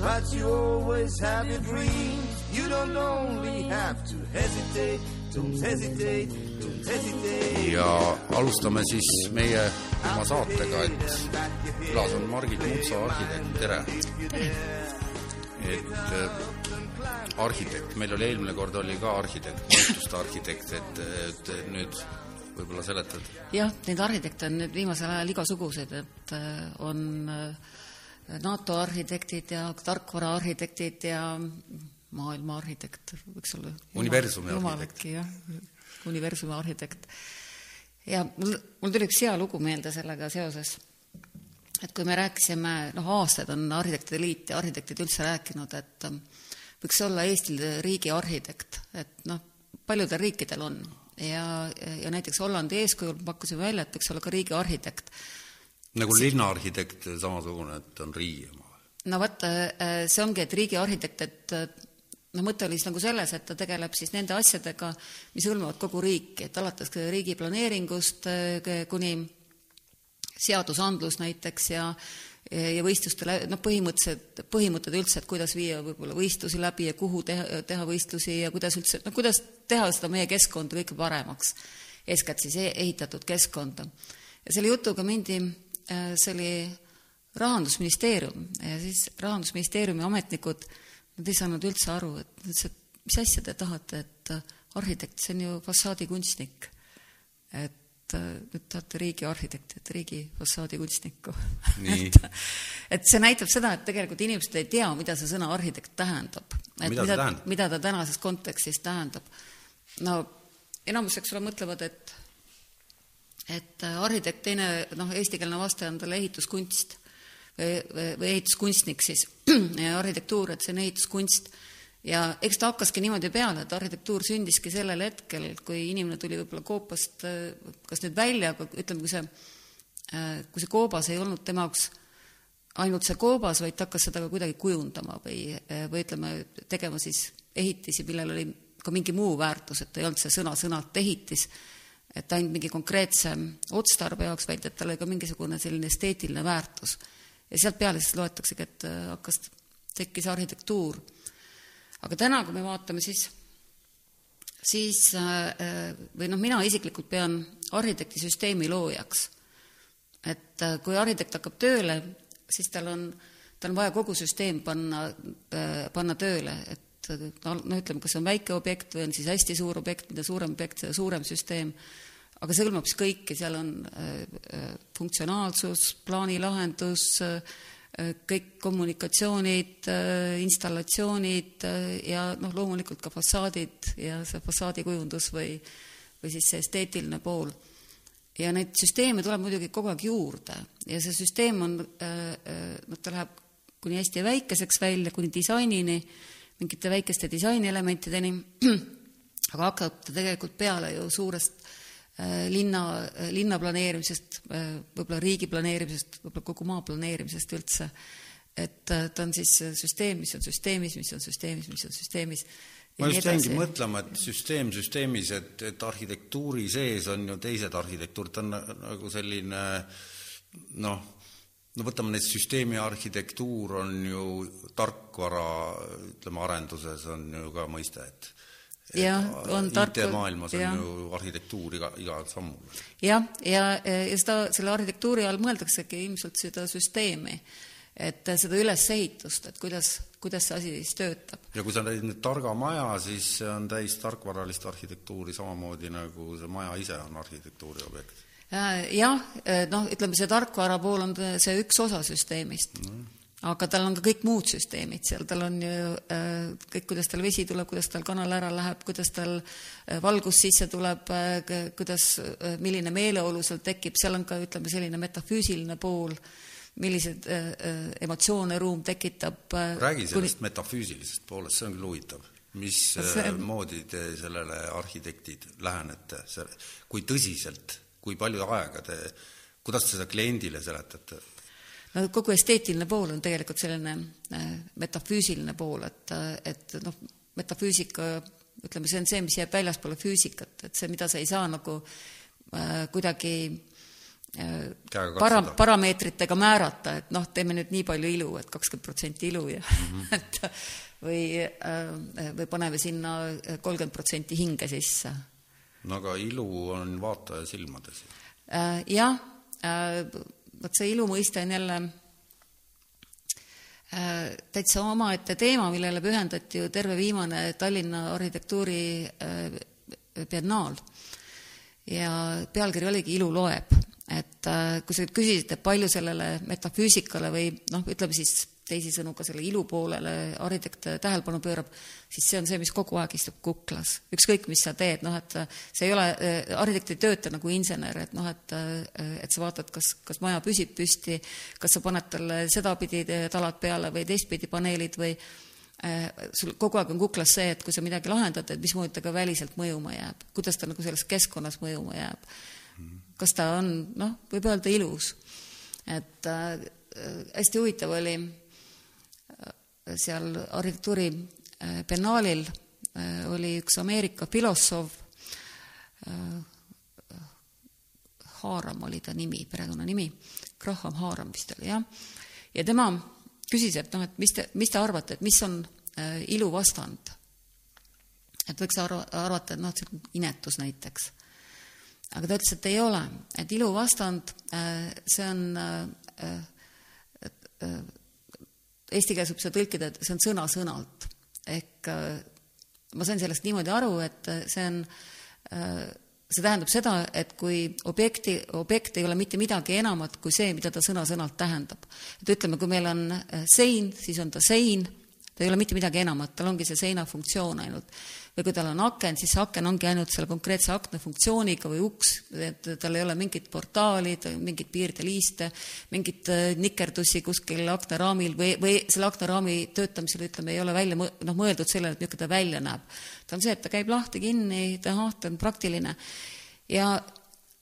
But you always have your dreams. You don't only have to hesitate, don't hesitate, don't hesitate. ja alustame siis meie oma saatega, et külas on Margit Mutsa, arhitekt, tere! et äh, arhitekt, meil oli eelmine kord oli ka arhitekt, muutuste arhitekt, et, et nüüd võib-olla seletad? jah, neid arhitekte on nüüd viimasel ajal igasuguseid, et äh, on äh, NATO arhitektid ja tarkvaraarhitektid ja maailma arhitekt, võiks olla. universumi arhitekt. jah, universumi arhitekt. ja mul, mul tuli üks hea lugu meelde sellega seoses, et kui me rääkisime, noh, aastaid on Arhitektide Liit ja arhitektid üldse rääkinud, et ähm, võiks olla Eestil riigi arhitekt, et noh, paljudel riikidel on ja, ja näiteks Hollandi eeskujul pakkusime välja, et võiks olla ka riigi arhitekt. Nagu linnaarhitekt samasugune, et on riigi oma? no vot, äh, see ongi, et riigi arhitekt, et noh, mõte oli siis nagu selles, et ta tegeleb siis nende asjadega, mis hõlmavad kogu riiki, et alates riigi planeeringust äh, kuni seadusandlus näiteks ja ja võistlustele, noh, põhimõtteliselt, põhimõtted üldse, et kuidas viia võib-olla võistlusi läbi ja kuhu teha, teha võistlusi ja kuidas üldse, noh, kuidas teha seda meie keskkonda kõige paremaks, eeskätt siis e-, ehitatud keskkonda. ja selle jutuga mindi, äh, see oli Rahandusministeerium ja siis Rahandusministeeriumi ametnikud, nad ei saanud üldse aru, et ütlesid, et mis asja te tahate, et äh, arhitekt, see on ju fassaadikunstnik. et äh, nüüd tahate riigi arhitekti, et riigi fassaadikunstnikku et, et see näitab seda, et tegelikult inimesed ei tea, mida see sõna arhitekt tähendab. et mida, mida, mida ta tänases kontekstis tähendab. no enamus, eks ole, mõtlevad, et et äh, arhitekt, teine noh, eestikeelne vaste on talle ehituskunst või, või, ehituskunstnik siis arhitektuur, et see on ehituskunst. Ja eks ta hakkaski niimoodi peale, et arhitektuur sündiski sellel hetkel, kui inimene tuli võib-olla koopast kas nüüd välja, aga ütleme, kui see, kui see koobas ei olnud tema jaoks ainult see koobas, vaid ta hakkas seda ka kuidagi kujundama või, või ütleme, tegema siis ehitisi, millel oli ka mingi muu väärtus, et ei olnud see sõna-sõnalt ehitis, et ainult mingi konkreetse otstarbe jaoks, vaid et tal oli ka mingisugune selline esteetiline väärtus. ja sealt peale siis loetaksegi, et hakkas, tekkis arhitektuur aga täna, kui me vaatame, siis, siis äh, või noh, mina isiklikult pean arhitekti süsteemi loojaks. et äh, kui arhitekt hakkab tööle, siis tal on, tal on vaja kogu süsteem panna, äh, panna tööle, et no ütleme, kas on väike objekt või on siis hästi suur objekt, mida suurem objekt, seda suurem süsteem, aga see hõlmab siis kõike, seal on funktsionaalsus, plaanilahendus, kõik kommunikatsioonid, installatsioonid ja noh, loomulikult ka fassaadid ja see fassaadikujundus või, või siis see esteetiline pool. ja neid süsteeme tuleb muidugi kogu aeg juurde. Ja see süsteem on, noh, ta läheb kuni hästi väikeseks välja, kuni disainini, mingite väikeste disainielementideni, aga hakkab ta tegelikult peale ju suurest Äh, linna, äh, linna planeerimisest, äh, võib-olla riigi planeerimisest, võib-olla kogu maa planeerimisest üldse. et ta on siis süsteem, mis on süsteemis, mis on süsteemis, mis on süsteemis. ma just jäingi mõtlema, et süsteem süsteemis, et, et arhitektuuri sees on ju teised arhitektuurid, ta on nagu selline noh, no võtame neid süsteemi arhitektuur on ju tarkvara, ütleme, arenduses on ju ka mõiste, et. IT-maailmas on ja. ju arhitektuur iga, igal sammul. jah, ja, ja, ja seda, selle arhitektuuri all mõeldaksegi ilmselt seda süsteemi, et seda ülesehitust, et kuidas, kuidas see asi siis töötab. ja kui sa näed nüüd targa maja, siis see on täis tarkvaralist arhitektuuri, samamoodi nagu see maja ise on arhitektuuri objekt. jah, noh, ütleme see tarkvara pool on see üks osa süsteemist mm. Aga tal on ka kõik muud süsteemid seal, tal on ju äh, kõik, kuidas tal vesi tuleb, kuidas tal kanal ära läheb, kuidas tal äh, valgus sisse tuleb, äh, kuidas, milline meeleolu seal tekib, seal on ka ütleme, selline metafüüsiline pool, milliseid emotsioone ruum tekitab räägi sellest kuni... metafüüsilisest poolest, see on küll huvitav. mismoodi see... te sellele arhitektid lähenete, kui tõsiselt, kui palju aega te, kuidas te seda kliendile seletate? No kogu esteetiline pool on tegelikult selline äh, metafüüsiline pool, et, et noh, metafüüsika, ütleme, see on see, mis jääb väljaspoole füüsikat, et see, mida sa ei saa nagu äh, kuidagi äh, para-, parameetritega määrata, et noh, teeme nüüd nii palju ilu, et kakskümmend protsenti ilu ja mm -hmm. et või äh,, või paneme sinna kolmkümmend protsenti hinge sisse. no aga ilu on vaataja silmades äh,. jah äh,, vot see ilu mõiste on jälle äh, täitsa omaette teema, millele pühendati ju terve viimane Tallinna arhitektuuri äh, biennaal. ja pealkiri oligi Ilu loeb, et äh, kui sa nüüd küsisid, et palju sellele metafüüsikale või noh, ütleme siis teisisõnu ka selle ilu poolele arhitekt tähelepanu pöörab, siis see on see, mis kogu aeg istub kuklas. ükskõik, mis sa teed, noh et see ei ole, arhitekt ei tööta nagu insener, et noh, et et sa vaatad, kas, kas maja püsib püsti, kas sa paned talle sedapidi talad peale või teistpidi paneelid või sul kogu aeg on kuklas see, et kui sa midagi lahendad, et mismoodi ta ka väliselt mõjuma jääb, kuidas ta nagu selles keskkonnas mõjuma jääb. kas ta on, noh, võib öelda ilus. et äh, hästi huvitav oli seal arhitektuuri äh, biennaalil äh, oli üks Ameerika filosoof, äh, Haaram oli ta nimi, perekonnanimi, Graham Haaram vist oli, jah. ja tema küsis, et noh, et mis te, mis te arvate, et mis on ilu vastand? et võiks arva, arvata, et noh, on inetus näiteks. aga ta ütles, et ei ole, et ilu vastand, see on eesti keeles võib seda tõlkida, et see on sõna-sõnalt. ehk äh, ma sain sellest niimoodi aru, et äh, see on, äh, see tähendab seda, et kui objekti, objekt ei ole mitte midagi enamat kui see, mida ta sõna-sõnalt tähendab. et ütleme, kui meil on sein, siis on ta sein, ta ei ole mitte midagi enamat, tal ongi see seina funktsioon ainult või kui tal on aken, siis see aken ongi ainult selle konkreetse akna funktsiooniga või uks, et tal ei ole mingit portaali, mingit piirdeliiste, mingit äh, nikerdusi kuskil aknaraamil või, või selle aknaraami töötamisel, ütleme, ei ole välja noh, mõeldud sellele, et niisugune ta välja näeb. ta on see, et ta käib lahti-kinni, ta, noh, ta on praktiline. ja,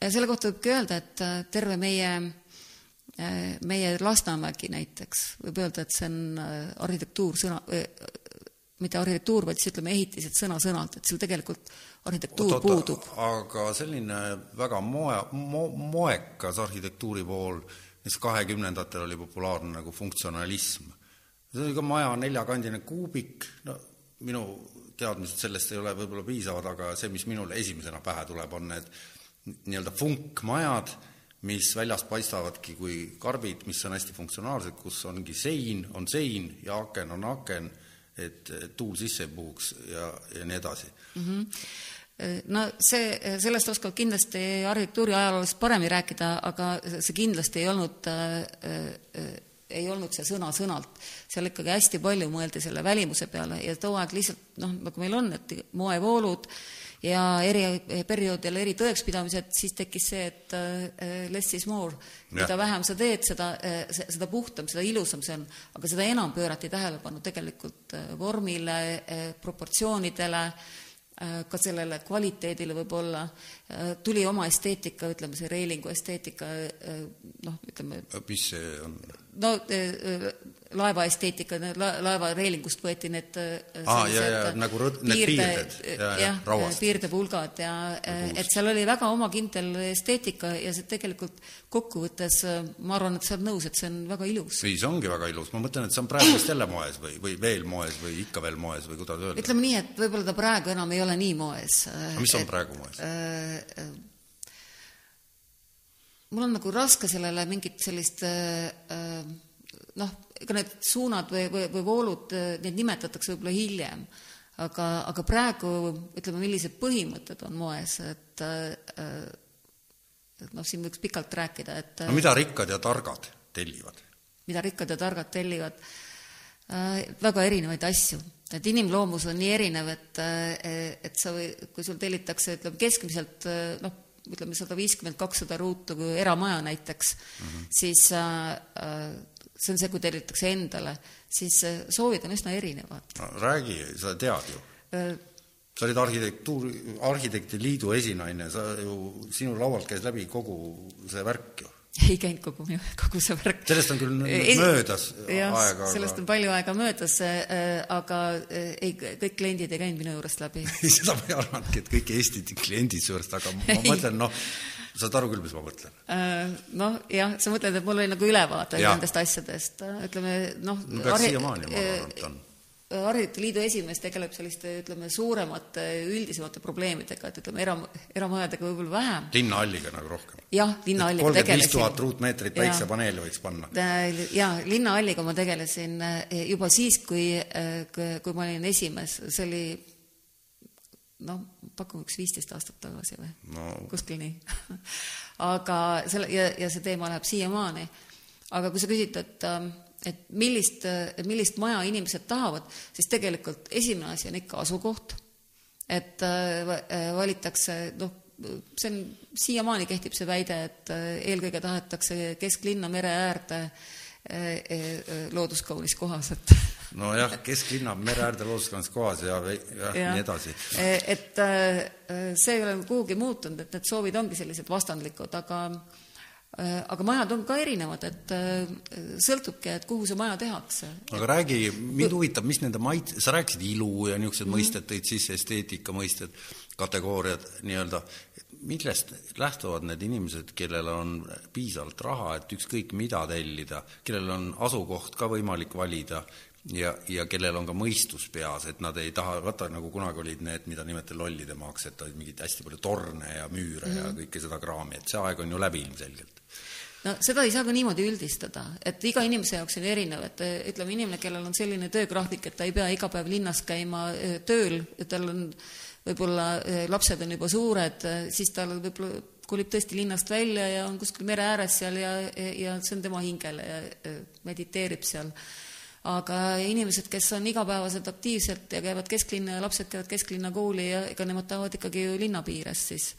ja selle kohta võibki öelda, et äh, terve meie meie Lasnamägi näiteks, võib öelda, et see on arhitektuur sõna, mitte arhitektuur, vaid siis ütleme ehitised sõna-sõnalt, et seal tegelikult arhitektuur Oot, puudub. aga selline väga moe mo,, moekas arhitektuuri pool, näiteks kahekümnendatel oli populaarne nagu funktsionalism. see oli ka maja neljakandine kuubik, no minu teadmised sellest ei ole võib-olla piisavad, aga see, mis minule esimesena pähe tuleb, on need nii-öelda funkmajad, mis väljast paistavadki kui karbid, mis on hästi funktsionaalsed, kus ongi sein, on sein ja aken on aken et tuul sisse ei puhuks ja, ja nii edasi mm. -hmm. no see, sellest oskavad kindlasti arhitektuuri ajaloolased paremini rääkida, aga see kindlasti ei olnud äh, ei olnud see sõna-sõnalt, seal ikkagi hästi palju mõeldi selle välimuse peale ja too aeg lihtsalt noh, nagu meil on, et moevoolud äh, ja eri perioodil eri tõekspidamised, siis tekkis see, et äh, less is more. mida vähem sa teed, seda, äh, seda puhtam, seda ilusam see on, aga seda enam pöörati tähelepanu tegelikult äh, vormile, proportsioonidele, ka sellele kvaliteedile võib-olla, tuli oma esteetika, ütleme see reilingu esteetika, noh, ütleme mis see on? no laeva esteetika, laeva reelingust võeti need Aa, ja, ja, nagu rõd, need piirded, jah, piirdepulgad ja, ja et seal oli väga omakindel esteetika ja see tegelikult kokkuvõttes, ma arvan, et sa oled nõus, et see on väga ilus. ei, see ongi väga ilus, ma mõtlen, et see on praegu vist jälle moes või, või veel moes või ikka veel moes või kuidas öelda? ütleme nii, et võib-olla ta praegu enam ei ole nii moes. mis on et, praegu moes äh,? Mul on nagu raske sellele mingit sellist äh, noh, ega need suunad või, või, või voolud, neid nimetatakse võib-olla hiljem, aga, aga praegu ütleme, millised põhimõtted on moes, et et noh, siin võiks pikalt rääkida, et no mida rikkad ja targad tellivad? mida rikkad ja targad tellivad äh,? Väga erinevaid asju, et inimloomus on nii erinev, et, et sa või, kui sul tellitakse, ütleme keskmiselt noh, ütleme, sada viiskümmend, kakssada ruutu eramaja näiteks mm, -hmm. siis äh, see on see, kui tellitakse endale, siis soovid on üsna erinevad no,. räägi, sa tead ju äh, sa olid arhitektuuri, arhitekti liidu esinaine, sa ju, sinu laualt käis läbi kogu see värk ju. ei käinud kogu, kogu see värk. sellest on küll ei, möödas jah, aega. sellest aga... on palju aega möödas äh,, aga äh, ei, kõik kliendid ei käinud minu juurest läbi seda ma ei arvanudki, et kõik Eesti kliendid su juurest, aga ma mõtlen, noh, saad aru küll, mis ma mõtlen äh,? noh, jah, sa mõtled, et mul oli nagu ülevaade nendest asjadest, ütleme noh. no peaks siiamaani, ma arvan, et on Arhitekti Liidu esimees tegeleb selliste, ütleme, suuremate, üldisemate probleemidega, et ütleme, era, eramajadega võib-olla vähem. linnahalliga nagu rohkem? jah, linnahalliga tegelesin. kolmkümmend viis tuhat ruutmeetrit päiksepaneele võiks panna. Jaa, linnahalliga ma tegelesin äh, juba siis, kui, äh, kui ma olin esimees, see oli noh, pakume üks viisteist aastat tagasi või no.? kuskil nii aga selle, ja, ja see teema läheb siiamaani. aga kui sa küsid, et äh, et millist, millist maja inimesed tahavad, siis tegelikult esimene asi on ikka asukoht, et äh, äh, valitakse, noh, see on, siiamaani kehtib see väide, et äh, eelkõige tahetakse kesklinna mere äärde looduskaunis kohas, et nojah, kesklinna mere äärde looduskaunis kohas ja, ja, ja nii edasi. et see ei ole kuhugi muutunud, et need soovid ongi sellised vastandlikud, aga Äh, aga majad on ka erinevad, et äh, sõltubki, et kuhu see maja tehakse. aga räägi, mind huvitab, mis nende mait-, sa rääkisid ilu ja niisugused mm -hmm. mõisted tõid sisse, esteetika mõisted, kategooriad nii-öelda, millest lähtuvad need inimesed, kellel on piisavalt raha, et ükskõik mida tellida, kellel on asukoht ka võimalik valida ja, ja kellel on ka mõistus peas, et nad ei taha, vaata nagu kunagi olid need, mida nimetati lollide maaks, et olid mingid hästi palju torne ja müüre mm -hmm. ja mhm. kõike seda kraami, et see aeg on ju läbi ilmselgelt no seda ei saa ka niimoodi üldistada, et iga inimese jaoks on erinev, et ütleme, inimene, kellel on selline töögraafik, et ta ei pea iga päev linnas käima tööl, tal on võib-olla lapsed on juba suured, siis tal võib-olla kolib tõesti linnast välja ja on kuskil mere ääres seal ja, ja see on tema hingele ja mediteerib seal. aga inimesed, kes on igapäevaselt aktiivsed ja käivad kesklinna ja lapsed käivad kesklinna kooli ja ega nemad tahavad ikkagi ju linna piires siis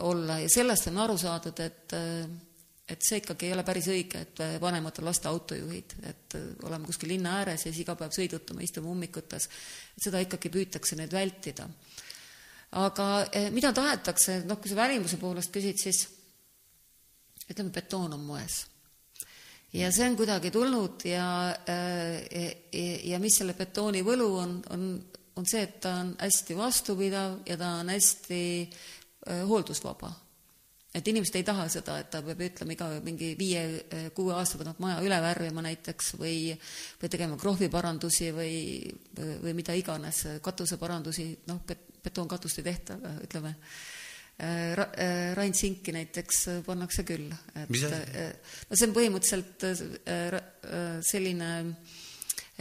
olla ja sellest on aru saadud, et äh, et see ikkagi ei ole päris õige, et äh, vanemad on laste autojuhid, et oleme kuskil linna ääres ja siis iga päev sõidutame, istume ummikutes, seda ikkagi püütakse nüüd vältida. aga mida tahetakse, noh, kui sa välimuse poolest küsid, siis ütleme, betoon on moes. ja see on kuidagi tulnud ja, ja, ja mis selle betooni võlu on, on, on see, et ta on hästi vastupidav ja ta on hästi Äh, hooldusvaba. et inimesed ei taha seda, et ta peab ütlema iga mingi viie-kuue aasta tagant maja üle värvima näiteks või või tegema krohviparandusi või, või mida iganes, katuseparandusi, noh, betoonkatust ei tehta, aga ütleme, äh, Ra-, äh, Rain Sinki näiteks pannakse küll, et no see on põhimõtteliselt selline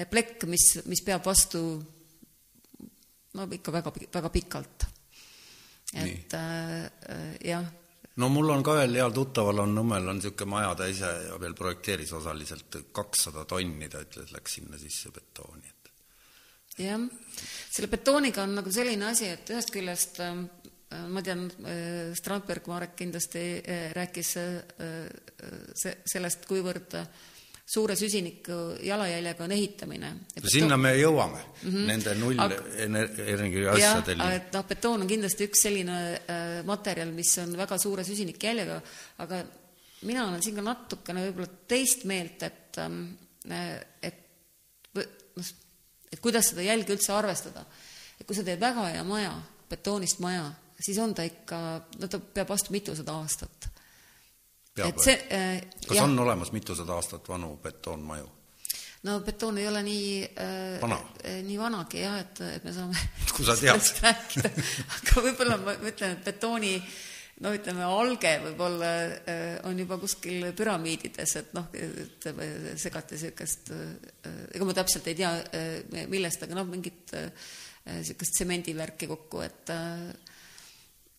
plekk, mis, mis peab vastu no ikka väga, väga pikalt et äh, äh, jah. no mul on ka ühel heal tuttaval on Nõmmel on niisugune maja, ta ise veel projekteeris osaliselt, kakssada tonni ta ütles, läks sinna sisse betooni, et jah, selle betooniga on nagu selline asi, et ühest küljest äh, ma tean, äh, Strandberg Marek kindlasti äh, rääkis äh, sellest, kuivõrd äh, suure süsiniku jalajäljega on ehitamine. sinna me jõuame mm, -hmm. nende nullenergia asjadeni. et noh, betoon on kindlasti üks selline äh, materjal, mis on väga suure süsinikjäljega, aga mina olen siin ka natukene võib-olla teist meelt, et ähm, äh, et noh, et kuidas seda jälge üldse arvestada. et kui sa teed väga hea maja, betoonist maja, siis on ta ikka, no ta peab vastu mitusada aastat peab või? Äh, kas jah. on olemas mitusada aastat vanu betoonmaju? no betoon ei ole nii äh, vana. äh, nii vanagi jah, et, et me saame kui sa tead rääkida, aga võib-olla ma ütlen, et betooni no ütleme, alge võib-olla äh, on juba kuskil püramiidides, et noh, ütleme, segati niisugust äh,, ega ma täpselt ei tea millest, aga noh, mingit niisugust tsemendivärki kokku, et äh,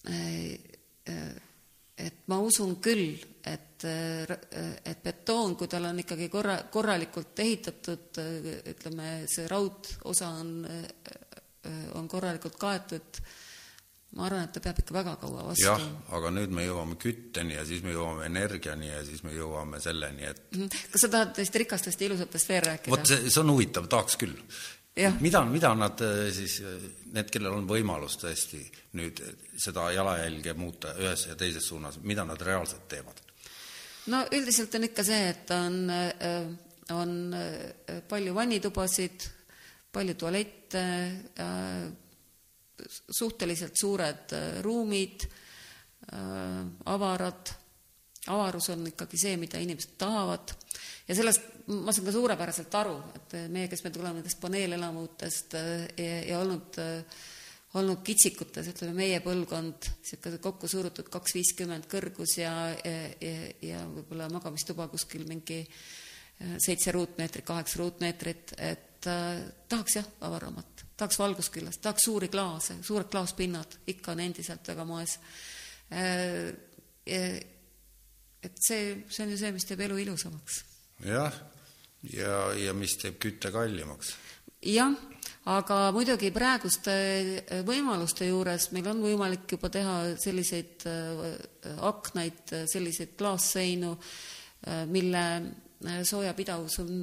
äh, et ma usun küll, et, et betoon, kui tal on ikkagi korra, korralikult ehitatud, ütleme, see raudosa on, on korralikult kaetud, ma arvan, et ta peab ikka väga kaua vastu. jah, aga nüüd me jõuame kütteni ja siis me jõuame energiani ja siis me jõuame selleni, et Mhm. kas sa tahad neist rikastest ja ilusatest veel rääkida? vot see, see on huvitav, tahaks küll. Mida, mida nad äh, siis, need, kellel on võimalus tõesti nüüd seda jalajälge muuta ühes ja teises suunas, mida nad reaalselt teevad? no üldiselt on ikka see, et on, on äh, palju vannitubasid, palju tualette, suhteliselt suured äh, ruumid, äh, avarad, avarus on ikkagi see, mida inimesed tahavad ja sellest ma saan ka suurepäraselt aru, et meie, kes me tuleme nendest paneelelamutest ja, ja olnud olnud kitsikutes, ütleme meie põlvkond, niisugune kokku surutud kaks viiskümmend kõrgus ja, ja, ja, ja võib-olla magamistuba kuskil mingi seitse ruutmeetrit, kaheksa ruutmeetrit, et äh, tahaks jah, avaramat, tahaks valgusküllast, tahaks suuri klaase, suured klaaspinnad, ikka on endiselt väga moes äh,. et see, see on ju see, mis teeb elu ilusamaks. Jah, ja, ja mis teeb kütte kallimaks. jah aga muidugi praeguste võimaluste juures meil on võimalik juba teha selliseid aknaid, selliseid klaasseinu, mille soojapidavus on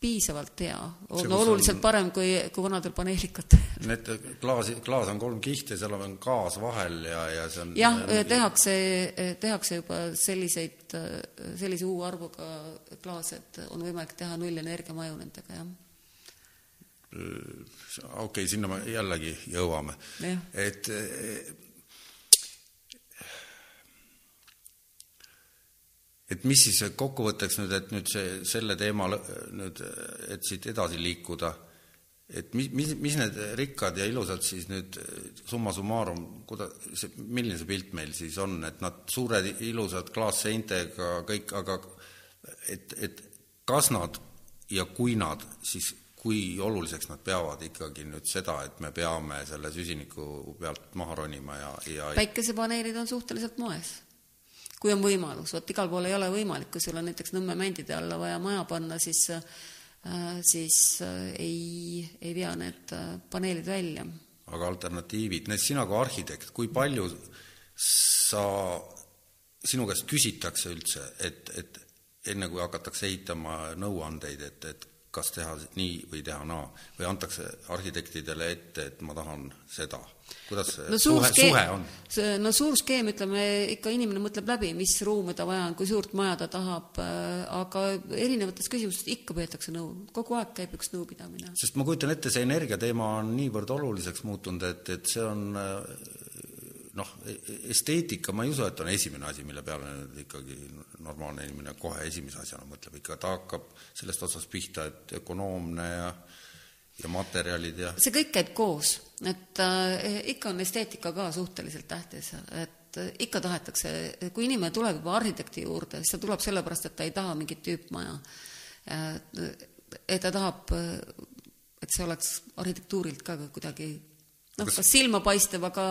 piisavalt hea, on oluliselt on... parem kui, kui vanadel paneelikatel. Need klaas, klaas on kolm kihti, seal on gaas vahel ja, ja see on jah, tehakse, tehakse juba selliseid, sellise U-arvuga klaase, et on võimalik teha nullenergia maju nendega, jah okei okay,, sinna me jällegi jõuame. et et mis siis kokkuvõtteks nüüd, et nüüd see, selle teema nüüd, et siit edasi liikuda, et mis, mis, mis need rikkad ja ilusad siis nüüd summa summarum, kuida-, see, milline see pilt meil siis on, et nad suured ilusad klaasseintega kõik, aga et, et kas nad ja kui nad siis kui oluliseks nad peavad ikkagi nüüd seda, et me peame selle süsiniku pealt maha ronima ja, ja päikesepaneelid on suhteliselt moes, kui on võimalus, vot igal pool ei ole võimalik, kui sul on näiteks Nõmme mändide alla vaja maja panna, siis äh, siis äh, ei, ei vea need äh, paneelid välja. aga alternatiivid, need sina kui arhitekt, kui palju sa, sinu käest küsitakse üldse, et, et enne kui hakatakse ehitama nõuandeid, et, et kas teha nii või teha naa või antakse arhitektidele ette, et ma tahan seda? kuidas see no, suhe, suhe on? no suur skeem, ütleme, ikka inimene mõtleb läbi, mis ruume ta vaja on, kui suurt maja ta tahab, aga erinevates küsimustes ikka peetakse nõu, kogu aeg käib üks nõupidamine. sest ma kujutan ette, see energiateema on niivõrd oluliseks muutunud, et, et see on noh, esteetika, ma ei usu, et on esimene asi, mille peale nüüd ikkagi normaalne inimene kohe esimese asjana mõtleb, ikka ta hakkab sellest otsast pihta, et ökonoomne ja ja materjalid ja see kõik käib koos, et äh, ikka on esteetika ka suhteliselt tähtis, et äh, ikka tahetakse, kui inimene tuleb juba arhitekti juurde, siis ta tuleb sellepärast, et ta ei taha mingit tüüpmaja. Äh,. et ta tahab, et see oleks arhitektuurilt ka kuidagi noh, kas silmapaistev, aga,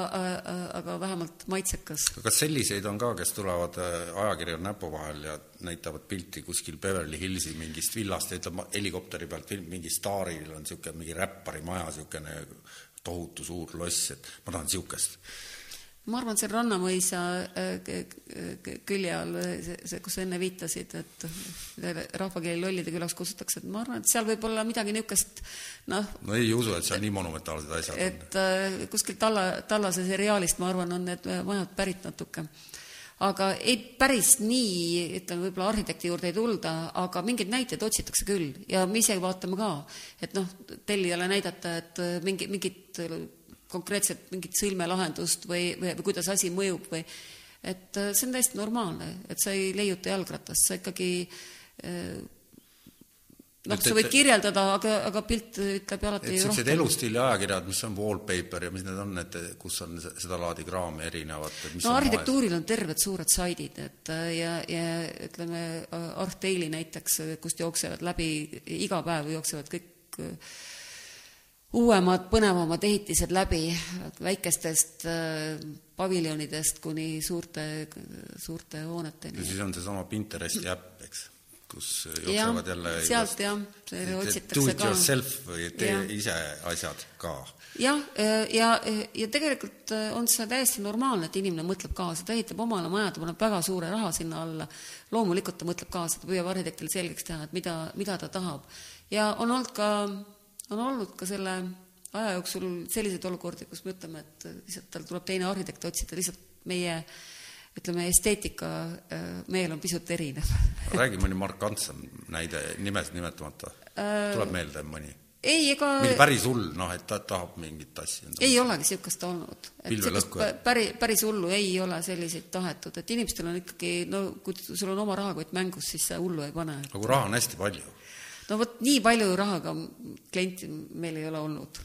aga vähemalt maitsekas. kas selliseid on ka, kes tulevad äh, ajakirja näpu vahel ja näitavad pilti kuskil Beverly Hillsi mingist villast ja ütleb helikopteri pealt mingi staaril on niisugune mingi räppari maja, niisugune tohutu suur loss, et ma tahan niisugust ma arvan, see Rannamõisa äh, külje all, see, see, kus sa enne viitasid, et rahvakeeli lollide külaks kutsutakse, et ma arvan, et seal võib olla midagi niisugust noh no ei usu, et seal nii monumentaalsed asjad et, on. et äh, kuskilt Talla, Tallase seriaalist, ma arvan, on need majad pärit natuke. aga ei, päris nii, ütleme, võib-olla arhitekti juurde ei tulda, aga mingeid näiteid otsitakse küll ja me ise vaatame ka, et noh, tellijale näidata, et mingi, mingit konkreetselt mingit sõlmelahendust või, või, või kuidas asi mõjub või et äh, see on täiesti normaalne, et sa ei leiuta jalgratast, sa ikkagi äh, noh, sa võid kirjeldada, aga, aga pilt ütleb ju alati niisugused elustiili ajakirjad, mis on wallpaper ja mis need on, et kus on seda laadi kraami erinevat, et no arhitektuuril on terved suured saidid, et äh, ja, ja ütleme, Archdaily näiteks, kust jooksevad läbi, iga päev jooksevad kõik uuemad, põnevamad ehitised läbi, väikestest äh, paviljonidest kuni suurte, suurte hooneteni. ja siis on seesama Pinteresti äpp, eks, kus jooksevad jälle sealt jah, otsitakse do it ka. yourself või tee Jah. ise asjad ka. jah, ja, ja tegelikult on see täiesti normaalne, et inimene mõtleb kaasa, ta ehitab omale maja, ta paneb väga suure raha sinna alla, loomulikult ta mõtleb kaasa, ta püüab arhitektile selgeks teha, et mida, mida ta tahab. ja on olnud ka, on olnud ka selle aja jooksul selliseid olukordi, kus me ütleme, et lihtsalt tal tuleb teine arhitekt otsida, lihtsalt meie ütleme, esteetika äh, meel on pisut erinev räägi mõni markantsem näide, nimesid nimetamata. tuleb meelde mõni? ei, ega mingi päris hull, noh, et ta tahab mingit asja. ei olegi niisugust olnud. et päri, päris hullu ei ole selliseid tahetud, et inimestel on ikkagi, no kui sul on oma rahakott mängus, siis sa hullu ei pane. aga kui raha on hästi palju. No vot, nii palju rahaga klienti meil ei ole olnud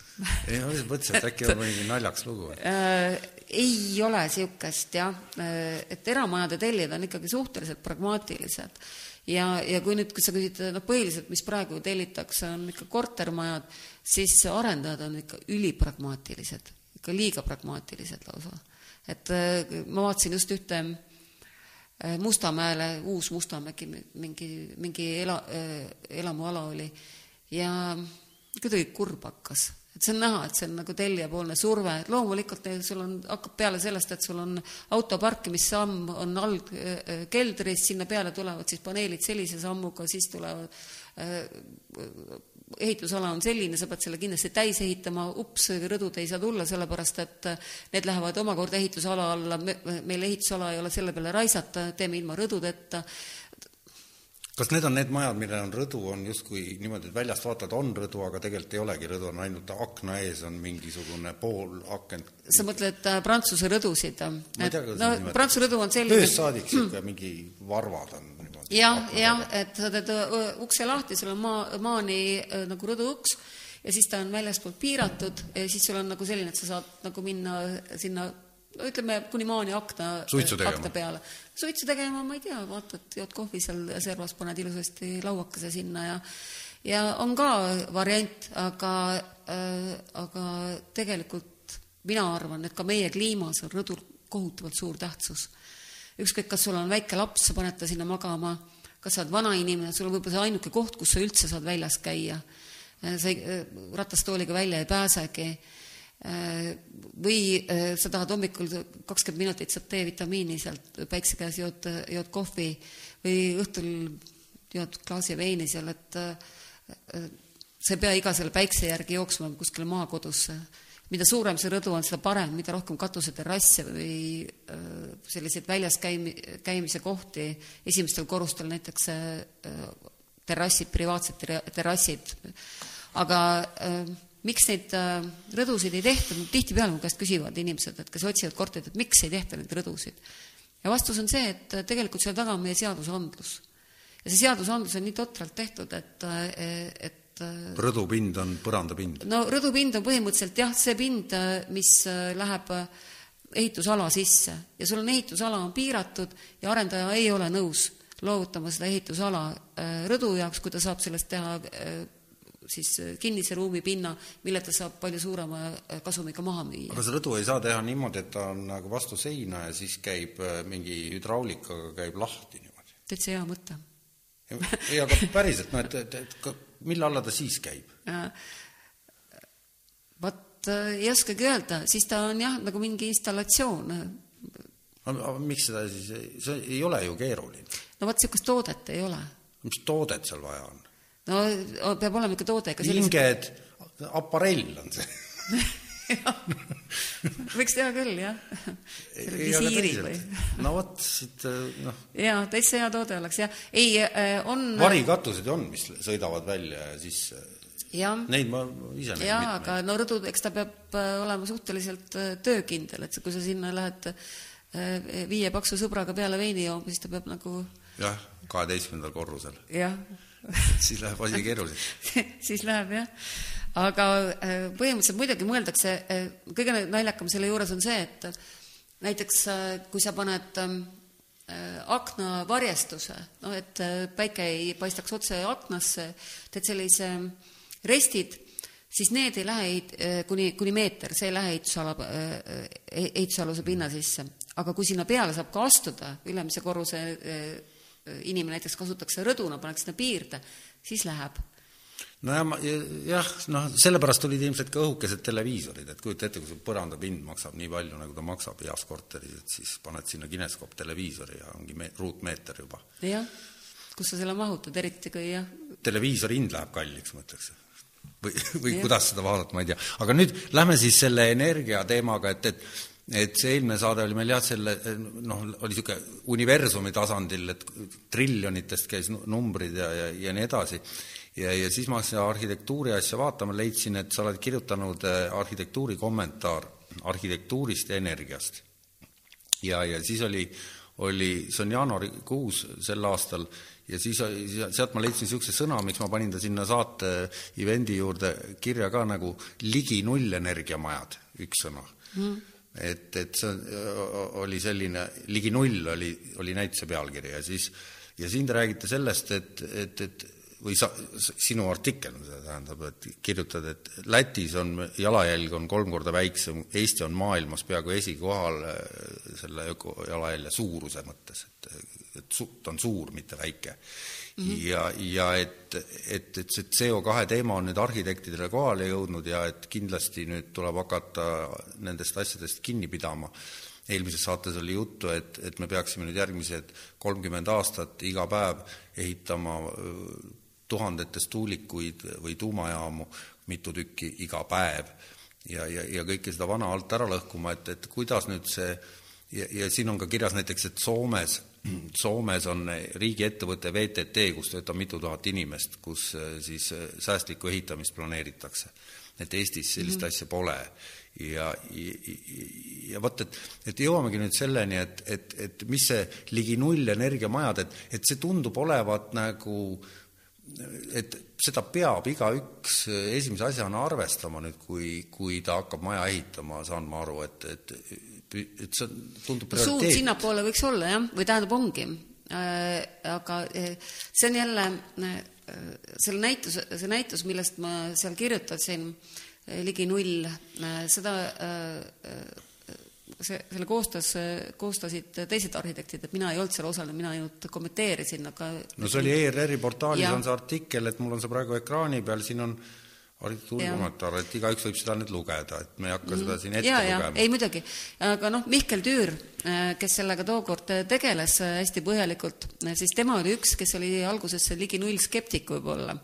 ei, ma lihtsalt mõtlesin, et äkki on mingi naljakas lugu. Äh, ei ole niisugust jah, et eramajade tellijad on ikkagi suhteliselt pragmaatilised ja, ja kui nüüd, kui sa küsid, noh, põhiliselt, mis praegu tellitakse, on ikka kortermajad, siis arendajad on ikka ülipragmaatilised, ikka liiga pragmaatilised lausa. et äh, ma vaatasin just ühte äh, Mustamäele, uus Mustamägi mingi, mingi ela, elamuala oli. Ja kuidagi kurb hakkas. Et see on näha, et see on nagu tellijapoolne surve, et loomulikult sul on, hakkab peale sellest, et sul on auto parkimissamm on all äh, keldris, sinna peale tulevad siis paneelid sellise sammuga, siis tulevad äh, ehitusala on selline, sa pead selle kindlasti täis ehitama, ups, rõdud ei saa tulla, sellepärast et need lähevad omakorda ehitusala alla, meil ehitusala ei ole selle peale raisata, teeme ilma rõdudeta kas need on need majad, millel on rõdu, on justkui niimoodi, et väljast vaatad, on rõdu, aga tegelikult ei olegi rõdu, on ainult akna ees on mingisugune pool akent. sa mõtled äh, Prantsuse rõdusid? ma ei tea, kuidas no neid. Prantsuse rõdu on selline ööst saadik niisugune mingi varvad on niimoodi. jah, jah, et sa teed öö, ukse lahti, sul on maa, maani nagu rõduuks ja siis ta on väljaspoolt piiratud ja siis sul on nagu selline, et sa saad nagu minna sinna no ütleme, kuni maani akna, tegema. akna peale. suitsu tegema, ma ei tea, vaatad, jood kohvi seal servas, paned ilusasti lauakese sinna ja ja on ka variant, aga äh,, aga tegelikult mina arvan, et ka meie kliimas on rõdul kohutavalt suur tähtsus. ükskõik, kas sul on väike laps, sa paned ta sinna magama, kas sa oled vanainimene, sul on võib-olla see ainuke koht, kus sa üldse saad väljas käia. sa ei, ratastooliga välja ei pääsegi või äh, sa tahad hommikul kakskümmend minutit saad D-vitamiini sealt päikse käes, jood, jood kohvi või õhtul jood klaasi veini seal, et äh, sa ei pea iga selle päikse järgi jooksma kuskile maakodusse. mida suurem see rõdu on, seda parem, mida rohkem katuseterrasse või äh, selliseid väljas käimi-, käimise kohti, esimestel korrustel näiteks terrassid, privaatsed terra- terrassid, aga äh, miks neid äh, rõdusid ei tehta, tihtipeale mu käest küsivad inimesed, et kes otsivad korterit, et miks ei tehta neid rõdusid. ja vastus on see, et äh, tegelikult selle taga on meie seadusandlus. ja see seadusandlus on nii totralt tehtud, et, et rõdupind on põrandapind. no rõdupind on põhimõtteliselt jah, see pind, mis läheb ehitusala sisse ja sul on ehitusala on piiratud ja arendaja ei ole nõus loovutama seda ehitusala rõdu jaoks, kui ta saab sellest teha siis kinnise ruumi pinna, mille ta saab palju suurema kasumiga maha müüa. aga see rõdu ei saa teha niimoodi, et ta on nagu vastu seina ja siis käib äh, mingi hüdraulikaga käib lahti niimoodi. täitsa hea mõte. ei, aga päriselt, no et, et, et mille alla ta siis käib? vot äh, ei oskagi öelda, siis ta on jah, nagu mingi installatsioon. aga miks seda siis, see ei ole ju keeruline. no vot, niisugust toodet ei ole. mis toodet seal vaja on? No peab olema ikka toode, sellised... hinged, aparell on see võiks teha küll, jah. selle visiiri või? no vot, siit noh. jaa, täitsa hea toode oleks, jah. ei, on varikatused on, mis sõidavad välja ja sisse jah. Neid ma ise näen jaa, aga no rõdu, eks ta peab olema suhteliselt töökindel, et kui sa sinna lähed viie paksu sõbraga peale veini jooma, siis ta peab nagu jah, kaheteistkümnendal korrusel. jah siis läheb asi keeruliseks siis läheb jah, aga põhimõtteliselt muidugi mõeldakse, kõige naljakam selle juures on see, et näiteks kui sa paned aknavarjestuse, noh et päike ei paistaks otse aknasse, teed sellise restid, siis need ei lähe kuni, kuni meeter, see ei lähe ehitusala, ehitusaluse pinna sisse. aga kui sinna peale saab ka astuda, ülemise korruse inimene näiteks kasutaks rõduna, paneks sinna piirde, siis läheb nojah, ma jah, noh, sellepärast olid ilmselt ka õhukesed televiisorid, et kujuta ette, kui su põrandapind maksab nii palju, nagu ta maksab heas korteris, et siis paned sinna kineskoop televiisori ja ongi me-, ruutmeeter juba. jah, kus sa selle mahutad, eriti kui jah televiisori hind läheb kalliks, ma ütleks. või, või ja. kuidas seda vaadata, ma ei tea. aga nüüd lähme siis selle energia teemaga, et, et et see eelmine saade oli meil jah, selle noh, oli niisugune universumi tasandil, et triljonitest käis numbrid ja, ja, ja nii edasi ja, ja siis ma hakkasin arhitektuuri asja vaatama, leidsin, et sa oled kirjutanud äh, arhitektuuri kommentaar arhitektuurist ja energiast. ja, ja siis oli, oli, see on jaanuarikuus sel aastal, ja siis sealt ma leidsin niisuguse sõna, miks ma panin ta sinna saate event'i juurde kirja ka nagu ligi nullenergiamajad, üks sõna mm. Et, et see oli selline, ligi null oli, oli näituse pealkiri ja siis ja siin te räägite sellest, et, et, et või sa, sinu artikkel, tähendab, et kirjutad, et Lätis on jalajälg on kolm korda väiksem, Eesti on maailmas peaaegu esikohal äh, selle ökojalajälje suuruse mõttes, et, et su-, ta on suur, mitte väike mm. -hmm. ja, ja et, et, et see CO2 teema on nüüd arhitektidele kohale jõudnud ja et kindlasti nüüd tuleb hakata nendest asjadest kinni pidama eelmises saates oli juttu, et, et me peaksime nüüd järgmised kolmkümmend aastat iga päev ehitama tuhandetes tuulikuid või tuumajaamu, mitu tükki iga päev ja, ja, ja kõike seda vana alt ära lõhkuma, et, et kuidas nüüd see ja, ja siin on ka kirjas näiteks, et Soomes, Soomes on riigiettevõte VTT, kus töötab mitu tuhat inimest, kus äh, siis äh, säästlikku ehitamist planeeritakse. et Eestis sellist mm asja pole. ja, ja, ja vot, et, et jõuamegi nüüd selleni, et, et, et mis see ligi null energiamajad, et, et see tundub olevat nagu äh, et seda peab igaüks esimese asjana arvestama nüüd, kui, kui ta hakkab maja ehitama, saan ma aru, et, et et see tundub suund sinnapoole võiks olla jah, või tähendab, ongi äh,. Aga äh, see on jälle äh, selle näitus, see näitus, millest ma seal kirjutasin, äh, ligi null, äh, seda äh, see, selle koostas, koostasid teised arhitektid, et mina ei olnud seal osalenud, mina ainult kommenteerisin, aga no see oli ERR-i portaalis ja. on see artikkel, et mul on see praegu ekraani peal, siin on arhitektuurikommentaar, et igaüks võib seda nüüd lugeda, et me ei hakka seda siin ette ja, lugema. ei muidugi, aga noh, Mihkel Tüür, kes sellega tookord tegeles hästi põhjalikult, siis tema oli üks, kes oli alguses ligi null skeptik võib-olla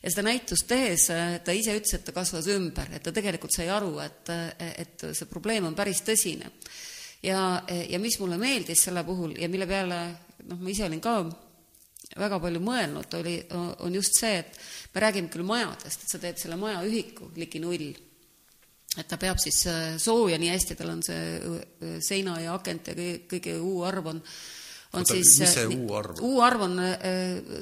ja seda näitust tehes äh, ta ise ütles, et ta kasvas ümber, et ta tegelikult sai aru, et, äh, et see probleem on päris tõsine. ja, ja mis mulle meeldis selle puhul ja mille peale noh, ma ise olin ka väga palju mõelnud, oli, on just see, et me räägime küll majadest, et sa teed selle maja ühiku ligi null, et ta peab siis äh, sooja nii hästi, tal on see seina ja akent ja kõige, kõige U-arv on on Oota, siis mis see U-arv? U-arv on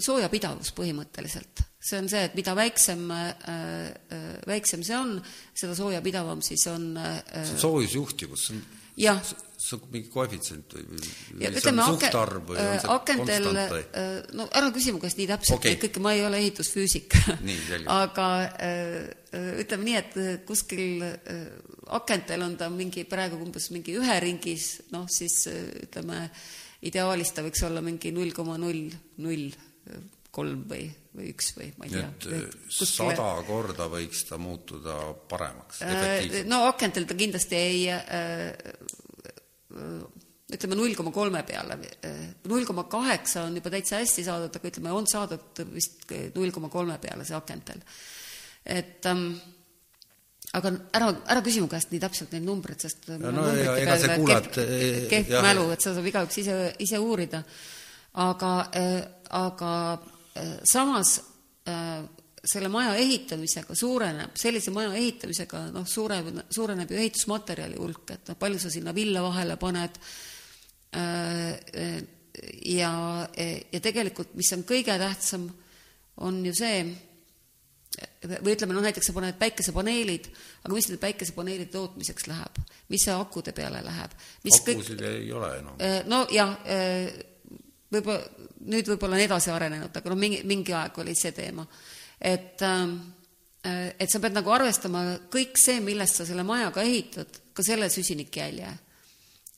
soojapidavus põhimõtteliselt see on see, et mida väiksem, äh, äh, väiksem see on, seda soojapidavam siis on äh, see on soojusjuhtivus, see on jah. see on mingi koefitsient või, või on suhtarv või on see akentel, no ära küsi mu käest nii täpselt okay., kõike, ma ei ole ehitusfüüsik aga ütleme nii, et kuskil akentel on ta mingi praegu umbes mingi ühe ringis, noh siis ütleme, ideaalis ta võiks olla mingi null koma null null kolm või, või üks või ma ei tea. et kuskile... sada korda võiks ta muutuda paremaks, äh, efektiivsemaks? no akentel ta kindlasti ei äh, ütleme null koma kolme peale, null koma kaheksa on juba täitsa hästi saadud, aga ütleme, on saadud vist null koma kolme peale see akentel. et ähm, aga ära, ära küsi mu käest nii täpselt neid numbreid, sest ja no, ja, ega sa kuulad kehv, kehv mälu, et seda saab igaüks ise, ise uurida. aga äh,, aga samas äh, selle maja ehitamisega suureneb, sellise maja ehitamisega noh, suureneb, suureneb ju ehitusmaterjali hulk, et noh, palju sa sinna villa vahele paned äh, ja, ja tegelikult, mis on kõige tähtsam, on ju see, või ütleme, noh näiteks sa paned päikesepaneelid, aga mis nende päikesepaneelide tootmiseks läheb, mis see akude peale läheb? akusid kõik... ei ole enam. Äh, no jah, võib-olla nüüd võib-olla on edasi arenenud, aga noh, mingi, mingi aeg oli see teema. et, ähm, äh, et sa pead nagu arvestama kõik see, millest sa selle majaga ehitad, ka selle süsinikjälje.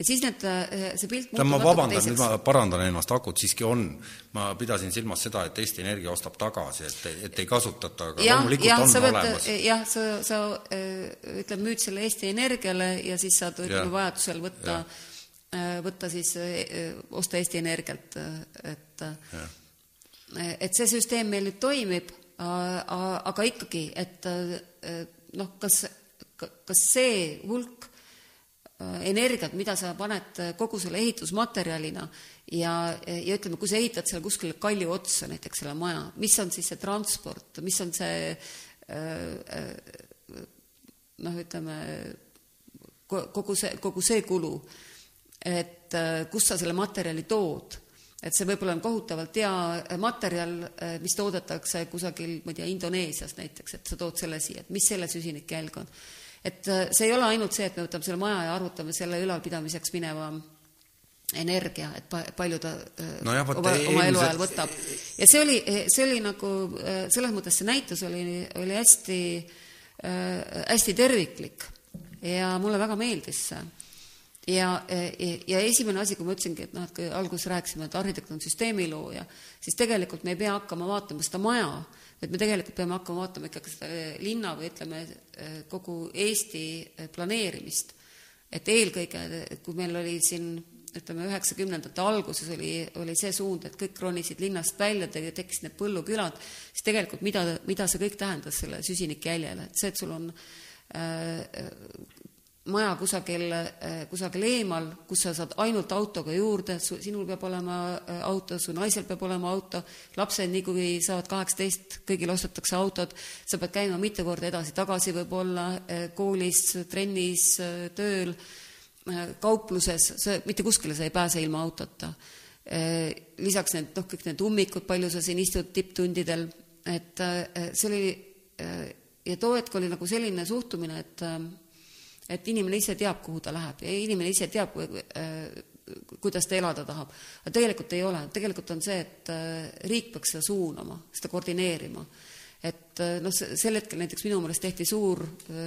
Ja siis need, see pilt tähendab, ma vabandan, nüüd ma parandan ennast, akud siiski on. ma pidasin silmas seda, et Eesti Energia ostab tagasi, et, et ei kasutata, aga ja, loomulikult ja, on pead, olemas. jah, sa, sa ütleme, müüd selle Eesti Energiale ja siis saad, ütleme, vajadusel võtta, võtta siis, osta Eesti Energialt, et ja. et see süsteem meil nüüd toimib, aga ikkagi, et noh, kas, kas see hulk Äh, energiat, mida sa paned äh, kogu selle ehitusmaterjalina ja, ja ütleme, kui sa ehitad selle kuskile kalli otsa, näiteks selle maja, mis on siis see transport, mis on see äh, noh, ütleme, kogu see, kogu see kulu, et kust sa selle materjali tood, et see võib-olla on kohutavalt hea materjal, mis toodetakse kusagil, ma ei tea, Indoneesias näiteks, et sa tood selle siia, et mis selle süsinikjälg on et äh, see ei ole ainult see, et me võtame selle maja ja arvutame selle ülalpidamiseks mineva energia, et pa-, palju ta äh, no jah, oma, oma eluajal võtab. ja see oli, see oli nagu, äh, selles mõttes see näitus oli, oli hästi hästi terviklik ja mulle väga meeldis see. ja, ja, ja esimene asi, kui ma ütlesingi, et noh, et kui alguses rääkisime, et arhitekt on süsteemi looja, siis tegelikult me ei pea hakkama vaatama seda maja, et me tegelikult peame hakkama vaatama ikkagi seda eh, linna või ütleme, eh, kogu Eesti eh, planeerimist. et eelkõige, kui meil oli siin ütleme, üheksakümnendate alguses oli, oli see suund, et kõik ronisid linnast välja, tekkisid need põllukülad, siis tegelikult mida, mida see kõik tähendas selle süsinikjäljele, et see, et sul on äh, maja kusagil, eh, kusagil eemal, kus sa saad ainult autoga juurde, sinul peab olema eh, auto, su naisel peab olema auto, lapsed nii kui saavad kaheksateist, kõigil ostetakse autod, sa pead käima mitu korda edasi-tagasi võib-olla eh, koolis, trennis, tööl, kaupluses, sa mitte kuskile sa ei pääse ilma autota. lisaks need, noh, kõik need ummikud, palju sa siin istud tipptundidel, et see oli ja too hetk oli nagu selline suhtumine, et et inimene ise teab, kuhu ta läheb ja inimene ise teab, äh, kuidas ta elada tahab. aga tegelikult ei ole, tegelikult on see, et äh, riik peaks seda suunama, seda koordineerima. et äh, noh, sel hetkel näiteks minu meelest tehti suur,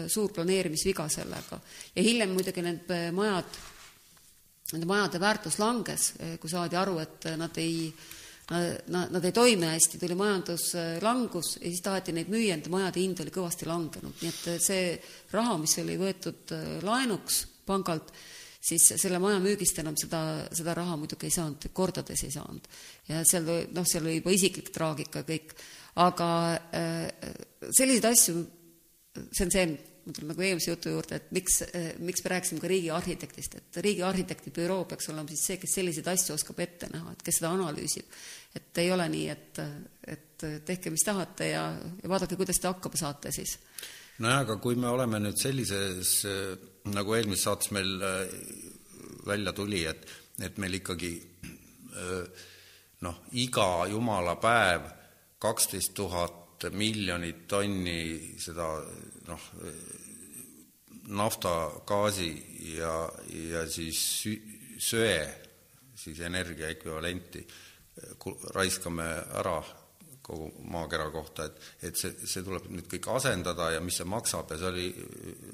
suur planeerimisviga sellega ja hiljem muidugi need majad, nende majade väärtus langes, kui saadi aru, et nad ei nad, nad ei toimi hästi, tuli majanduslangus ja siis taheti neid müüa, nende majade hind oli kõvasti langenud, nii et see raha, mis oli võetud äh, laenuks pangalt, siis selle maja müügist enam seda, seda raha muidugi ei saanud, kordades ei saanud. ja seal, noh, seal oli juba isiklik traagika kõik, aga äh, selliseid asju, see on see, ma tulen nagu eelmise jutu juurde, et miks, miks me rääkisime ka riigiarhitektist, et riigiarhitekti büroo peaks olema siis see, kes selliseid asju oskab ette näha, et kes seda analüüsib. et ei ole nii, et, et tehke, mis tahate ja, ja vaadake, kuidas te hakkama saate siis. nojah, aga kui me oleme nüüd sellises, nagu eelmises saates meil äh, välja tuli, et, et meil ikkagi noh, iga jumala päev kaksteist tuhat miljonit tonni seda noh, nafta, gaasi ja, ja siis söe, siis energia ekvivalenti raiskame ära kogu maakera kohta, et, et see, see tuleb nüüd kõik asendada ja mis see maksab ja see oli,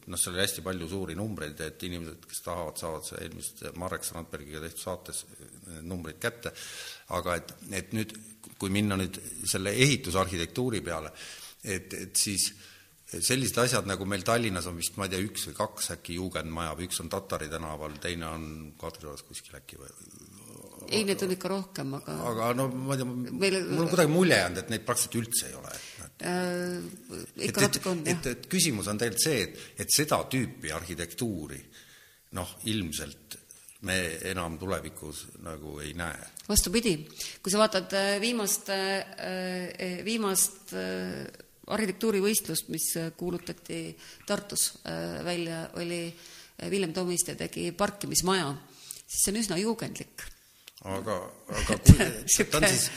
noh, seal oli hästi palju suuri numbreid, et inimesed, kes tahavad, saavad see eelmist Marek Strandbergiga tehtud saates need numbrid kätte, aga et, et nüüd, kui minna nüüd selle ehitusarhitektuuri peale, et, et siis sellised asjad, nagu meil Tallinnas on vist, ma ei tea, üks või kaks äkki juugendmaja või üks on Tatari tänaval, teine on Kadriorus kuskil äkki või ei, neid on ikka rohkem, aga aga no ma ei tea, Meil... mul on kuidagi mulje jäänud, et neid praktiliselt üldse ei ole. Äh, ikka natuke on, jah. et, küsimus on tegelikult see, et, et seda tüüpi arhitektuuri noh, ilmselt me enam tulevikus nagu ei näe. vastupidi, kui sa vaatad äh, viimast, äh, viimast arhitektuurivõistlust, mis kuulutati Tartus välja, oli Villem Toomiste tegi parkimismaja, siis see on üsna juugendlik aga, aga kui ta on siis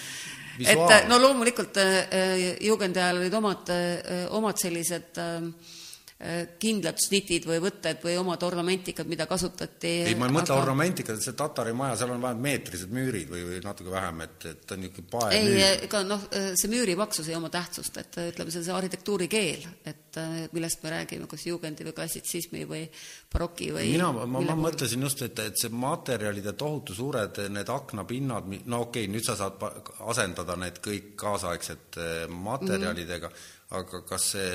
visuaal. et no loomulikult äh, juugendi ajal olid omad, äh, omad sellised äh, kindlad snitid või võtted või omad ornamentikad, mida kasutati. ei, ma ei mõtle aga... ornamentikat, see Tatari maja, seal on vähemalt meetrised müürid või, või natuke vähem, et, et on niisugune pae ei, ega noh, see müüri paksus ei oma tähtsust, et ütleme, see on see arhitektuuri keel, et millest me räägime, kas juugendi või klassitsismi või baroki või mina, ma, ma, ma mõtlesin just, et, et see materjalide tohutu suured, need aknapinnad, no okei okay,, nüüd sa saad asendada need kõik kaasaegsed materjalidega mm, -hmm. aga kas see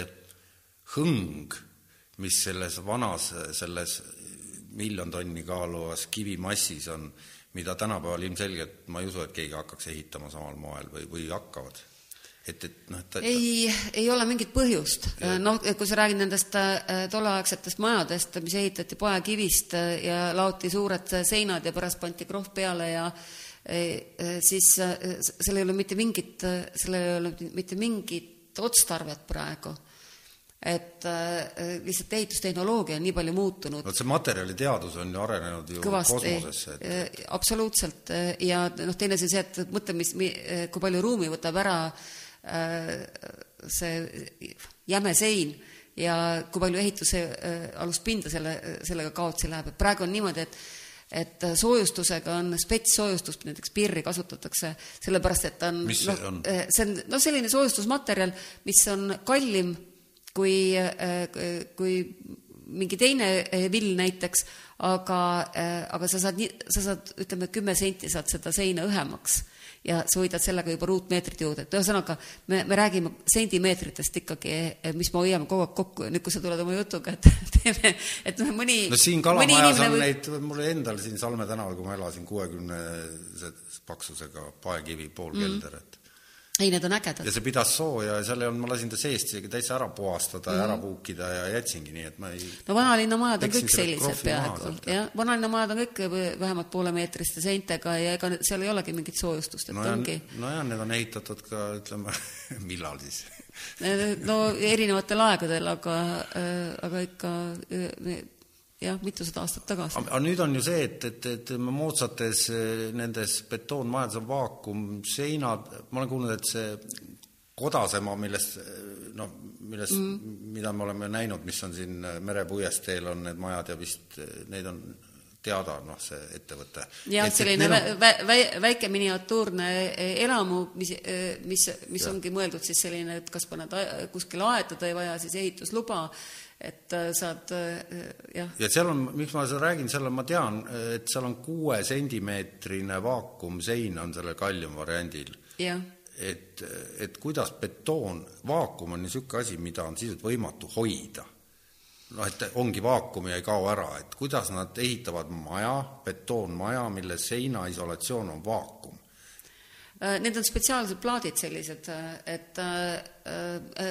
hõng, mis selles vanas, selles miljon tonni kaaluvas kivimassis on, mida tänapäeval ilmselgelt ma ei usu, et keegi hakkaks ehitama samal moel või, või hakkavad. Et, et noh, et ei, ei ole mingit põhjust. noh, kui sa räägid nendest äh, tolleaegsetest majadest, mis ehitati paekivist äh, ja laoti suured seinad ja pärast pandi krohv peale ja äh, siis sellel ei ole mitte mingit, sellel ei ole mitte mingit otstarvet praegu et äh, lihtsalt ehitustehnoloogia on nii palju muutunud. vot see materjaliteadus on ju arenenud ju Kõvasti, kosmosesse et.... Äh, absoluutselt ja noh, teine asi on see, et mõtle, mis, kui palju ruumi võtab ära äh, see jäme sein ja kui palju ehituse äh, aluspinda selle, sellega kaotsi läheb, et praegu on niimoodi, et et soojustusega on spetssoojustust, näiteks pirri kasutatakse, sellepärast et ta on mis see no, on? Äh, see on noh, selline soojustusmaterjal, mis on kallim kui, äh, kui mingi teine äh, vill näiteks, aga, äh, aga sa saad, sa saad, ütleme, kümme senti saad seda seina õhemaks ja sa võidad sellega juba ruutmeetrit juurde, et ühesõnaga me, me räägime sentimeetritest ikkagi, mis me hoiame kogu aeg kokku ja nüüd, kui sa tuled oma jutuga, et teeme, et noh, mõni no siin Kalamajas on või... neid, mul endal siin Salme tänaval, kui ma elasin, kuuekümnese paksusega paekivi poolkelder mm, -hmm. et ei, need on ägedad. ja see pidas sooja ja seal ei olnud, ma lasin ta seest isegi täitsa ära puhastada mm -hmm. ja ära mhm. puukida ja jätsingi nii, et ma ei no vanalinna majad on kõik sellised peaaegu, jah, vanalinna majad on kõik vähemalt poolemeetriste seintega ja ega seal ei olegi mingit soojustust, et no ongi nojah, need on ehitatud ka, ütleme millal siis no erinevatel aegadel, aga, aga ikka jah, mitusada aastat tagasi. aga nüüd on ju see, et, et, et moodsates eh, nendes betoonmajades on vaakumseinad, ma olen kuulnud, et see Kodasema, millest noh, millest mm., mida me oleme näinud, mis on siin merepuiesteel, on need majad ja vist eh, neid on teada, noh, see ettevõte. jah, selline vä, vä, vä, väike miniatuurne eh, elamu, mis, mis, mis ja. ongi mõeldud siis selline, et kas paned kuskile aeda, ta ei vaja siis ehitusluba et äh, saad äh, jah. ja seal on, miks ma seda räägin, seal on, ma tean, et seal on kuue sentimeetrine vaakumsein on sellel kallium variandil. et, et kuidas betoon, vaakum on niisugune asi, mida on sisuliselt võimatu hoida. noh, et ongi vaakum ja ei kao ära, et kuidas nad ehitavad maja, betoonmaja, mille seina isolatsioon on vaakum need on spetsiaalsed plaadid sellised, äh, et äh,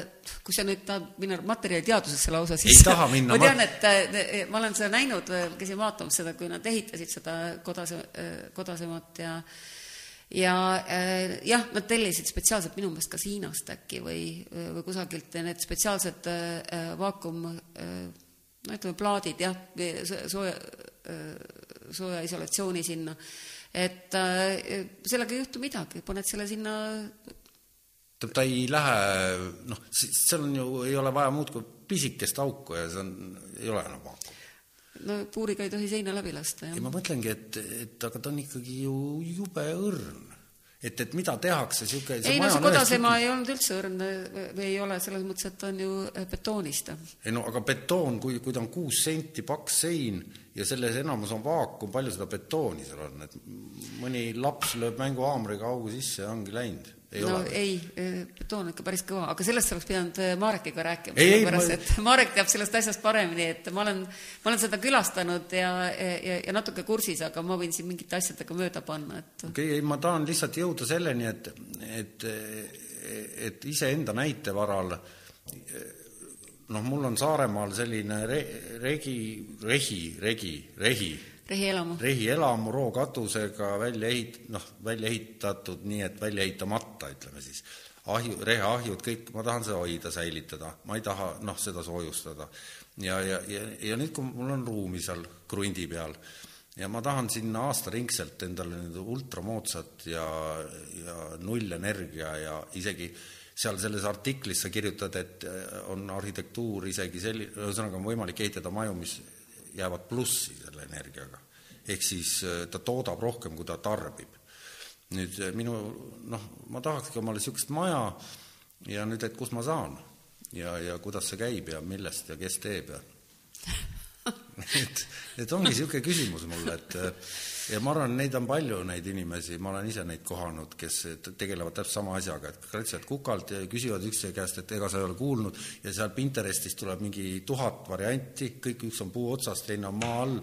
kui sa nüüd tahad minna materjaliteadusesse lausa, siis ei taha minna ma tean, et ma olen seda näinud, käisin vaatamas seda, kui nad ehitasid seda kodase, kodasemat ja ja jah, nad tellisid spetsiaalselt minu meelest kas Hiinast äkki või, või kusagilt need spetsiaalsed vaakum no ütleme, plaadid jah, sooja, sooja isolatsiooni sinna et äh, sellega ei juhtu midagi, paned selle sinna tähendab, ta ei lähe, noh, seal on ju, ei ole vaja muud kui pisikest auku ja see on, ei ole enam vaakum. no puuriga ei tohi seina läbi lasta, jah. ei, ma mõtlengi, et, et aga ta on ikkagi ju jube õrn et, et mida tehakse, niisugune ei no see Kodasema ei olnud üldse õrn või ei ole, selles mõttes, et ta on ju betoonist. ei no aga betoon, kui, kui ta on kuus senti paks sein ja selles enamus on vaakum, palju seda betooni seal on, et mõni laps lööb mänguhaamriga augu sisse ja ongi läinud ei no ole. ei, betoon on ikka päris kõva, aga sellest oleks pidanud äh, Marekiga rääkima, sellepärast ma... et Marek teab sellest asjast paremini, et ma olen, ma olen seda külastanud ja, ja, ja natuke kursis, aga ma võin siin mingite asjadega mööda panna, et okei okay,, ei ma tahan lihtsalt jõuda selleni, et, et, et iseenda näite varal noh, mul on Saaremaal selline re, regi, rehi, regi, rehi rehielamu? rehielamu rookatusega välja ehit-, noh, välja ehitatud nii, et välja ehitamata, ütleme siis. ahju, reheahjud, kõik, ma tahan seda hoida, säilitada, ma ei taha, noh, seda soojustada. ja, ja, ja, ja nüüd, kui mul on ruumi seal krundi peal ja ma tahan sinna aastaringselt endale nüüd ultramoodsat ja, ja nullenergia ja isegi seal selles artiklis sa kirjutad, et on arhitektuur isegi selli-, ühesõnaga on võimalik ehitada maju, mis jäävad plussi selle energiaga. ehk siis ta toodab rohkem, kui ta tarbib. nüüd minu noh, ma tahakski omale niisugust maja ja nüüd, et kus ma saan ja, ja kuidas see käib ja millest ja kes teeb ja et, et ongi niisugune küsimus mul, et ja ma arvan, neid on palju, neid inimesi, ma olen ise neid kohanud, kes tegelevad täpselt sama asjaga, et kratsivad kukalt ja küsivad üksteise käest, et ega sa ei ole kuulnud ja seal Pinterestist tuleb mingi tuhat varianti, kõik üks on puu otsas, teine on maa all,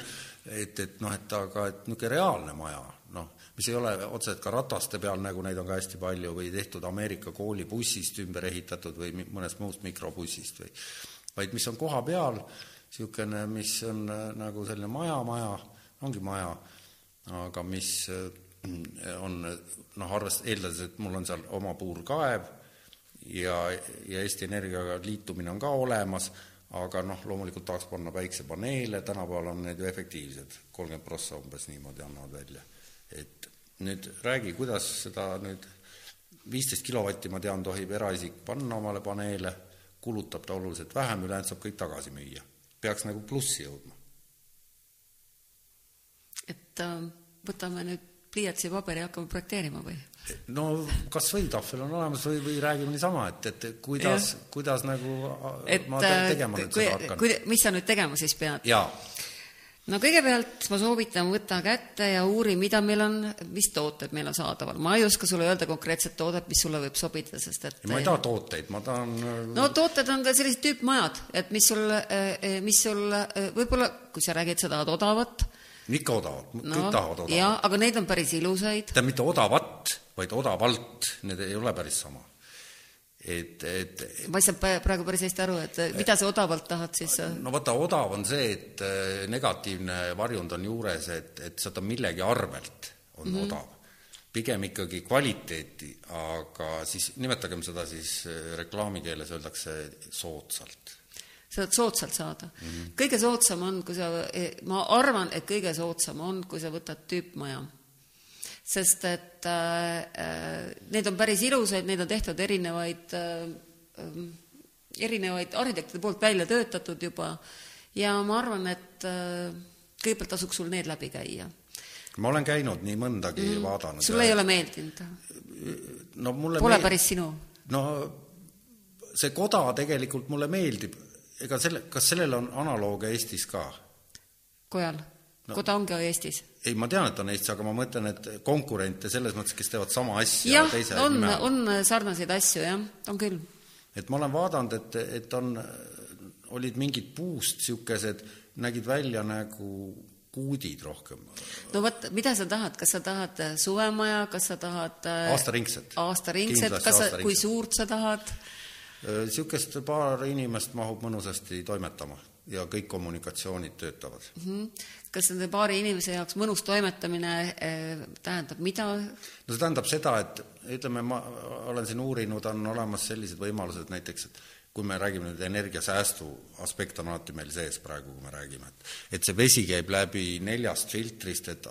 et, et noh, et aga et niisugune reaalne maja, noh, mis ei ole otseselt ka rataste peal, nagu neid on ka hästi palju, või tehtud Ameerika koolibussist ümber ehitatud või mõnest muust mikrobussist või vaid mis on koha peal, niisugune, mis on äh, nagu selline maja, maja, ongi maja, aga mis äh, on noh, arvest-, eeldades, et mul on seal oma puurkaev ja, ja Eesti Energiaga liitumine on ka olemas, aga noh, loomulikult tahaks panna päiksepaneele, tänapäeval on need ju efektiivsed, kolmkümmend prossa umbes niimoodi annavad välja. et nüüd räägi, kuidas seda nüüd viisteist kilovatti, ma tean, tohib eraisik panna omale paneele, kulutab ta oluliselt vähem, ülejäänud saab kõik tagasi müüa peaks nagu plussi jõudma. Et äh, võtame nüüd pliiatsi ja paberi ja hakkame projekteerima või? no kas või tahvel on olemas või, või räägime niisama, et, et kuidas, kuidas nagu et, ma äh, tegema nüüd kui, seda hakkan. mis sa nüüd tegema siis pead? jaa no kõigepealt ma soovitan, võta kätte ja uuri, mida meil on, mis tooted meil on saadaval. ma ei oska sulle öelda konkreetset toodet, mis sulle võib sobida, sest et ja ma ei taha tooteid, ma tahan no tooted on ka sellised tüüpmajad, et mis sul, mis sul võib-olla, kui sa räägid, sa tahad odavat, ikka odavat, kõik no, tahavad odavat. jaa, aga neid on päris ilusaid. tähendab, mitte odavat, vaid odavalt, need ei ole päris sama et, et ma ei saa praegu päris hästi aru, et mida sa odavalt tahad siis? no vaata, odav on see, et äh, negatiivne varjund on juures, et, et saada millegi arvelt on mm -hmm. odav. pigem ikkagi kvaliteeti, aga siis nimetagem seda siis äh, reklaamikeeles öeldakse soodsalt sa saad soodsalt saada mm. -hmm. kõige soodsam on, kui sa, ma arvan, et kõige soodsam on, kui sa võtad tüüpmaja sest et äh, need on päris ilusaid, neid on tehtud erinevaid äh,, erinevaid arhitektide poolt välja töötatud juba ja ma arvan, et äh, kõigepealt tasuks sul need läbi käia. ma olen käinud nii mõndagi mm, vaadanud. sulle ei ole meeldinud? no mulle Pole meel... päris sinu? no see koda tegelikult mulle meeldib, ega selle, kas sellel on analooge Eestis ka? kojal no.? koda ongi Eestis ei, ma tean, et on Eestis, aga ma mõtlen, et konkurente selles mõttes, kes teevad sama asja jah, on, on sarnaseid asju, jah, on küll. et ma olen vaadanud, et, et on, olid mingid puust niisugused, nägid välja nagu kuudid rohkem. no vot, mida sa tahad, kas sa tahad suvemaja, kas sa tahad aastaringset. aastaringset, kas sa, kui suurt sa tahad? Niisugust paar inimest mahub mõnusasti toimetama ja kõik kommunikatsioonid töötavad mm. -hmm. kas nende paari inimese jaoks mõnus toimetamine eh, tähendab mida? no see tähendab seda, et ütleme, ma olen siin uurinud, on olemas sellised võimalused näiteks, et kui me räägime nüüd energiasäästu, aspekt on alati meil sees praegu, kui me räägime, et et see vesi käib läbi neljast filtrist, et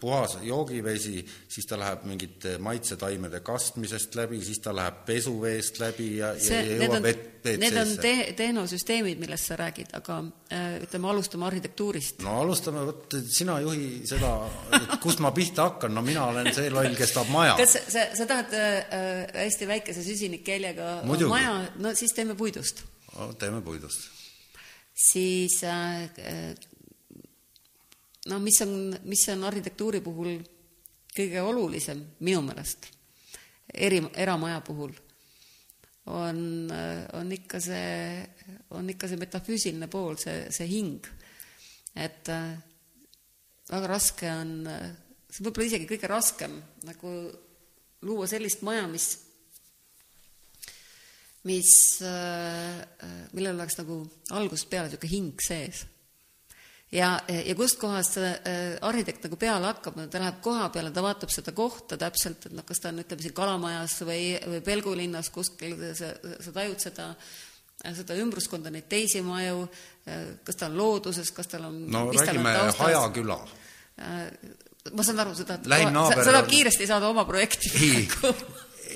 puhas joogivesi, siis ta läheb mingite maitsetaimede kastmisest läbi, siis ta läheb pesuveest läbi ja, see, ja jõuab vett Need on te-, tehnosüsteemid, millest sa räägid, aga äh, ütleme, alustame arhitektuurist. no alustame, vot sina juhi seda, et kust ma pihta hakkan, no mina olen see loll, kes tahab maja. kas sa, sa tahad äh, hästi väikese süsinikkeljega maja, no siis teeme puidust no,. teeme puidust. siis äh, noh, mis on, mis on arhitektuuri puhul kõige olulisem minu meelest, eri, eramaja puhul on, on ikka see, on ikka see metafüüsiline pool, see, see hing. et äh, väga raske on, see võib olla isegi kõige raskem nagu luua sellist maja, mis, mis, äh, millel oleks nagu algusest peale niisugune hing sees ja, ja kustkohast see äh, arhitekt nagu peale hakkab, ta läheb koha peale, ta vaatab seda kohta täpselt, et noh, kas ta on, ütleme siin Kalamajas või, või Pelgulinnas kuskil, sa, sa tajud seda, seda ümbruskonda, neid teisi maju, äh, kas ta on looduses, kas tal on no räägime Haja küla. Äh, ma saan aru, sa tahad, sa tahad kiiresti saada oma projekti ei,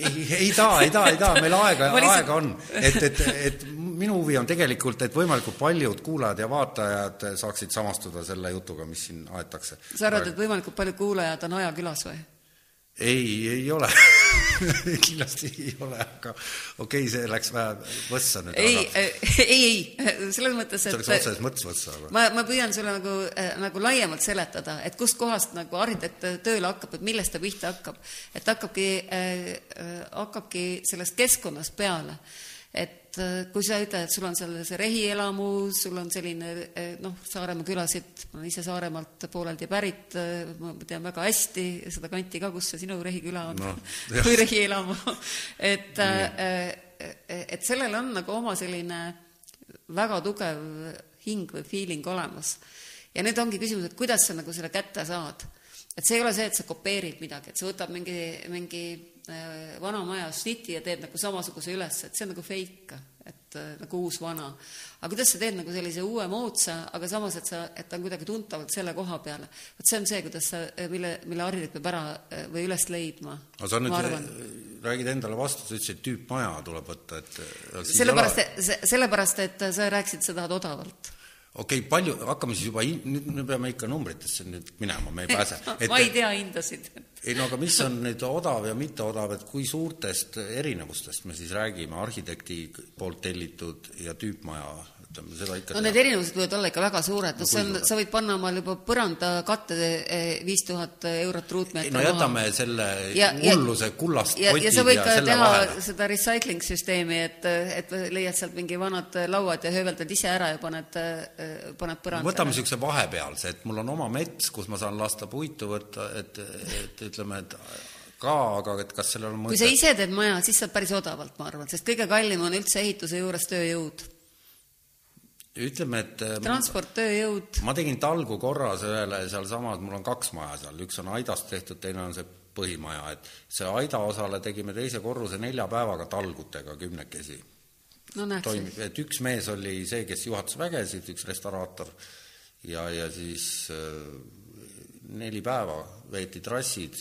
ei, ei taha, ei taha, ei taha, meil aega, aega on. et, et, et minu huvi on tegelikult, et võimalikult paljud kuulajad ja vaatajad saaksid samastuda selle jutuga, mis siin aetakse. sa arvad, et võimalikult paljud kuulajad on ajakülas või? ei, ei ole kindlasti ei ole, aga okei okay,, see läks vähe võssa nüüd. ei aga..., ei, ei, selles mõttes, et see läks otseses mõttes võssa, aga ma, ma püüan sulle nagu, äh, nagu laiemalt seletada, et kustkohast nagu arhitekt tööle hakkab, et millest ta pihta hakkab. et hakkabki äh,, äh hakkabki sellest keskkonnast peale et äh, kui sa ütled, et sul on seal see rehielamu, sul on selline äh, noh, Saaremaa külasid, ma olen ise Saaremaalt pooleldi pärit, äh, ma tean väga hästi seda kanti ka, kus see sinu rehiküla on no, või rehielamu et et sellel on nagu oma selline väga tugev hing või feeling olemas. ja nüüd ongi küsimus, et kuidas sa nagu selle kätte saad. et see ei ole see, et sa kopeerid midagi, et sa võtad mingi, mingi vana maja sniti ja teed nagu samasuguse üles, et see on nagu fake, et äh, nagu uus vana. aga kuidas sa teed nagu sellise uue moodsa, aga samas, et sa, et ta on kuidagi tuntavalt selle koha peale. vot see on see, kuidas sa, äh, mille, mille arhitekt peab ära või üles leidma. aga sa nüüd räägid endale vastu, sa ütlesid, et tüüpmaja tuleb võtta, et sellepärast, sellepärast, et sa rääkisid, sa tahad odavalt okei okay,, palju, hakkame siis juba, nüüd me peame ikka numbritesse nüüd minema, me ei pääse. ma ei tea hindasid. ei no aga mis on nüüd odav ja mitteodav, et kui suurtest erinevustest me siis räägime arhitekti poolt tellitud ja tüüpmaja ütleme, seda ikka no need erinevused võivad olla ikka väga suured, no see on, sa võid panna omal juba põrandakatte eh, viis tuhat eurot ruutmeetri no jätame maha. selle ja, hulluse kullast ja, ja sa võid ka teha vahele. seda recycling süsteemi, et, et leiad sealt mingi vanad lauad ja hööveldad ise ära ja paned, eh, paned põrandale. võtame niisuguse vahepealse, et mul on oma mets, kus ma saan lasta puitu võtta, et, et ütleme, et ka, aga et kas sellel on mõtet? kui sa ise teed maja, siis saad päris odavalt, ma arvan, sest kõige kallim on üldse ehituse juures tööjõud ütleme, et äh, transport, tööjõud. ma tegin talgu korras ühele sealsamas, mul on kaks maja seal, üks on aidast tehtud, teine on see põhimaja, et see aida osale tegime teise korruse nelja päevaga talgutega kümnekesi. no toimib, et üks mees oli see, kes juhatas vägesid, üks restauraator, ja, ja siis äh, neli päeva veeti trassid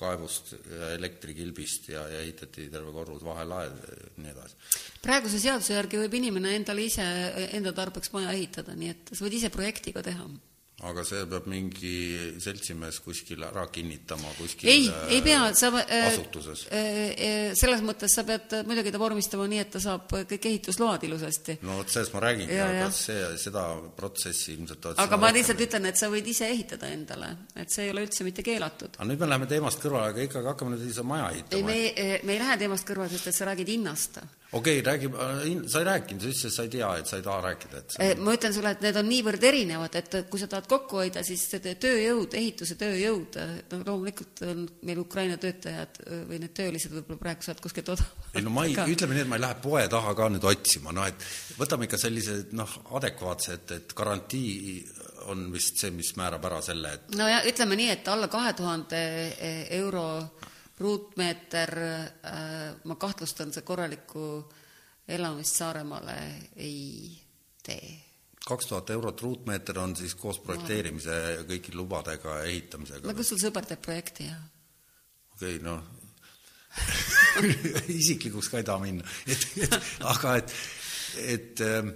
kaevust ja elektrikilbist ja, ja ehitati terve korrus vahelaed ja nii edasi. praeguse seaduse järgi võib inimene endale ise, enda tarbeks maja ehitada, nii et sa võid ise projekti ka teha aga see peab mingi seltsimees kuskil ära kinnitama kuskil ei, ei pea, sa äh, asutuses äh,. Äh, selles mõttes sa pead muidugi ta vormistama nii, et ta saab kõik ehitusload ilusasti. no vot sellest ma räägingi, aga see, seda protsessi ilmselt aga ma lihtsalt ütlen, et sa võid ise ehitada endale, et see ei ole üldse mitte keelatud. aga nüüd me läheme teemast kõrvale, aga ikkagi hakkame nüüd ise maja ehitama. ei, me, me ei lähe teemast kõrvale, sest et sa räägid hinnast okei okay,, räägi, äh, sa ei rääkinud, sa ütlesid, et sa ei tea, et sa ei taha rääkida, et see... ma ütlen sulle, et need on niivõrd erinevad, et kui sa tahad kokku hoida, siis tööjõud, ehituse tööjõud, no loomulikult on meil Ukraina töötajad või need töölised võib-olla praegu saavad kuskilt odavamalt ei no ma ei, ütleme nii, et ma ei lähe poe taha ka nüüd otsima, noh et võtame ikka sellised noh, adekvaatsed, et garantii on vist see, mis määrab ära selle, et no ja ütleme nii, et alla kahe tuhande euro ruutmeeter, äh, ma kahtlustan, see korralikku elamist Saaremaale ei tee. kaks tuhat eurot ruutmeeter on siis koos projekteerimise ja kõigi lubadega ja ehitamisega? no kas sul sõber teeb projekti ja? okei okay,, noh isiklikuks ka ei taha minna, et, et aga et, et ähm,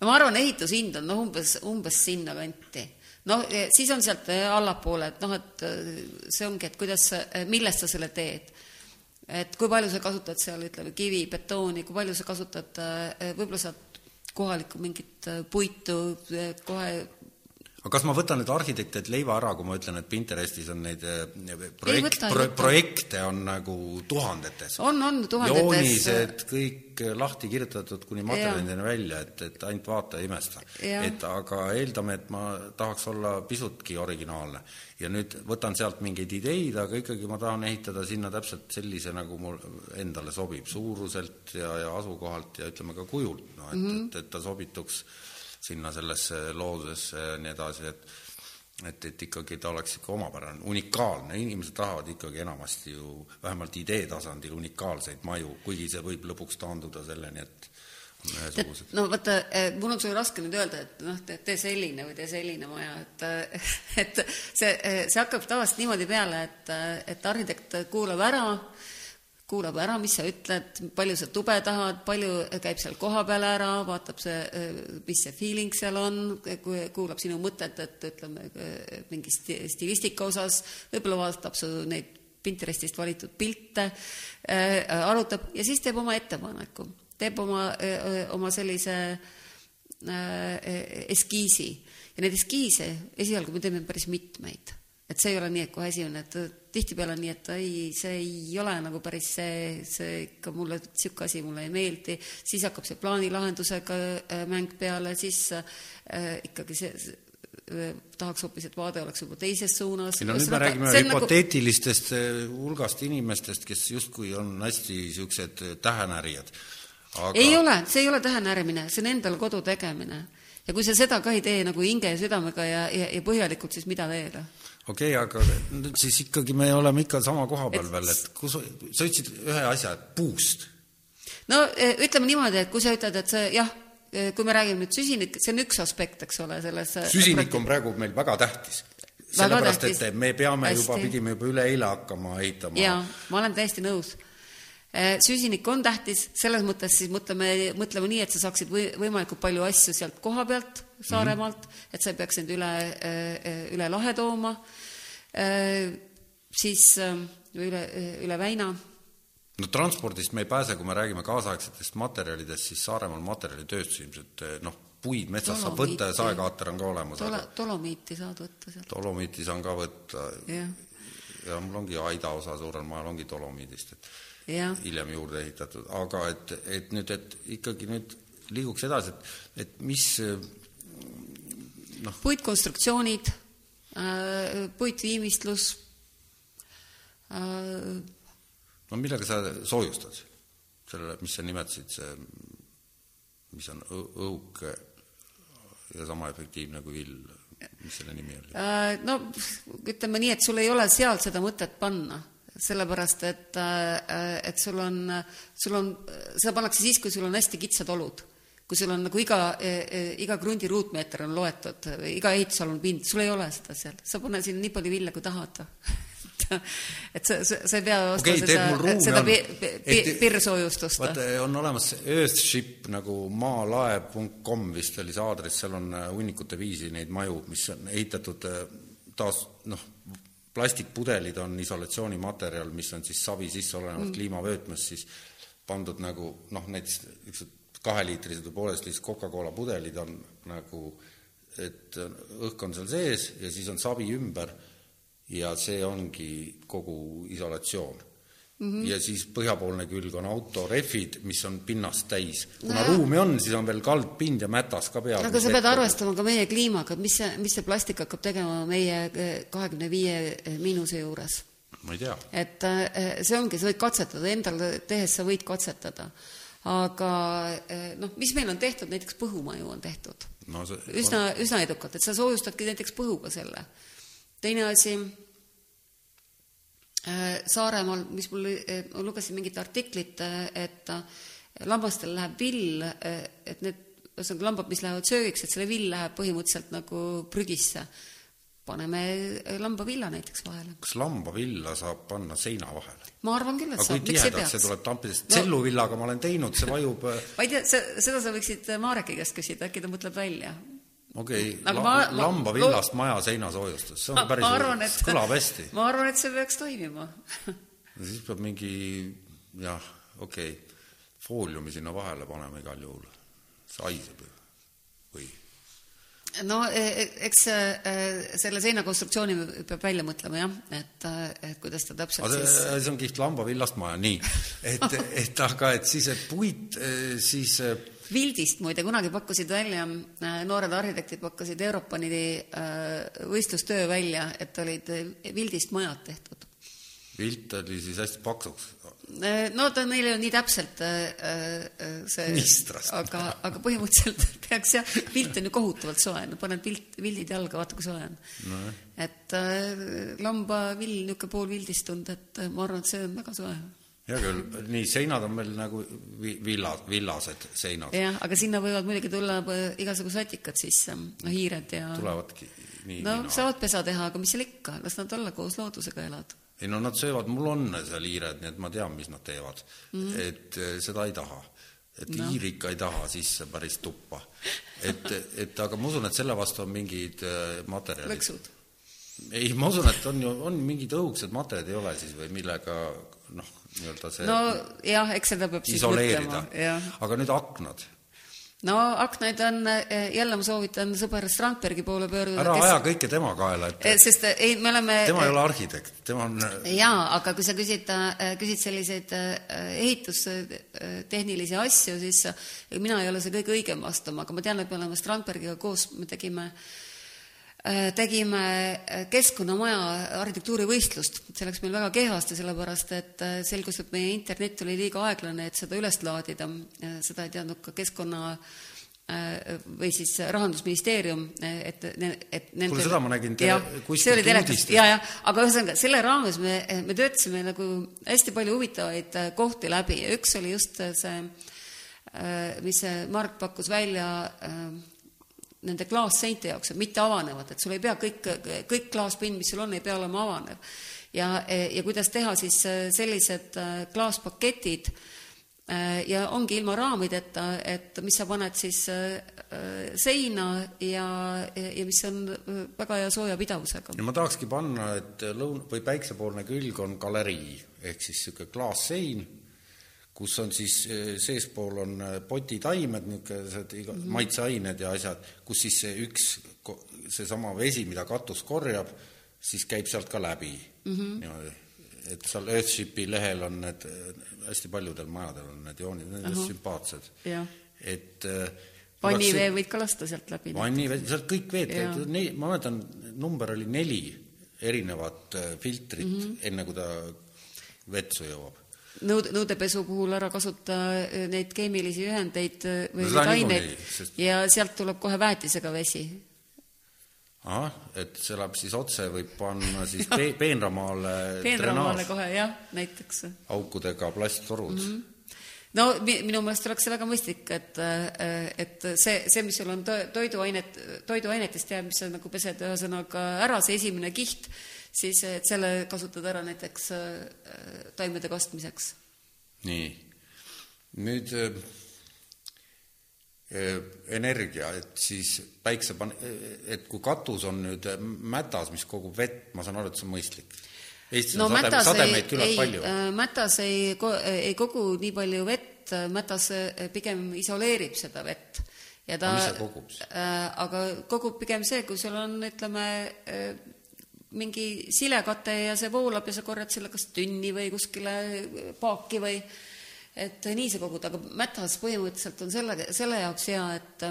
no ma arvan, ehitushind on noh, umbes, umbes sinna kanti noh, siis on sealt eh, allapoole, et noh, et eh, see ongi, et kuidas, millest sa selle teed. et kui palju sa kasutad seal, ütleme, kivi, betooni, kui palju sa kasutad, võib-olla saad kohalikku mingit puitu kohe aga kas ma võtan nüüd arhitektidelt leiva ära, kui ma ütlen, et Pinterestis on neid eh, projekt, pro, projekte on nagu tuhandetes? on, on tuhandetes. joonised kõik lahti kirjutatud kuni materjalideni välja, et, et ainult vaata ja imesta. et aga eeldame, et ma tahaks olla pisutki originaalne. ja nüüd võtan sealt mingeid ideid, aga ikkagi ma tahan ehitada sinna täpselt sellise, nagu mul endale sobib, suuruselt ja, ja asukohalt ja ütleme ka kujult, no et mm, -hmm. et, et ta sobituks sinna sellesse loodusesse ja nii edasi, et et, et ikkagi ta oleks ikka omapärane, unikaalne, inimesed tahavad ikkagi enamasti ju vähemalt idee tasandil unikaalseid maju, kuigi see võib lõpuks taanduda selleni, et no vaata, eh, mul on sulle raske nüüd öelda, et noh, tee, selline või tee selline maja, et et see, see hakkab tavaliselt niimoodi peale, et, et arhitekt kuulab ära, kuulab ära, mis sa ütled, palju sa tube tahad, palju käib seal kohapeal ära, vaatab see, mis see feeling seal on, kuulab sinu mõtet, et ütleme, mingi stilistika osas, võib-olla vaatab su neid Pinterestist valitud pilte äh,, arutab ja siis teeb oma ettepaneku, teeb oma, oma sellise äh, eskiisi. Ja neid eskiise esialgu me teeme päris mitmeid. Et see ei ole nii, et kohe esimene, et tihtipeale on nii, et ei, see ei ole nagu päris see, see ikka mulle, niisugune asi mulle ei meeldi, siis hakkab see plaanilahendusega äh, mäng peale, siis äh, ikkagi see, äh, tahaks hoopis, et vaade oleks juba teises suunas. ei no nüüd me räägime nagu- hüpoteetilistest nagu... hulgast inimestest, kes justkui on hästi niisugused tähenärijad aga.... ei ole, see ei ole tähenärimine, see on endal kodu tegemine. ja kui sa seda ka ei tee nagu hinge ja südamega ja, ja, ja põhjalikult, siis mida veel? Okei okay,, aga nüüd siis ikkagi me oleme ikka sama koha peal veel, et kus, sa ütlesid ühe asja, puust. no e, ütleme niimoodi, et kui sa ütled, et see jah, e, kui me räägime nüüd süsinik, see on üks aspekt, eks ole, selles e, süsinik on praegu meil väga tähtis. sellepärast, et me peame Hästi. juba, pidime juba üleeile hakkama ehitama. jaa, ma olen täiesti nõus süsinik on tähtis, selles mõttes siis mõtleme, mõtleme nii, et sa saaksid või, võimalikult palju asju sealt koha pealt Saaremaalt mm, -hmm. et sa ei peaks neid üle, äh, üle lahe tooma, äh, siis äh, üle, üle väina. no transpordist me ei pääse, kui me räägime kaasaegsetest materjalidest, siis Saaremaal materjalitööstus ilmselt noh, puid metsast saab võtta ja saekaater on ka olemas. Tolo, dolomiiti saad võtta sealt. dolomiiti saan ka võtta. ja mul ongi Aida osa suurel maal ongi dolomiidist, et. Hiljem juurde ehitatud, aga et, et nüüd, et ikkagi nüüd liiguks edasi, et, et mis noh. puitkonstruktsioonid, äh, puitviimistlus. Äh, no millega sa soojustad sellele, mis sa nimetasid, see, mis on õhuk ja sama efektiivne kui vill, mis selle nimi oli? Äh, no ütleme nii, et sul ei ole seal seda mõtet panna sellepärast et, et sul on, sul on, seda pannakse siis, kui sul on hästi kitsad olud. Kui sul on nagu iga, e, iga krundi ruutmeeter on loetud, iga ehitusalune pind, sul ei ole seda seal, sa pane sinna nii palju vilja, kui tahad. Et sa, sa, sa ei pea ostma okay, seda, seda pi, pi, pirsoojustust. vaata, on olemas Earthship nagu maalaev.com vist oli see aadress, seal on äh, hunnikute viisi neid maju, mis on ehitatud äh, taas noh, plastikpudelid on isolatsioonimaterjal, mis on siis savi sisse olenevalt mm. kliimavöötmest siis pandud nagu noh, näiteks niisugused kaheliitrised või pooleteistliitrised Coca-Cola pudelid on nagu, et õhk on seal sees ja siis on savi ümber ja see ongi kogu isolatsioon mm. -hmm. ja siis põhjapoolne külg on autorehvid, mis on pinnast täis. kuna no, ruumi on, siis on veel kaldpind ja mätas ka peal. aga sa pead arvestama ka meie kliimaga, mis see, mis see plastik hakkab tegema meie kahekümne viie miinuse juures ma ei tea. et eh, see ongi, sa võid katsetada, endal tehes sa võid katsetada aga eh, noh, mis meil on tehtud, näiteks põhumaju on tehtud no, see, üsna, üsna edukalt, et sa soojustadki näiteks põhuga selle. teine asi, eh, Saaremaal, mis mul, ma lugesin mingit artiklit, et lambastel läheb vill, et need, ühesõnaga lambad, mis lähevad söögiks, et selle vill läheb põhimõtteliselt nagu prügisse paneme äh, lambavilla näiteks vahele. kas lambavilla saab panna seina vahele? ma arvan küll, et aga saab, miks ei peaks? see tuleb tampidest no., tselluvillaga ma olen teinud, see vajub äh, ma ei tea, seda sa võiksid äh, Mareki käest küsida, äkki ta mõtleb välja. Okei okay,, la, lambavillast ma, maja seinasoojustus, see on päris, arvan, et, kõlab hästi. ma arvan, et see peaks toimima siis peab mingi jah, okei okay., fooliumi sinna vahele panema igal juhul, see haiseb ju, või no e, e, eks e, selle seinakonstruktsiooni peab välja mõtlema jah, et, et kuidas ta täpselt see, siis see on kihvt lambavillast maja, nii. et, et aga, et siis et puit, siis Vildist muide kunagi pakkusid välja, noored arhitektid pakkusid Europani võistlustöö välja, et olid Vildist majad tehtud. Vilt oli siis hästi paksuks. Äh, no ta neil ei ole nii täpselt äh, äh, see, aga, aga põhimõtteliselt peaks jah, pilt on ju kohutavalt soe, no paned pilt, pildid jalga, vaata kui soe on. No.. et äh, lambavill, niisugune poolvildist tund, et ma arvan, et see on väga soe hea küll, nii, seinad on meil nagu vi-, villa, villased seinad. jah, aga sinna võivad muidugi tulla igasugu satikad sisse, no hiired ja tulevadki nii no saavad pesa teha, aga mis seal ikka, las nad olla, koos loodusega elad ei no nad söövad, mul on seal hiired, nii et ma tean, mis nad teevad mm. -hmm. et eh, seda ei taha. et no. hiir ikka ei taha sisse päris tuppa. et, et aga ma usun, et selle vastu on mingid eh, materjalid. lõksud? ei, ma usun, et on ju, on mingid õhuksed materjalid ei ole siis või millega noh, nii-öelda see no jah, eks seda peab jah. aga nüüd aknad no aknaid on, eh, jälle ma soovitan sõber Strandbergi poole pöörduda. ära kes... aja kõike tema kaela, et eh, sest eh, ei, me oleme tema ei ole arhitekt, tema on jaa, aga kui sa küsid, küsid selliseid ehitustehnilisi asju, siis mina ei ole see kõige õigem vastama, aga ma tean, et me oleme Strandbergiga koos, me tegime Äh, tegime äh, Keskkonnamaja arhitektuurivõistlust, see läks meil väga kehvasti, sellepärast et äh, selgus, et meie internet oli liiga aeglane, et seda üles laadida, seda ei teadnud ka keskkonna või siis Rahandusministeerium, et, et nendel kuule, seda ma nägin tele, kuskilt uudistest. jaa, jah, aga ühesõnaga, selle raames me, me töötasime nagu hästi palju huvitavaid kohti läbi. Ja üks oli just see, mis Mark pakkus välja, nende klaasseinte jaoks, et mitte avanevad, et sul ei pea kõik, kõik klaaspind, mis sul on, ei pea olema avanev. ja, ja kuidas teha siis äh, sellised äh, klaaspaketid äh, ja ongi ilma raamideta, et mis sa paned siis seina ja, ja mis on väga hea soojapidavusega. ja ma tahakski panna, et lõun- või päiksepoolne külg on galerii ehk siis niisugune klaassein kus on siis eh, seespool on eh, potitaimed, niisugused iga- mm -hmm. maitseained ja asjad, kus siis see üks, seesama vesi, mida katus korjab, siis käib sealt ka läbi mm. -hmm. niimoodi, et seal Earthshipi lehel on need, hästi paljudel majadel on need joonid, need on sümpaatsed. et eh, vannivee võid ka lasta sealt läbi. vannivee, sealt kõik veed, ma mäletan, number oli neli erinevat filtrit mm, -hmm. enne kui ta vetsu jõuab nõud-, nõudepesu puhul ära kasuta äh, neid keemilisi ühendeid äh, või neid aineid sest... ja sealt tuleb kohe väetisega vesi. ahah, et see läheb siis otse, võib panna siis pe peenramaale peenramaale kohe, jah, näiteks. aukudega plasttorud mm. -hmm no minu meelest oleks see väga mõistlik, et, äh, et see, see, mis sul on toiduainet, toiduainetest jääb, mis sa nagu pesed ühesõnaga ära, see esimene kiht, siis et selle kasutada ära näiteks äh, taimede kastmiseks. nii, nüüd äh, äh, energia, et siis päikse pan-, et kui katus on nüüd mätas, mis kogub vett, ma saan aru, et see on mõistlik? Eestis no, on sadem, sademeid küllalt palju. mätas ei, ei kogu nii palju vett, mätas pigem isoleerib seda vett ja ta, siis? aga kogub pigem see, kui sul on, ütleme, mingi silekate ja see voolab ja sa korjad selle kas tünni või kuskile paaki või et nii see kogud, aga mätas põhimõtteliselt on selle, selle jaoks hea, et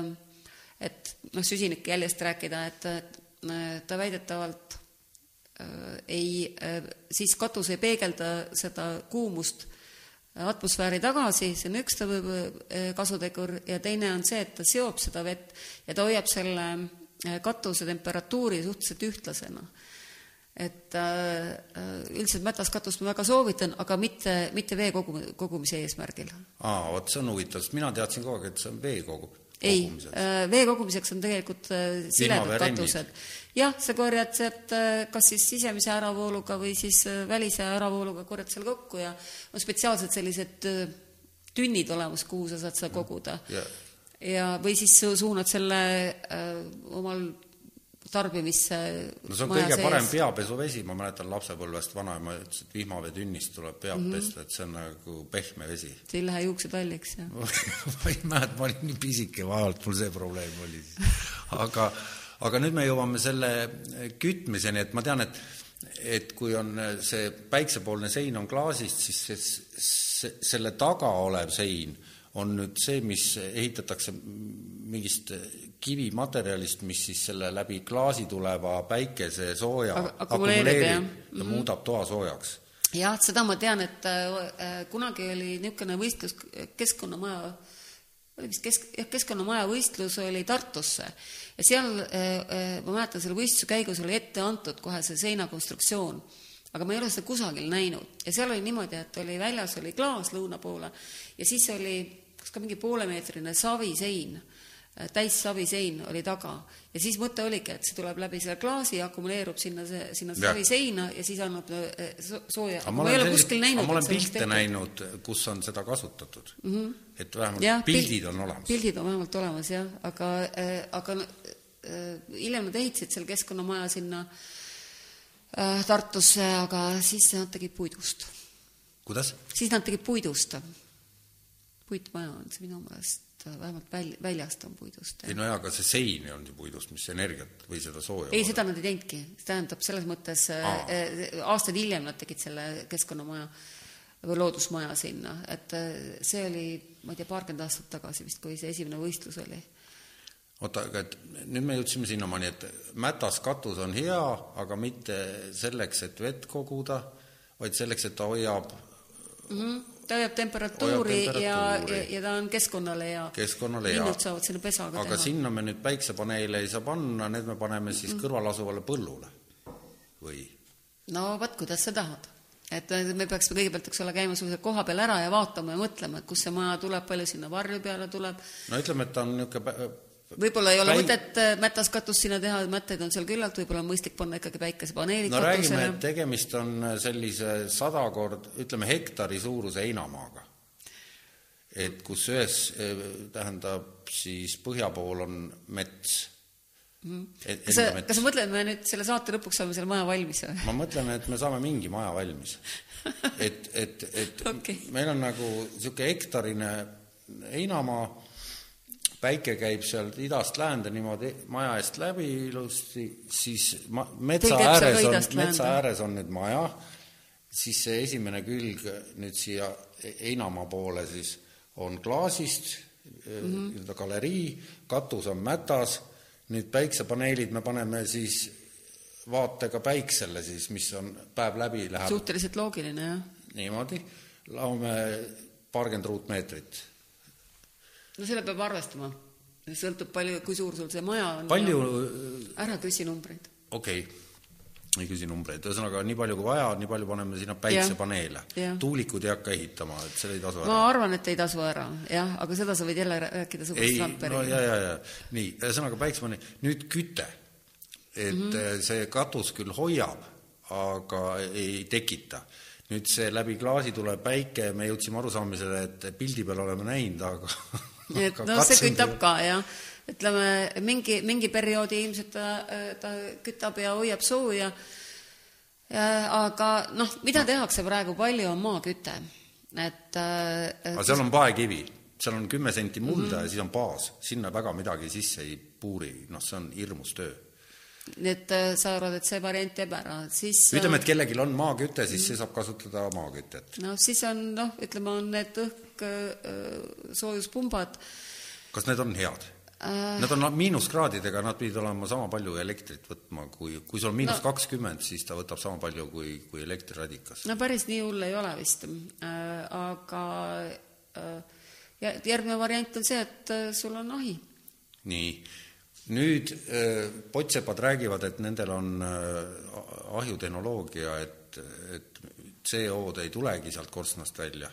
et noh, süsinikjäljest rääkida, et ta väidetavalt äh, ei äh,, siis katus ei peegelda seda kuumust atmosfääri tagasi, see on üks äh, kasutegur, ja teine on see, et ta seob seda vett ja ta hoiab selle äh, katuse temperatuuri suhteliselt ühtlasena et äh, äh, üldiselt mätaskatust ma väga soovitan, aga mitte, mitte vee kogu, kogumise eesmärgil. aa, vot see on huvitav, sest mina teadsin kogu aeg, et see on vee kogu, ei, äh, vee kogumiseks on tegelikult siledad katused. jah, sa korjad sealt kas siis sisemise äravooluga või siis välise äravooluga korjad selle kokku ja on spetsiaalsed sellised tünnid olemas, kuhu sa saad seda koguda. Ja, või siis suunad selle äh, omal tarbimisse no see on kõige sees. parem peapesuvesi, ma mäletan lapsepõlvest vanaema ütles, et vihmaveetünnist tuleb pead mm -hmm. pesta, et see on nagu pehme vesi. see ei lähe juuksed halliks, jah ma ei mäleta, ma olin nii pisike, vaevalt mul see probleem oli siis. aga, aga nüüd me jõuame selle kütmiseni, et ma tean, et et kui on see päiksepoolne sein on klaasist, siis see, see, selle taga olev sein on nüüd see, mis ehitatakse mingist kivimaterjalist, mis siis selle läbi klaasi tuleva päikese sooja akumuleerib ja mm -hmm. muudab toa soojaks. jah, seda ma tean, et äh, kunagi oli niisugune võistlus Keskkonnamaja oli vist kesk, jah, Keskkonnamaja võistlus oli Tartusse ja seal äh, äh, ma mäletan, selle võistluse käigus oli ette antud kohe see seinakonstruktsioon, aga ma ei ole seda kusagil näinud ja seal oli niimoodi, et oli väljas oli klaas lõuna poole ja siis oli ka mingi poolemeetrine savisein äh, täissavisein oli taga ja siis mõte oligi, et see tuleb läbi selle klaasi ja akumuleerub sinna see, sinna saviseina ja siis annab äh, sooja. ma ei ole kuskil näinud. ma olen pilte näinud, kus on seda kasutatud mm. -hmm. et vähemalt ja, pildid on olemas. pildid on vähemalt olemas jah, aga äh,, aga äh, hiljem nad ehitasid seal keskkonnamaja sinna äh, Tartusse, aga siis nad tegid puidust. kuidas? siis nad tegid puidust. Puitmaja on see minu meelest vähemalt väl-, väljast on puidust. ei no jaa, aga see sein ei olnud ju puidust, mis energiat või seda sooja ei, seda nad ei teinudki, tähendab selles mõttes Aa. äh, aastaid hiljem nad tegid selle keskkonnamaja või loodusmaja sinna, et äh, see oli, ma ei tea, paarkümmend aastat tagasi vist, kui see esimene võistlus oli. oota, aga et nüüd me jõudsime sinnamaani, et mätas katus on hea, aga mitte selleks, et vett koguda, vaid selleks, et ta hoiab mm -hmm ta hoiab temperatuuri, temperatuuri. ja, ja, ja ta on keskkonnale hea. keskkonnale hea. linnud saavad sinna pesaga aga teha. sinna me nüüd päiksepaneele ei saa panna, need me paneme siis mm -hmm. kõrval asuvale põllule või? no vot, kuidas sa tahad. et me peaksime kõigepealt, eks ole, käima suisa koha peal ära ja vaatama ja mõtlema, et kust see maja tuleb, palju sinna varju peale tuleb. no ütleme, et ta on niisugune võib-olla ei ole Päi... mõtet äh, mätaskatust sinna teha, mätteid on seal küllalt, võib-olla on mõistlik panna ikkagi päikesepaneelid no katusele. räägime, et tegemist on äh, sellise sada kord, ütleme hektari suuruse heinamaaga. et kus ühes, äh, tähendab siis põhja pool on mets mm.. kas sa, kas sa mõtled, me nüüd selle saate lõpuks saame selle maja valmis või? ma mõtlen, et me saame mingi maja valmis. et, et, et okay. meil on nagu niisugune hektarine heinamaa päike käib sealt idast läände niimoodi maja eest läbi ilusti, siis ma-, metsa ääres on, metsa ääres on nüüd maja, siis see esimene külg nüüd siia heinamaa poole siis on klaasist mm -hmm. nii-öelda galerii, katus on mätas, nüüd päiksepaneelid me paneme siis vaatega päiksele siis, mis on päev läbi, läheb suhteliselt loogiline, jah. niimoodi, laome paarkümmend ruutmeetrit no selle peab arvestama. sõltub palju, kui suur sul see maja on. palju ära küsi numbreid. okei okay., ei küsi numbreid, ühesõnaga nii palju kui vaja, nii palju paneme sinna päiksepaneele. tuulikud ei hakka ehitama, et selle ei tasu ära. ma arvan, et ei tasu ära, jah, aga seda sa võid jälle rääkida sõbrast Ramperiga. no ja, ja, ja nii, ühesõnaga päiksepaneel, nüüd küte. et mm -hmm. see katus küll hoiab, aga ei tekita nüüd see läbi klaasi tuleb päike, me jõudsime arusaamisele, et pildi peal oleme näinud, aga et no see kütab ka, jah. ütleme, mingi, mingi perioodi ilmselt ta, ta kütab ja hoiab sooja, aga noh, mida tehakse praegu, palju on maaküte, et aga seal on paekivi, seal on kümme senti mulda mm -hmm. ja siis on baas, sinna väga midagi sisse ei puuri, noh, see on hirmus töö et sa arvad, et see variant jääb ära, siis ütleme, et kellelgi on maaküte, siis see saab kasutada maakütet. no siis on noh, ütleme, on need õhk Äh, soojuspumbad. kas need on head? Äh, Nad on miinuskraadidega, nad pidid olema sama palju elektrit võtma, kui, kui sul on miinus kakskümmend no,, siis ta võtab sama palju kui, kui elektriradikas. no päris nii hull ei ole vist äh,, aga äh, järgmine variant on see, et äh, sul on ahi. nii, nüüd äh, pottsepad räägivad, et nendel on äh, ahjutehnoloogia, et, et CO-d ei tulegi sealt korstnast välja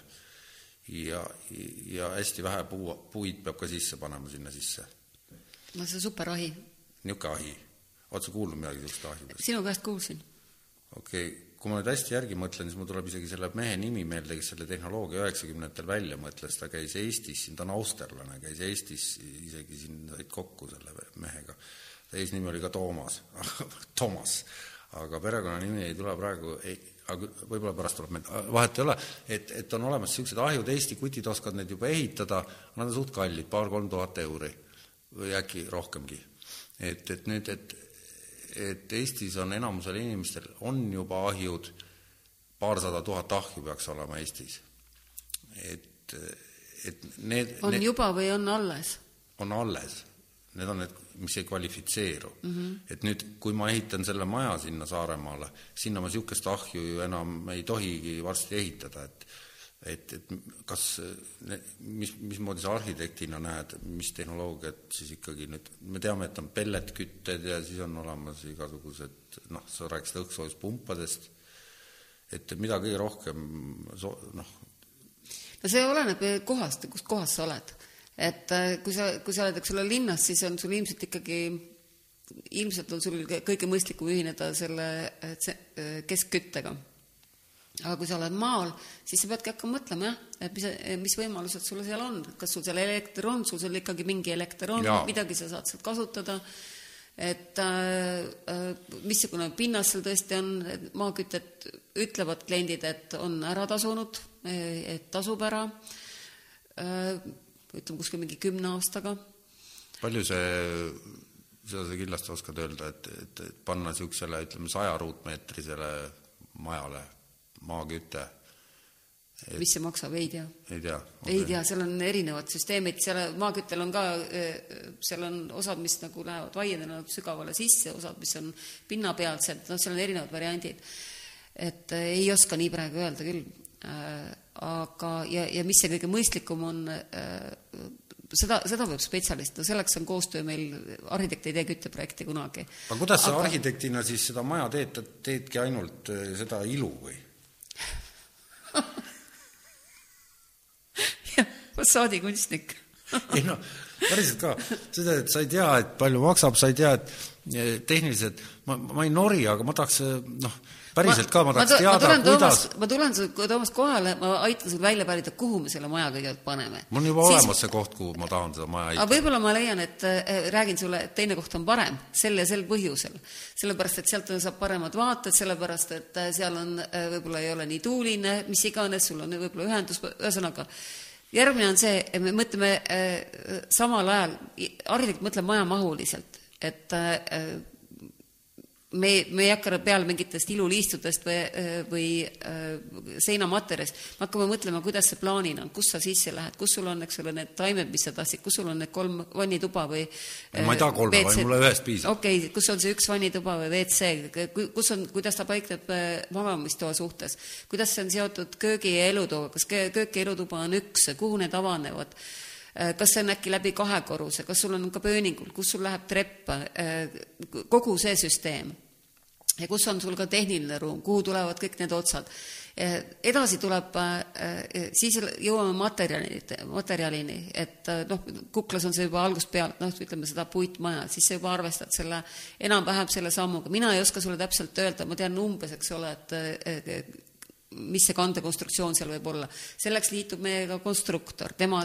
ja, ja hästi vähe puu, puid peab ka sisse panema sinna sisse. no see superahi. niisugune ahi. oled sa kuulnud midagi niisugust ahjudest? sinu käest kuulsin. okei okay., kui ma nüüd hästi järgi mõtlen, siis mul tuleb isegi selle mehe nimi meelde, kes selle tehnoloogia üheksakümnendatel välja mõtles, ta käis Eestis, ta on austerlane, käis Eestis, isegi siin said kokku selle mehega. ta eesnimi oli ka Toomas Toomas, aga perekonnanimi ei tule praegu, aga võib-olla pärast tuleb meelde, vahet ei ole, et, et on olemas niisugused ahjud, Eesti kutid oskavad neid juba ehitada, nad on suht kallid, paar-kolm tuhat euri või äkki rohkemgi. et, et nüüd, et, et Eestis on enamusel inimestel, on juba ahjud, paarsada tuhat ahju peaks olema Eestis. et, et need on need, juba või on alles? on alles need on need, mis ei kvalifitseeru mm. -hmm. et nüüd, kui ma ehitan selle maja sinna Saaremaale, sinna ma niisugust ahju ju enam ei tohigi varsti ehitada, et et, et kas, mis, mismoodi sa arhitektina näed, mis tehnoloogiat siis ikkagi nüüd, me teame, et on pelletkütted ja siis on olemas igasugused noh, sa rääkisid õhksoojuspumpadest, et mida kõige rohkem so-, noh, no see oleneb kohast, kus kohas sa oled et äh, kui sa, kui sa oled, eks ole, linnas, siis on sul ilmselt ikkagi, ilmselt on sul kõige mõistlikum ühineda selle äh, keskküttega. Aga kui sa oled maal, siis sa peadki hakkama mõtlema jah, et mis, mis võimalused sul seal on, kas sul seal elekter on, sul seal ikkagi mingi elekter on, midagi sa saad sealt kasutada. Et äh, äh, missugune pinnas seal tõesti on, maakütet ütlevad kliendid, et on ära tasunud, et tasub ära äh,, ütleme kuskil mingi kümne aastaga. palju see, seda sa kindlasti oskad öelda, et, et, et panna niisugusele, ütleme, saja ruutmeetrisele majale maaküte et mis see maksab, ei tea. ei tea okay.? ei tea, seal on erinevad süsteemid, seal maaküttel on ka, seal on osad, mis nagu lähevad vaiedena sügavale sisse, osad, mis on pinnapealsed, noh, seal on erinevad variandid. et eh, ei oska nii praegu öelda küll äh,, aga, ja, ja mis see kõige mõistlikum on äh,, seda, seda peab spetsialist, no selleks on koostöö meil, arhitekt ei tee kütteprojekti kunagi. aga kuidas sa aga... arhitektina siis seda maja teed, teedki ainult seda ilu või fassaadikunstnik ei noh, päriselt ka, seda, et sa ei tea, et palju maksab, sa ei tea, et eh, tehniliselt, ma, ma ei nori, aga ma tahaks noh, päriselt ma, ka, ma tahaks teada, kuidas ma tulen sul, Toomas, kohale, ma aitan sul välja pärida, kuhu me selle maja kõigepealt paneme. mul on juba siis... olemas see koht, kuhu ma tahan seda maja ehitada. võib-olla ma leian, et äh, räägin sulle, et teine koht on parem, sel ja sel põhjusel. sellepärast, et sealt saab paremad vaated, sellepärast et äh, seal on äh,, võib-olla ei ole nii tuuline, mis iganes, sul on võib-olla ühendus, ühesõnaga järgmine on see, et me mõtleme äh, samal ajal, arhitekt mõtleb majamahuliselt, et äh, me, me ei hakka peale mingitest iluliistudest või, või äh, seinamaterjalist, me hakkame mõtlema, kuidas see plaanina on, kus sa sisse lähed, kus sul on, eks ole, need taimed, mis sa tahtsid, kus sul on need kolm vannituba või äh, ma ei taha kolme, vaid mulle ühest piisab. okei okay,, kus on see üks vannituba või WC, kus on, kuidas ta paikneb äh, magamistoa suhtes, kuidas see on seotud köögi ja elutoaga, kas köök ja elutuba on üks, kuhu need avanevad? äh, kas see on äkki läbi kahe korruse, kas sul on ka pööningul, kus sul läheb trepp, äh, kogu see süsteem? Ja kus on sul ka tehniline ruum, kuhu tulevad kõik need otsad. edasi tuleb, äh, siis jõuame materjalid, materjalini, et äh, noh, kuklas on see juba algusest pealt, noh, ütleme seda puitmaja, siis sa juba arvestad selle, enam-vähem selle sammuga, mina ei oska sulle täpselt öelda, ma tean umbes, eks ole, et mis see kandekonstruktsioon seal võib olla. selleks liitub meiega konstruktor, tema,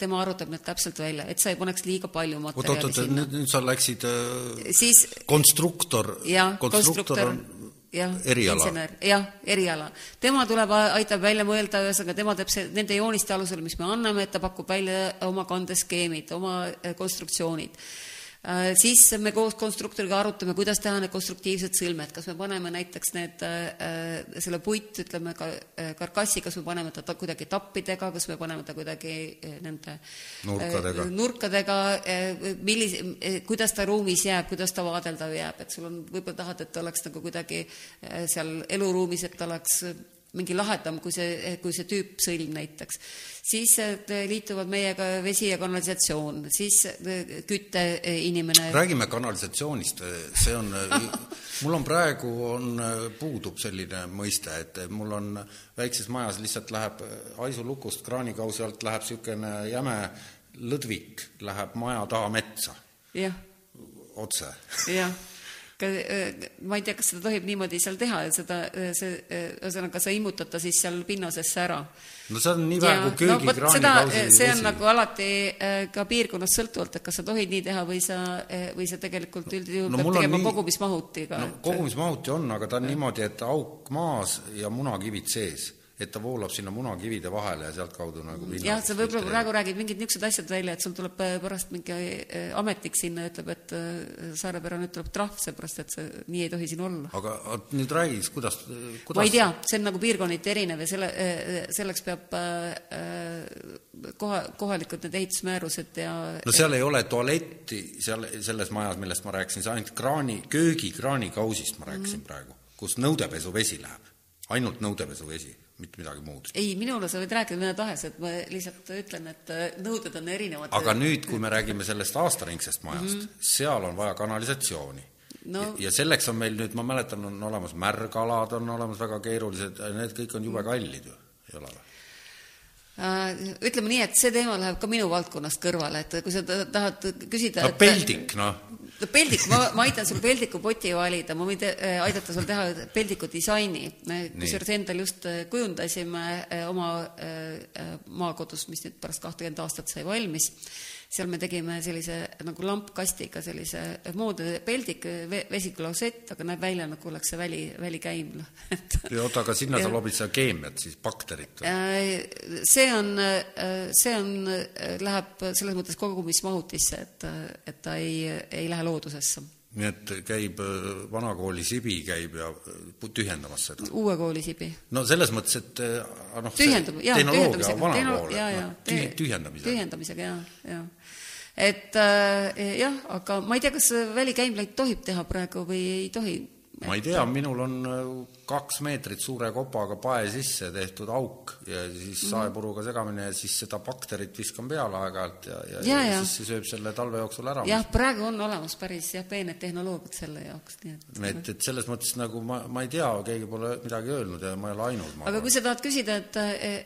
tema arvutab need täpselt välja, et sa ei paneks liiga palju materjali oot, oot, nüüd, nüüd sa läksid äh, siis konstruktor, konstruktor on jah, eriala. jah, eriala. tema tuleb, aitab välja mõelda, ühesõnaga tema teeb see, nende jooniste alusel, mis me anname, et ta pakub välja oma kandeskeemid, oma äh, konstruktsioonid siis me koos konstruktoriga arutame, kuidas teha need konstruktiivsed sõlmed, kas me paneme näiteks need, äh, selle puit, ütleme ka äh, karkassi, kas me paneme ta kuidagi tappidega, kas me paneme ta kuidagi nende nurkadega, nurkadega, millise, kuidas ta ruumis jääb, kuidas ta vaadeldav jääb, et sul on, võib-olla tahad, et ta oleks nagu kuidagi seal eluruumis, et ta oleks mingi lahedam kui see, kui see tüüpsõlm näiteks. siis liituvad meiega vesi ja kanalisatsioon, siis äh, kütteinimene. räägime kanalisatsioonist, see on, mul on praegu, on, puudub selline mõiste, et mul on väikses majas lihtsalt läheb haisulukust kraanikausi alt läheb niisugune jäme lõdvik, läheb maja taha metsa. otse. jah ma ei tea, kas seda tohib niimoodi seal teha, et seda, see, ühesõnaga sa immutad ta siis seal pinnasesse ära. no see on nii vähe kui köögikraani no, kausi see on nagu alati ka piirkonnast sõltuvalt, et kas sa tohid nii teha või sa, või sa tegelikult üldjuhul no, pead tegema nii... kogumismahutiga. no kogumismahuti on, aga ta on niimoodi, et auk maas ja munakivid sees et ta voolab sinna munakivide vahele ja sealtkaudu nagu jah, sa võib-olla praegu räägid mingid niisugused asjad välja, et sul tuleb äh, pärast mingi äh, ametnik sinna ja ütleb, et äh, Saare pere nüüd tuleb trahv, seepärast et see nii ei tohi siin olla. aga nüüd räägi siis, kuidas, kuidas ma ei tea, see on nagu piirkonniti erinev ja selle, selleks peab koha, kohalikud need ehitusmäärused ja no seal ei ole tualetti seal, selles majas, millest ma rääkisin, see ainult kraani, köögikraanikausist ma rääkisin mm -hmm. praegu, kus nõudepesuvesi läheb, ainult nõudepesuvesi mitte midagi muud. ei, minule sa võid rääkida mida tahes, et ma lihtsalt ütlen, et äh, nõuded on erinevad. aga nüüd, kui me räägime sellest aastaringsest majast mm, -hmm. seal on vaja kanalisatsiooni no.. Ja, selleks on meil nüüd, ma mäletan, on olemas märgalad, on olemas väga keerulised, need kõik on jube kallid ju, ei ole või? ütleme nii, et see teema läheb ka minu valdkonnast kõrvale, et kui sa tahad küsida no peldik, noh. No peldik, ma, ma aitan sul peldiku poti valida, ma võin te, aidata sul teha peldiku disaini. me kusjuures endal just kujundasime oma maakodus, mis nüüd pärast kahtekümmet aastat sai valmis seal me tegime sellise nagu lampkastiga sellise moodne peldik, vesiklausett, aga näeb välja nagu oleks see väli, välikäim. oota, aga sinna sa loobid seda keemiat siis, bakterit? Äh, see on, äh, see on, äh, läheb selles mõttes kogumismahutisse, et, et ta ei, ei lähe loodusesse nii et käib vanakooli sibi käib ja tühjendamas seda? uue kooli sibi. no selles mõttes, et noh, Tühjendab, jaa, tehnoloogia vanakool, noh, tühjendamisega. tühjendamisega, jaa, jaa et äh, jah, aga ma ei tea, kas välikäimlaid tohib teha praegu või ei tohi ma ei tea, minul on äh, kaks meetrit suure kopaga pae sisse tehtud auk ja siis mm. saepuruga segamine ja siis seda bakterit viskan peale aeg-ajalt ja, ja, ja, ja, siis see sööb selle talve jooksul ära. jah, praegu on olemas päris jah, peened tehnoloogiad selle jaoks, nii et et, et selles mõttes nagu ma, ma ei tea, keegi pole midagi öelnud ja ma ei ole ainus. aga kui sa tahad küsida, et,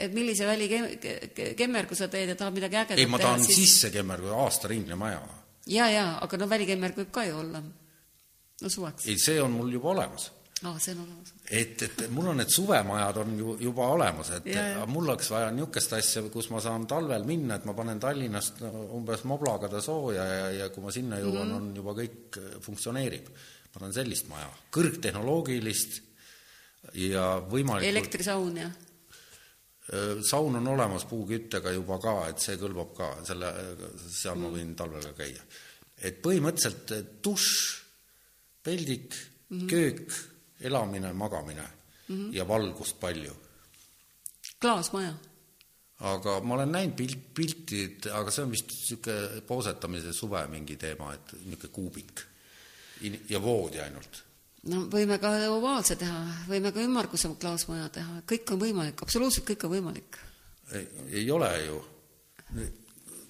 et millise väli kemmergu sa teed ja tahad midagi ägedat teha, ei, ma tahan siis... sisse kemmergu, aastaringne maja. ja, ja, aga no välikemmerg võib ka ju olla no suveks? ei, see on mul juba olemas. aa, see on olemas. et, et mul on need suvemajad on ju juba olemas, et ja, ja. mul oleks vaja niisugust asja, kus ma saan talvel minna, et ma panen Tallinnast umbes moblaga ta sooja ja, ja kui ma sinna jõuan mm, -hmm. on juba kõik äh, funktsioneerib. ma tahan sellist maja, kõrgtehnoloogilist ja võimalikult elektrisaun, jah? Äh, saun on olemas puuküttega juba ka, et see kõlbab ka, selle, seal mm. ma võin talvel ka käia. et põhimõtteliselt dušš peldik mm, -hmm. köök, elamine, magamine mm -hmm. ja valgust palju. klaasmaja? aga ma olen näinud pilt, piltid, aga see on vist niisugune poosetamise suve mingi teema, et niisugune kuubik ja voodi ainult no võime ka ovaalse teha, võime ka ümmarguse klaasmaja teha, kõik on võimalik, absoluutselt kõik on võimalik. ei ole ju.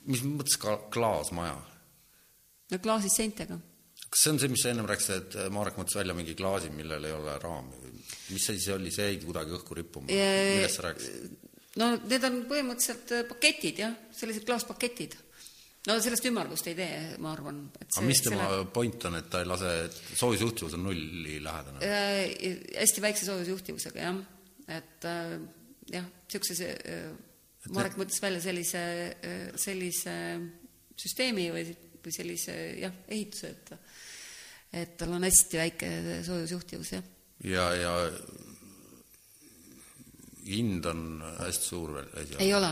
mis mõttes ka klaasmaja? no klaasist seintega kas see on see, mis sa ennem rääkisid, et äh, Marek mõtles välja mingi klaasi, millel ei ole raami või mis see oli, see jäi kuidagi õhku rippuma, millest sa rääkisid? no need on põhimõtteliselt äh, paketid jah, sellised klaaspaketid. no sellest ümmargust ei tee, ma arvan. aga mis tema selle... point on, et ta ei lase, soojusjuhtivus on nulli lähedane äh,? hästi väikse soojusjuhtivusega jah, et äh, jah, niisuguse äh, Marek mõtles välja sellise, sellise süsteemi või, või sellise jah, ehituse, et et tal on hästi väike soojusjuhtivus, jah. ja, ja hind on hästi suur veel esialgu? ei ole,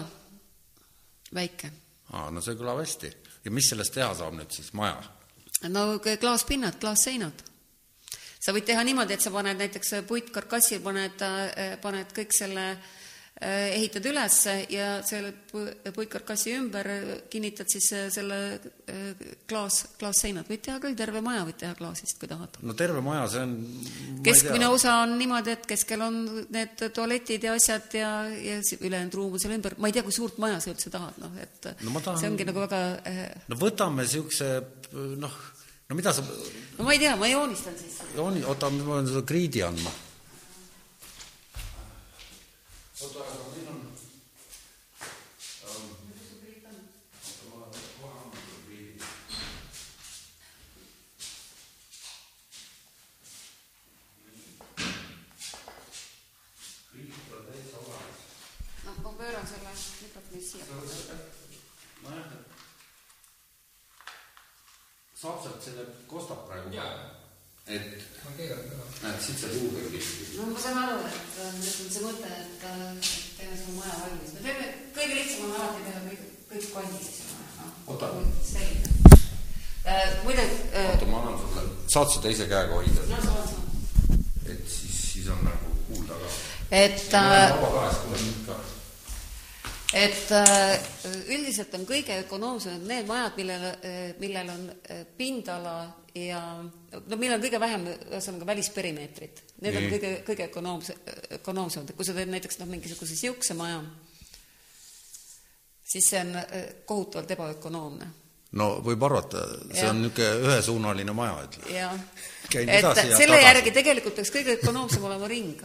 väike. aa, no see kõlab hästi. ja mis sellest teha saab nüüd siis, maja? no klaaspinnad, klaasseinad. sa võid teha niimoodi, et sa paned näiteks puitkarkassil, paned, paned kõik selle äh, Äh, ehitad üles ja selle puitkarkassi ümber kinnitad siis äh, selle äh, klaas, klaasseinad. võid teha küll, terve maja võid teha klaasist, kui tahad. no terve maja, see on keskmine osa on niimoodi, et keskel on need tualetid ja asjad ja, ja ülejäänud ruum on selle ümber, ma ei tea, kui suurt maja sa üldse tahad, noh et no, tahan... see ongi nagu väga no võtame niisuguse noh, no mida sa no ma ei tea, ma joonistan siis. jooni, oota, ma pean seda kriidi andma oota, aga meil on ähm, noh, ma pööran selle mikrofoni siia. nojah, saab sealt selle kostab praegu? Et näed, siit saab juurde pihta. no ma saan aru, et nüüd on see mõte, et, et teeme selle maja valmis. me teeme, kõige lihtsam on alati teha kõik, kõik kondis, eks ole. Oota. selge äh,. muide äh,. oota, ma annan sulle, saad sa teise käega hoida? no saan, saan. et siis, siis on nagu kuulda ka. et äh, et äh, üldiselt on kõige ökonoomsemad need majad, millel, äh, millel on pindala ja no meil on kõige vähem, ühesõnaga välisperimeetrit. Need Nii. on kõige, kõige ökonoomse, ökonoomsemad, kui sa teed näiteks noh, mingisuguse siukse maja, siis see on äh, kohutavalt ebaökonoomne. no võib arvata, see ja. on niisugune ühesuunaline maja, ütleme. et selle tagasi. järgi tegelikult peaks kõige ökonoomsem olema ring.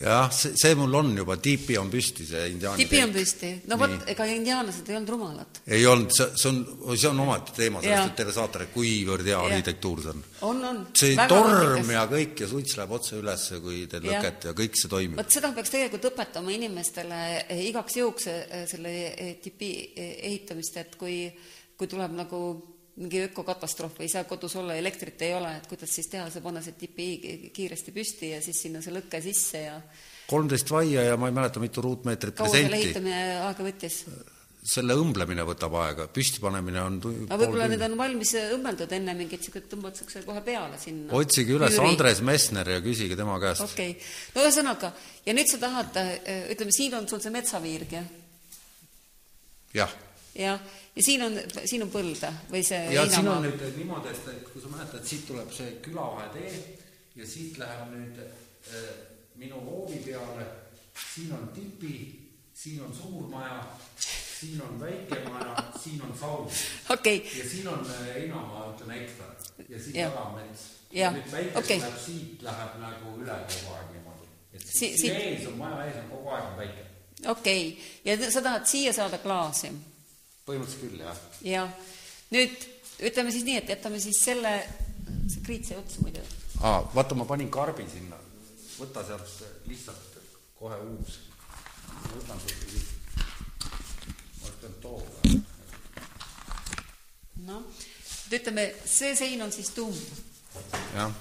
Jah, see, see mul on juba, tipi on püsti, see indiaani tipi on püsti, no vot, ega indiaanlased ei olnud rumalad. ei olnud, see, see on, see on omaette teema, sellest võib terve saate rääkida, kuivõrd hea arhitektuur see on. on, on. see Väga torm arhikas. ja kõik ja suits läheb otse üles, kui teed lõket ja kõik see toimib. vot seda peaks tegelikult õpetama inimestele eh, igaks juhuks eh, selle eh, tipi ehitamist, et kui, kui tuleb nagu mingi ökokatastroof või ei saa kodus olla, elektrit ei ole, et kuidas siis teha, sa pane see tipi kiiresti püsti ja siis sinna see lõke sisse ja kolmteist vaia ja ma ei mäleta, mitu ruutmeetrit kaua selle ehitamine aega võttis? selle õmblemine võtab aega, püstipanemine on aga võib-olla need on valmis õmmeldud enne mingit niisugust, tõmbad siukse kohe peale sinna. otsige üles Jüri. Andres Messner ja küsige tema käest. okei okay., no ühesõnaga, ja nüüd sa tahad, ütleme, siin on sul see metsaviirg, jah? jah jah, ja siin on, siin on põld või see ja siin on nüüd niimoodi, et kui sa mäletad, siit tuleb see külavahetee ja siit läheb nüüd äh, minu hoovi peale, siin on tipi, siin on suur maja, siin on väike maja, siin on saun okay.. ja siin on äh, heinamaa, ütleme hektar ja siit taga on mets. ja nüüd väike okay. läheb siit, läheb nagu üle kogu aeg niimoodi. et si siin siit... ees on, maja ees on kogu aeg on väike. okei okay., ja sa tahad siia saada klaasi põhimõtteliselt küll, jah. jah, nüüd ütleme siis nii, et jätame siis selle, see kriit sai otsa muidu. aa, vaata, ma panin karbi sinna, võta sealt lihtsalt kohe uus. ma võtan sealt siit, ma pidanud tooma. noh, ütleme, see sein on siis tumm. jah.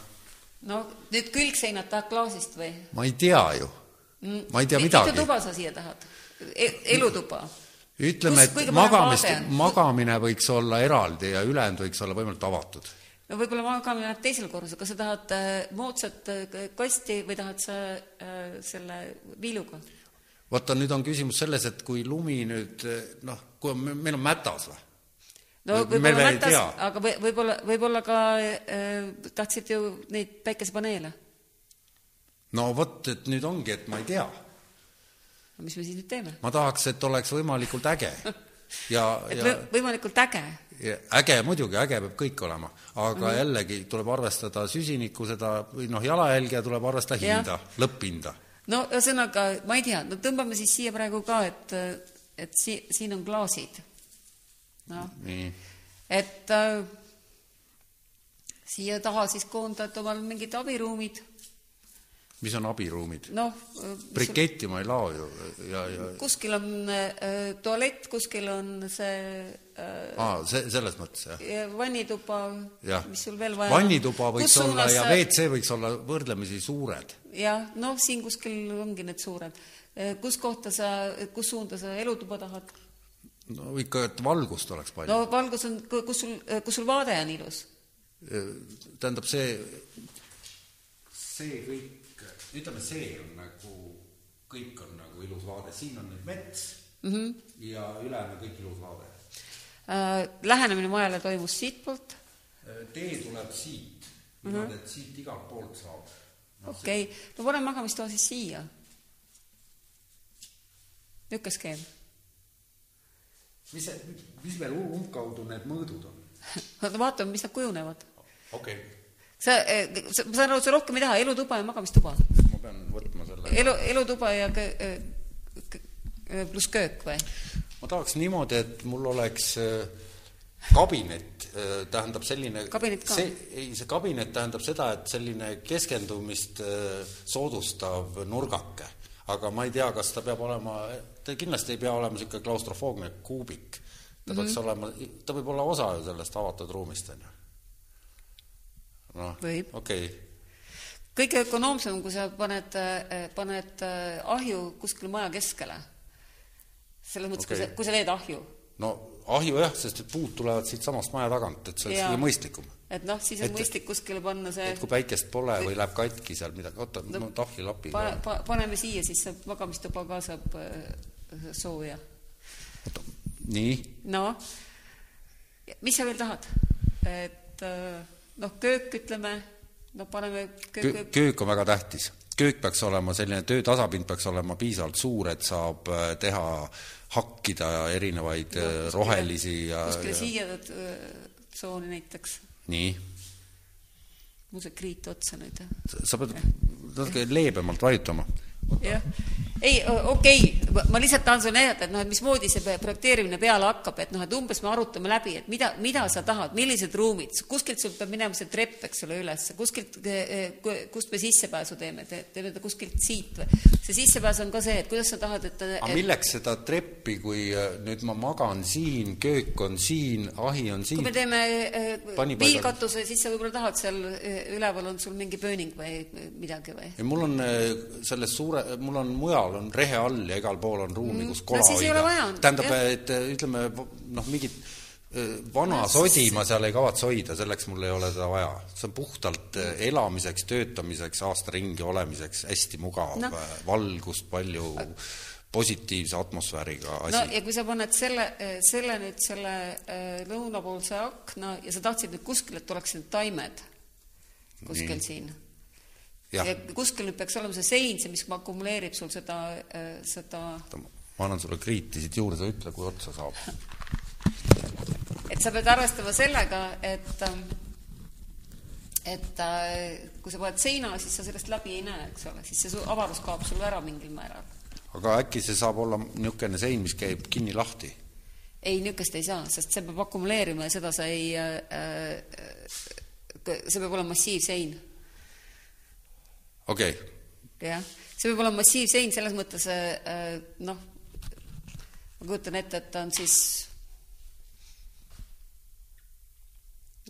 no nüüd külgseinad tahad klaasist või? ma ei tea ju. Mm, ma ei tea midagi. mitu tuba sa siia tahad e? elutuba ütleme, et magamist, magamine võiks olla eraldi ja ülejäänud võiks olla võimalikult avatud. no võib-olla magamine läheb teisel korrusel, kas sa tahad äh, moodsat äh, kasti või tahad sa äh, selle viiluga? vaata, nüüd on küsimus selles, et kui lumi nüüd noh, kui meil on mätas või? no võib-olla mätas, aga või, võib-olla, võib-olla ka äh, tahtsid ju neid päikesepaneele? no vot, et nüüd ongi, et ma ei tea no mis me siis nüüd teeme? ma tahaks, et oleks võimalikult äge ja, et ja võimalikult äge? äge muidugi, äge peab kõik olema, aga mm -hmm. jällegi tuleb arvestada süsinikku, seda või noh, jalajälge tuleb arvestada hinda, lõpphinda. no ühesõnaga, ma ei tea, no tõmbame siis siia praegu ka, et, et si-, siin on klaasid. noh, et äh, siia taha siis koondad omal mingid abiruumid mis on abiruumid? noh, briketti ma ei lao ju ja, ja kuskil on äh, tualett, kuskil on see äh, aa, see, selles mõttes, jah? vannituba, mis sul veel vaja on. vannituba võiks Kus olla ja WC võiks olla võrdlemisi suured. jah, noh, siin kuskil ongi need suured. Äh, kus kohta sa, kus suunda sa elutuba tahad? no ikka, et valgust oleks palju. no valgus on, kus sul, kus sul vaade on ilus? Äh, tähendab, see, see kõik ütleme, see on nagu, kõik on nagu ilus vaade, siin on nüüd mets mm -hmm. ja ülejäänu kõik ilus vaade äh,. Lähenemine majale toimus siitpoolt? Äh, tee tuleb siit, niimoodi mm -hmm., et siit igalt poolt saab no,. okei okay., no pane magamistoa siis siia. niisugune skeem. mis see, mis veel umbkaudu need mõõdud on? no vaatame, mis nad kujunevad. okei okay sa, eh, sa, ma saan aru, sa rohkem ei taha, elutuba ja magamistuba? Pean võtma selle. elu, elutuba ja eh, pluss köök või? ma tahaks niimoodi, et mul oleks eh, kabinet, tähendab selline kabinet ka? see, ei, see kabinet tähendab seda, et selline keskendumist soodustav nurgake. aga ma ei tea, kas ta peab olema, ta kindlasti ei pea olema niisugune klaustrofoogne kuubik. ta mm -hmm. peaks olema, ta võib olla osa ju sellest avatud ruumist, on ju noh, okei okay. Kõige ökonoomsem, kui sa paned, eh, paned eh, ahju kuskile maja keskele. selles mõttes okay., kui sa, kui sa teed ahju. no ahju jah, sest et puud tulevad siitsamast maja tagant, et see oleks kõige mõistlikum. et noh, siis on et, mõistlik kuskile panna see et kui päikest pole või läheb katki seal midagi, oota no,, ma tahvlilapi pa, pa, paneme siia, siis saab magamistuba ka saab äh, sooja. oota, nii? no, mis sa veel tahad? et noh, köök ütleme, no paneme köök, köök on väga tähtis. köök peaks olema selline, töö tasapind peaks olema piisavalt suur, et saab äh, teha, hakkida erinevaid no, äh, kuskile, rohelisi ja kuskile siia tsooni näiteks. nii. mul see kriit otsa nüüd. sa pead natuke leebemalt vajutama. Jah ei, okei okay., ma lihtsalt tahan sulle näidata, et noh, et mismoodi see projekteerimine peale hakkab, et noh, et umbes me arutame läbi, et mida, mida sa tahad, millised ruumid, kuskilt sul peab minema see trepp, eks ole, üles, kuskilt, eh, kust me sissepääsu teeme, teeme ta kuskilt siit või? see sissepääs on ka see, et kuidas sa tahad, et aga et... milleks seda treppi, kui eh, nüüd ma magan siin, köök on siin, ahi on siin? kui me teeme viilkatuse, siis sa võib-olla tahad seal üleval on sul mingi pööning või midagi või? mul on selles suure, mul on mujal on rehe all ja igal pool on ruumi, kus kola no, hoida. tähendab, et ütleme noh, mingit vana no, sodi ma seal ei kavatse hoida, selleks mul ei ole seda vaja. see on puhtalt elamiseks, töötamiseks, aasta ringi olemiseks hästi mugav no., valgust palju, positiivse atmosfääriga asi. no ja kui sa paned selle, selle nüüd selle lõunapoolse akna ja sa tahtsid nüüd kuskil, et oleks need taimed kuskil Nii. siin ja kuskil nüüd peaks olema see sein, see, mis akumuleerib sul seda, äh, seda ma annan sulle kriiti siit juurde, ütle, kui otsa saab. et sa pead arvestama sellega, et ähm, et äh, kui sa paned seina, siis sa sellest läbi ei näe, eks ole, siis see avarus kaob sul ära mingil määral. aga äkki see saab olla niisugune sein, mis käib kinni-lahti? ei, niisugust ei saa, sest see peab akumuleerima ja seda sa ei äh,, äh see peab olema massiivsein okei okay.. jah, see võib olla massiivsein selles mõttes äh, noh, ma kujutan ette, et ta on siis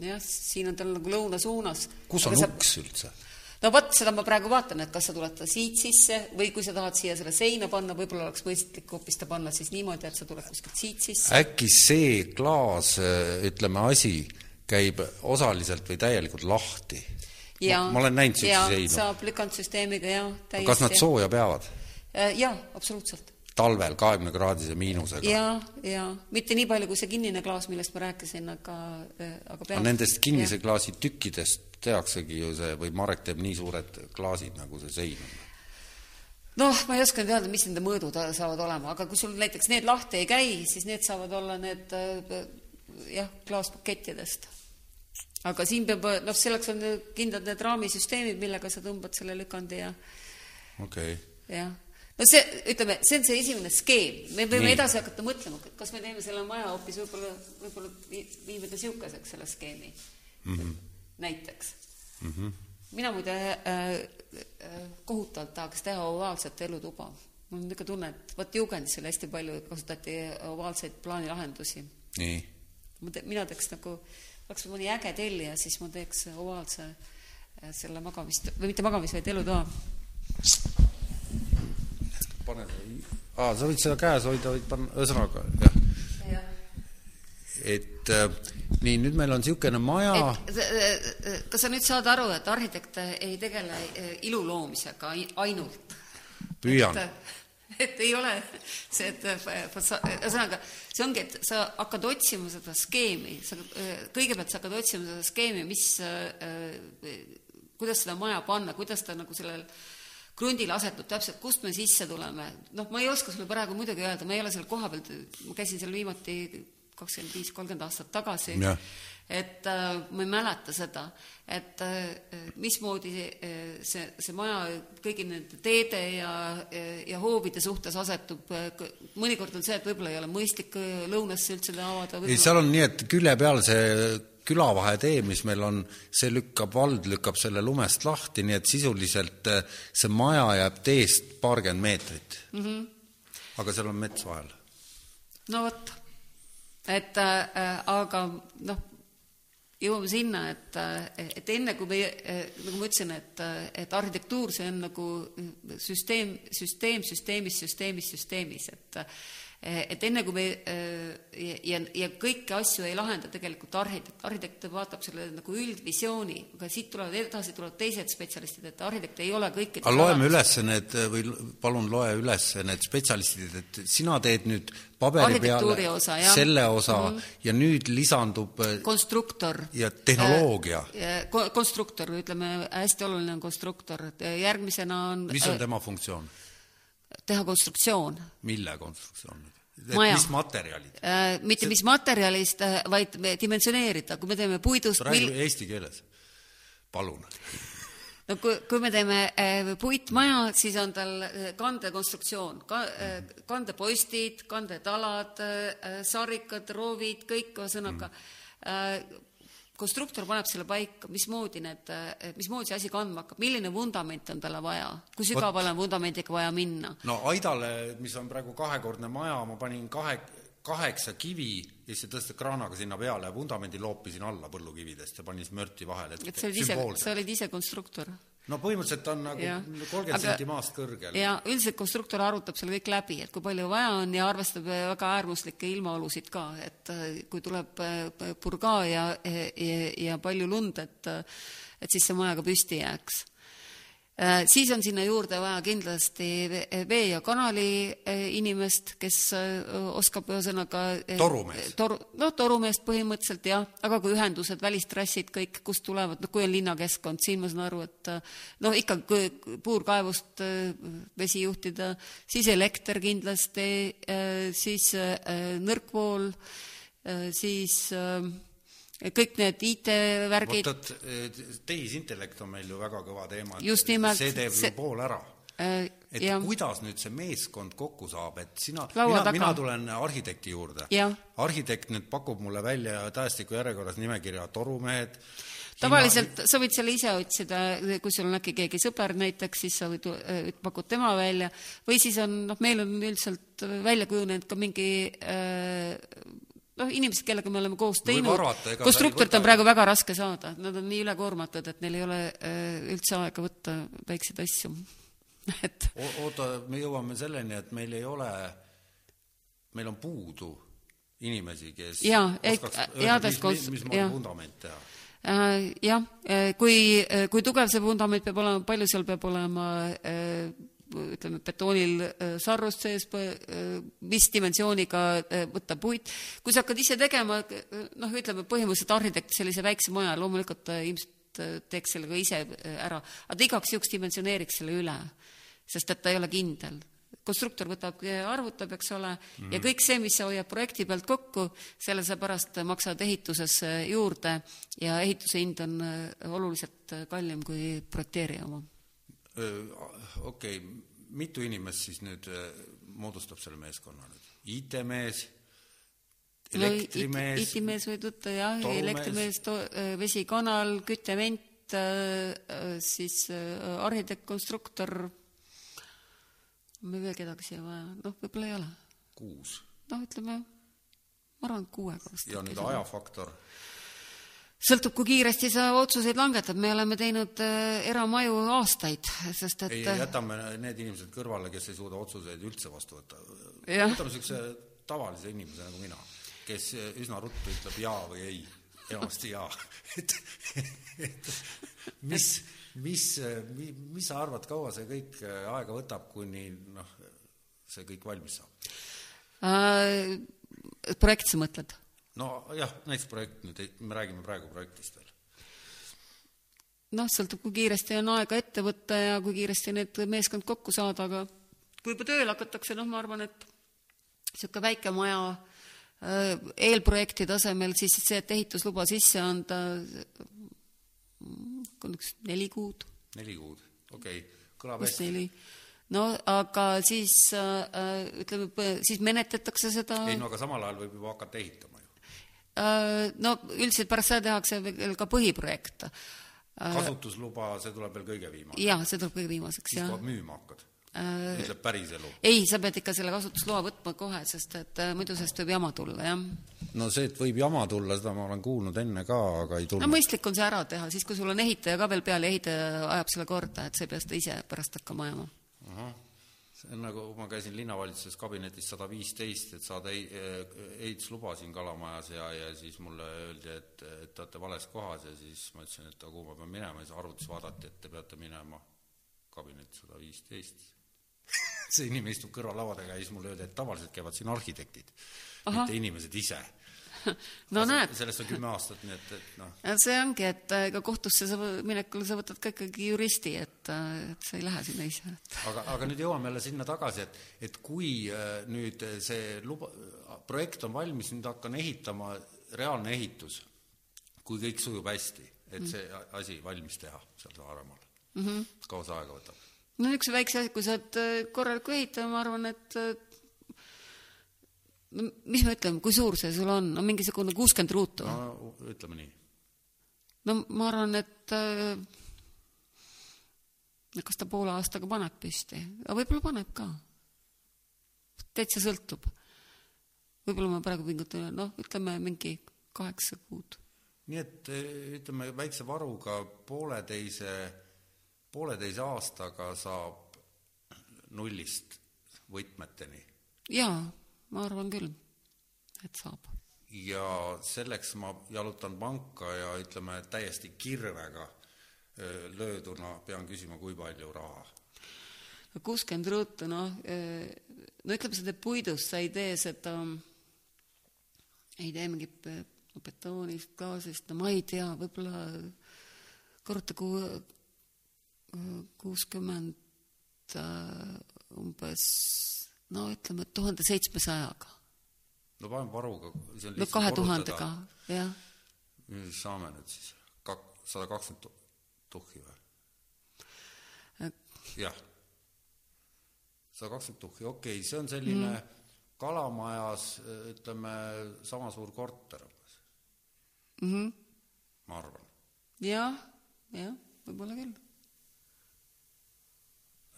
jah, siin on tal nagu lõuna suunas. kus on uks üldse? no vot, seda ma praegu vaatan, et kas sa tuled ta siit sisse või kui sa tahad siia selle seina panna, võib-olla oleks mõistlik hoopis ta panna siis niimoodi, et sa tuled kuskilt siit sisse. äkki see klaas, ütleme, asi käib osaliselt või täielikult lahti? Ja, ma olen näinud niisuguseid seinu. saab lükandsüsteemiga, jah, täiesti. kas nad sooja peavad? Äh, jaa, absoluutselt. talvel kahekümne kraadise miinusega? jaa, jaa, mitte nii palju kui see kinnine klaas, millest ma rääkisin, aga, äh, aga peab. Nendest kinnise ja. klaasi tükkidest tehaksegi ju see, või Marek teeb nii suured klaasid, nagu see sein on noh, ma ei oska nüüd öelda, mis nende mõõdud saavad olema, aga kui sul näiteks need lahti ei käi, siis need saavad olla need äh, jah, klaaspakettidest aga siin peab, noh, selleks on kindlad need raamisüsteemid, millega sa tõmbad selle lükandi ja okei okay.. jah. no see, ütleme, see on see esimene skeem, me võime Nii. edasi hakata mõtlema, kas me teeme selle maja hoopis võib-olla, võib-olla viime ta niisuguseks, selle skeemi mm. -hmm. näiteks mm. -hmm. mina muide äh, äh, kohutavalt tahaks teha ovaalset elutuba. mul on niisugune tunne, et vot Jugendis oli hästi palju, kasutati ovaalseid plaanilahendusi. nii? mina teeks nagu äh, oleks mõni äge tellija, siis ma teeks ovaalse äh, selle magamist, või mitte magamist, vaid elutoa. pane, aa, sa võid seda käes hoida, võid panna, ühesõnaga, jah ja. et äh, nii, nüüd meil on niisugune maja. Äh, kas sa nüüd saad aru, et arhitekt ei tegele ilu loomisega ainult? püüan et ei ole see, et ühesõnaga, see ongi, et sa hakkad otsima seda skeemi, sa kõigepealt sa hakkad otsima seda skeemi, mis, kuidas seda maja panna, kuidas ta nagu sellel krundile asetub täpselt, kust me sisse tuleme. noh, ma ei oska sulle praegu muidugi öelda, ma ei ole seal kohapeal, ma käisin seal viimati kakskümmend viis, kolmkümmend aastat tagasi et äh, ma ei mäleta seda, et äh, mismoodi äh, see, see maja kõigi nende teede ja, ja hoovide suhtes asetub, mõnikord on see, et võib-olla ei ole mõistlik lõunasse üldse avada. ei, seal on nii, et külje peal see külavahetee, mis meil on, see lükkab, vald lükkab selle lumest lahti, nii et sisuliselt see maja jääb teest paarkümmend meetrit mm. -hmm. aga seal on mets vahel. no vot, et äh, aga noh jõuame sinna, et, et enne kui me, nagu ma ütlesin, et, et arhitektuur, see on nagu süsteem, süsteem süsteemis, süsteemis, süsteemis, et et enne kui me ja, ja kõiki asju ei lahenda tegelikult arhitekt, arhitekt vaatab selle nagu üldvisiooni, aga siit tulevad edasi, tulevad teised spetsialistid, et arhitekt ei ole kõikide aga loeme üles need või palun loe üles need spetsialistid, et sina teed nüüd paberi peale osa, jah. selle osa mm -hmm. ja nüüd lisandub konstruktor. ja tehnoloogia äh,. konstruktor, ütleme, hästi oluline on konstruktor, järgmisena on mis on tema funktsioon? teha konstruktsioon. mille konstruktsioon? Maja. mis materjalid äh,? mitte See... mis materjalist, äh, vaid dimensioneerida, kui me teeme puidust räägi mil... eesti keeles, palun no kui, kui me teeme äh, puitmaja, siis on tal äh, kandekonstruktsioon ka,, kandepostid, kandetalad sarikad, roovid, kõik ühesõnaga mm. Konstruktor paneb selle paika, mismoodi need, mismoodi see asi kandma hakkab, milline vundament on talle vaja, kui sügavale on vundamendiga vaja minna? no Aidale, mis on praegu kahekordne maja, ma panin kahe, kaheksa kivi ja siis tõstsid kraanaga sinna peale ja vundamendi loopisin alla põllukividest ja panin smörti vahele, et sa olid ise, sa olid ise konstruktor? No põhimõtteliselt on nagu kolmkümmend senti maast kõrgel. ja üldiselt konstruktor arutab selle kõik läbi, et kui palju vaja on ja arvestab väga äärmuslikke ilmaolusid ka, et äh, kui tuleb äh, purgaa ja, ja, ja palju lund, et et siis see maja ka püsti jääks Äh, siis on sinna juurde vaja kindlasti vee- ja kanali äh, inimest, kes äh, oskab ühesõnaga torumees. toru, noh, torumeest põhimõtteliselt jah, aga ka ühendused, välistrassid, kõik, kust tulevad, noh, kui on linnakeskkond, siin ma saan aru, et noh, ikka puurkaevust vesi juhtida, siis elekter kindlasti, siis nõrkvool, siis kõik need IT-värgid. et tehisintellekt on meil ju väga kõva teema. just nimelt. see teeb see... ju pool ära äh,. et ja. kuidas nüüd see meeskond kokku saab, et sina, mina, mina tulen arhitekti juurde. arhitekt nüüd pakub mulle välja tähestiku järjekorras nimekirja torumehed, tavaliselt Hiina... sa võid selle ise otsida, kui sul on äkki keegi sõber näiteks, siis sa võid, äh, pakud tema välja, või siis on, noh, meil on üldiselt välja kujunenud ka mingi äh, noh, inimesed, kellega me oleme koos teinud, konstruktorit on praegu väga raske saada, nad on nii ülekoormatud, et neil ei ole äh, üldse aega võtta väikseid asju. Et oota, me jõuame selleni, et meil ei ole, meil on puudu inimesi, kes ja, oskaks öelda, mis, mis, mismoodi vundament teha. Äh, jah, äh, kui, kui tugev see vundament peab olema, palju seal peab olema ütleme, betoonil äh, sarrust sees, äh, mis dimensiooniga äh, võtta puit. kui sa hakkad ise tegema, noh, ütleme põhimõtteliselt arhitekt sellise väikse maja, loomulikult ta ilmselt teeks selle ka ise ära, aga ta igaks juhuks dimensioneeriks selle üle, sest et ta ei ole kindel konstruktor võtab, arvutab, eks ole mm, -hmm. ja kõik see, mis sa hoiad projekti pealt kokku, selle sa pärast maksad ehituses juurde ja ehituse hind on oluliselt kallim kui projekteerija oma okei okay,, mitu inimest siis nüüd moodustab selle meeskonna nüüd? IT-mees, elektrimees no,? IT-mees võib võtta jah, elektrimees, vesikanal, küttevent, siis arhitekt, konstruktor, on meil veel kedagi siia vaja, noh, võib-olla ei ole. kuus? noh, ütleme, ma arvan, et kuuega vast. ja nüüd ajafaktor sõltub, kui kiiresti sa otsuseid langetad, me oleme teinud äh, eramaju aastaid, sest et ei, äh, jätame need inimesed kõrvale, kes ei suuda otsuseid üldse vastu võtta. võtame niisuguse tavalise inimese nagu mina, kes üsna ruttu ütleb jaa või ei, enamasti jaa et, et mis, mis, mis sa arvad, kaua see kõik äh, aega võtab, kuni noh, see kõik valmis saab äh,? projekt sa mõtled? Nojah, näiteks projekt nüüd, me räägime praegu projektist veel. noh, sõltub, kui kiiresti on aega ette võtta ja kui kiiresti need meeskond kokku saada, aga kui juba tööle hakatakse, noh, ma arvan, et niisugune väike maja äh, eelprojekti tasemel, siis see, et ehitusluba sisse anda, üks neli kuud. neli kuud, okei okay., kõlab hästi. no aga siis äh, ütleme, siis menetletakse seda ei no aga samal ajal võib juba hakata ehitama Äh, no üldiselt pärast seda tehakse veel ka põhiprojekt. Äh, kasutusluba, see tuleb veel kõige viimaseks? jah, see tuleb kõige viimaseks, jah. siis kohe müüma hakkad? Äh, ütleb päriselu? ei, sa pead ikka selle kasutusloa võtma kohe, sest et muidu sellest võib jama tulla, jah. no see, et võib jama tulla, seda ma olen kuulnud enne ka, aga ei tulnud. no mõistlik on see ära teha, siis kui sul on ehitaja ka veel peal ja ehitaja ajab selle korda, et sa ei pea seda ise pärast hakkama ajama nagu, ma käisin linnavalitsuses kabinetis sada viisteist, et saada ehitusluba siin Kalamajas ja, ja siis mulle öeldi, et, et te olete vales kohas ja siis ma ütlesin, et aga kuhu ma pean minema ja siis arvutis vaadati, et te peate minema kabinetti sada viisteist. see inimene istub kõrvallaua taga ja siis mulle öeldi, et tavaliselt käivad siin arhitektid, mitte inimesed ise no näed. sellest on kümme aastat, nii et, et noh. see ongi, et ega kohtusse sa minekul sa võtad ka ikkagi juristi, et, et sa ei lähe sinna ise aga, aga nüüd jõuame jälle sinna tagasi, et, et kui äh, nüüd see luba, projekt on valmis, nüüd hakkan ehitama, reaalne ehitus, kui kõik sujub hästi, et see asi valmis teha seal Saaremaal mm. -hmm. kaua see aega võtab? no niisuguse väikse asja, kui sa oled äh, korraliku ehitaja, ma arvan, et äh, no mis me ütleme, kui suur see sul on, no mingisugune kuuskümmend ruutu? no ütleme nii. no ma arvan, et äh, kas ta poole aastaga paneb püsti, aga võib-olla paneb ka. täitsa sõltub. võib-olla ma praegu pingutan, noh, ütleme mingi kaheksa kuud. nii et ütleme, väikse varuga pooleteise, pooleteise aastaga saab nullist võtmeteni? jaa, ma arvan küll, et saab. ja selleks ma jalutan panka ja ütleme, täiesti kirvega lööduna pean küsima, kui palju raha? kuuskümmend ruutu, noh, no ütleme, sa teed puidust, sa ei tee seda, ei tee mingit betoonist, klaasist, no ma ei tea, võib-olla korruta ku-, kuuskümmend umbes no ütleme, tuhande seitsmesajaga. no paneme varuga, see on lihtsalt no kahe tuhandega, jah. mis saame nüüd siis, kak-, sada kakskümmend tuhhi või? jah. sada kakskümmend tuhhi, okei okay,, see on selline mm. kalamajas ütleme, sama suur korter umbes mm. -hmm. ma arvan ja,. jah, jah, võib-olla küll.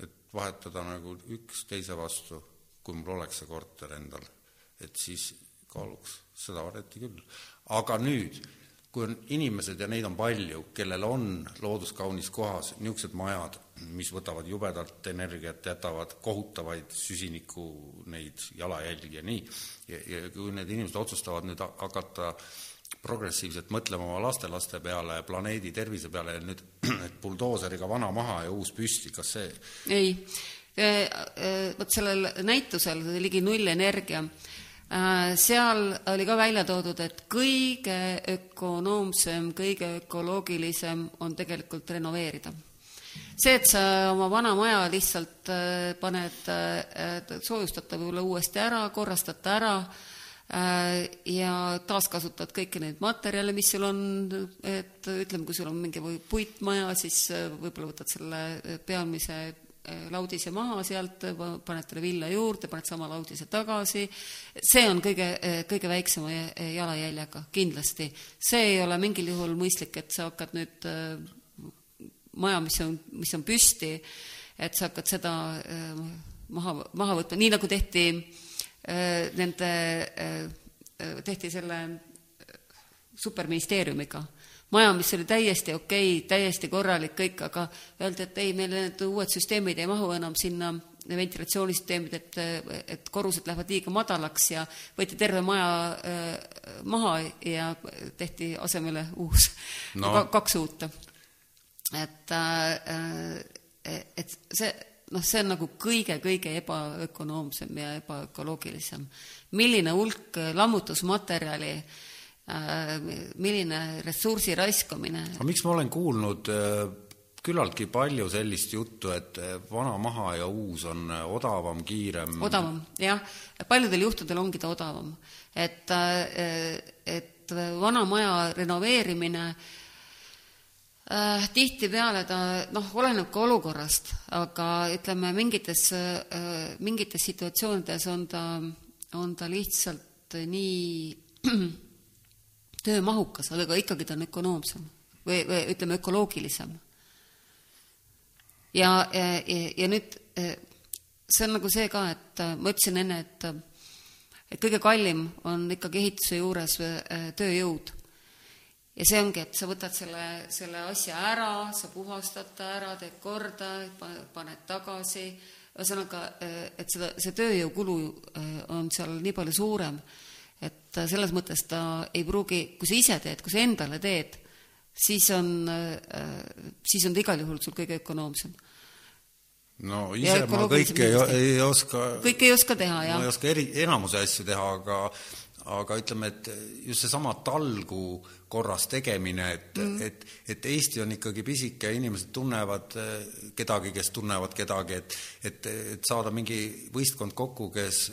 et vahetada nagu üks teise vastu, kui mul oleks see korter endal, et siis kaaluks seda varianti küll. aga nüüd kui on inimesed ja neid on palju, kellel on looduskaunis kohas niisugused majad, mis võtavad jubedalt energiat, jätavad kohutavaid süsiniku neid jalajälgi ja nii, ja, kui need inimesed otsustavad nüüd hakata progressiivselt mõtlema oma lastelaste peale, planeedi tervise peale ja nüüd, et buldooseriga vana maha ja uus püsti, kas see ei, vot sellel näitusel Ligi null energia Äh, seal oli ka välja toodud, et kõige ökonoomsem, kõige ökoloogilisem on tegelikult renoveerida. see, et sa oma vana maja lihtsalt äh, paned, äh, soojustad ta võib-olla uuesti ära, korrastad ta ära ja taaskasutad kõiki neid materjale, mis sul on, et ütleme, kui sul on mingi puitmaja, siis võib-olla võtad selle peamise Äh, laudise maha sealt, paned talle villa juurde, paned sama laudise tagasi, see on kõige, äh, kõige väiksema jalajäljega, kindlasti. see ei ole mingil juhul mõistlik, et sa hakkad nüüd äh, maja, mis on, mis on püsti, et sa hakkad seda maha, maha võtma, nii nagu tehti nende, tehti selle superministeeriumiga maja, mis oli täiesti okei okay,, täiesti korralik kõik, aga öeldi, et ei, meil need uued süsteemid ei mahu enam sinna, ventilatsioonisüsteemid, et, et korrused lähevad liiga madalaks ja võeti terve maja äh, maha ja tehti asemele uus no., kaks uut. et äh,, et see noh, see on nagu kõige-kõige ebaökonoomsem ja ebaökoloogilisem. milline hulk lammutusmaterjali äh, Äh, milline ressursi raiskamine. aga miks ma olen kuulnud äh, küllaltki palju sellist juttu, et äh, vana maha ja uus on odavam, kiirem? odavam, jah. paljudel juhtudel ongi ta odavam. et, et vana maja renoveerimine äh, tihtipeale ta noh, oleneb ka olukorrast, aga ütleme, mingites äh,, mingites situatsioonides on ta, on ta lihtsalt nii töömahukas, aga ikkagi ta on ökonoomsem või, või ütleme, ökoloogilisem. ja, ja, ja nüüd see on nagu see ka, et ma ütlesin enne, et et kõige kallim on ikkagi ehituse juures tööjõud. ja see ongi, et sa võtad selle, selle asja ära, sa puhastad ta ära, teed korda, paned tagasi, ühesõnaga, et seda, see tööjõukulu on seal nii palju suurem et selles mõttes ta ei pruugi, kui sa ise teed, kui sa endale teed, siis on, siis on ta igal juhul sul kõige ökonoomsem. no ise ma kõike ei, ei oska kõike ei oska teha, jah. ma ei oska eri, enamuse asju teha, aga aga ütleme, et just seesama talgu korras tegemine, et mm., et, et Eesti on ikkagi pisike ja inimesed tunnevad kedagi, kes tunnevad kedagi, et et, et saada mingi võistkond kokku, kes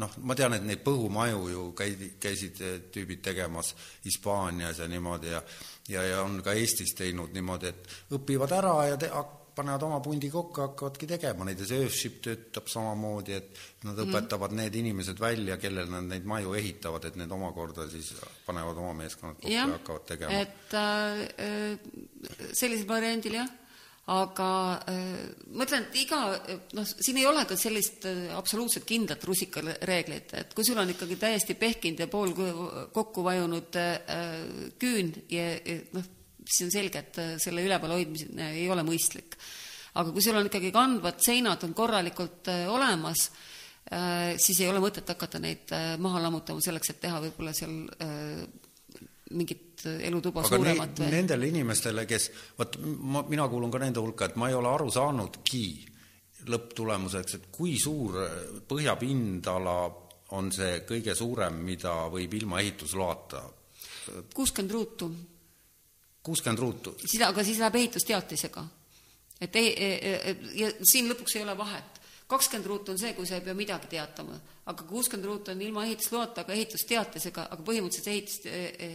noh, ma tean, et neid põhumaju ju käidi, käisid eh, tüübid tegemas Hispaanias ja niimoodi ja ja, ja on ka Eestis teinud niimoodi, et õpivad ära ja te, panevad oma pundi kokku, hakkavadki tegema neid ja see ööship töötab samamoodi, et nad mhm. õpetavad mm. need inimesed välja, kellel nad neid maju ehitavad, et need omakorda siis panevad oma meeskonnad kokku ja, ja hakkavad tegema. et äh, sellisel variandil jah aga äh, ma ütlen, et iga, noh, siin ei ole ka sellist äh, absoluutselt kindlat rusikareeglit, et kui sul on ikkagi täiesti pehkinud ja pool kokku vajunud äh, küün ja noh, siis on selge, et äh, selle üleval hoidmine ei ole mõistlik. aga kui sul on ikkagi kandvad seinad on korralikult äh, olemas, äh, siis ei ole mõtet hakata neid maha lammutama selleks, et teha võib-olla seal mingit elutuba aga suuremat või? Nendele inimestele, kes, vot ma, mina kuulun ka nende hulka, et ma ei ole aru saanudki lõpptulemuseks, et kui suur põhjapindala on see kõige suurem, mida võib ilma ehitusloata kuuskümmend ruutu. kuuskümmend ruutu? siis, aga siis läheb ehitusteatisega. et ei, e, e, e, ja siin lõpuks ei ole vahet kakskümmend ruutu on see, kui sa ei pea midagi teatama, aga kuuskümmend ruutu on ilma ehitusloata, aga ehitusteatisega, aga põhimõtteliselt see ehitus,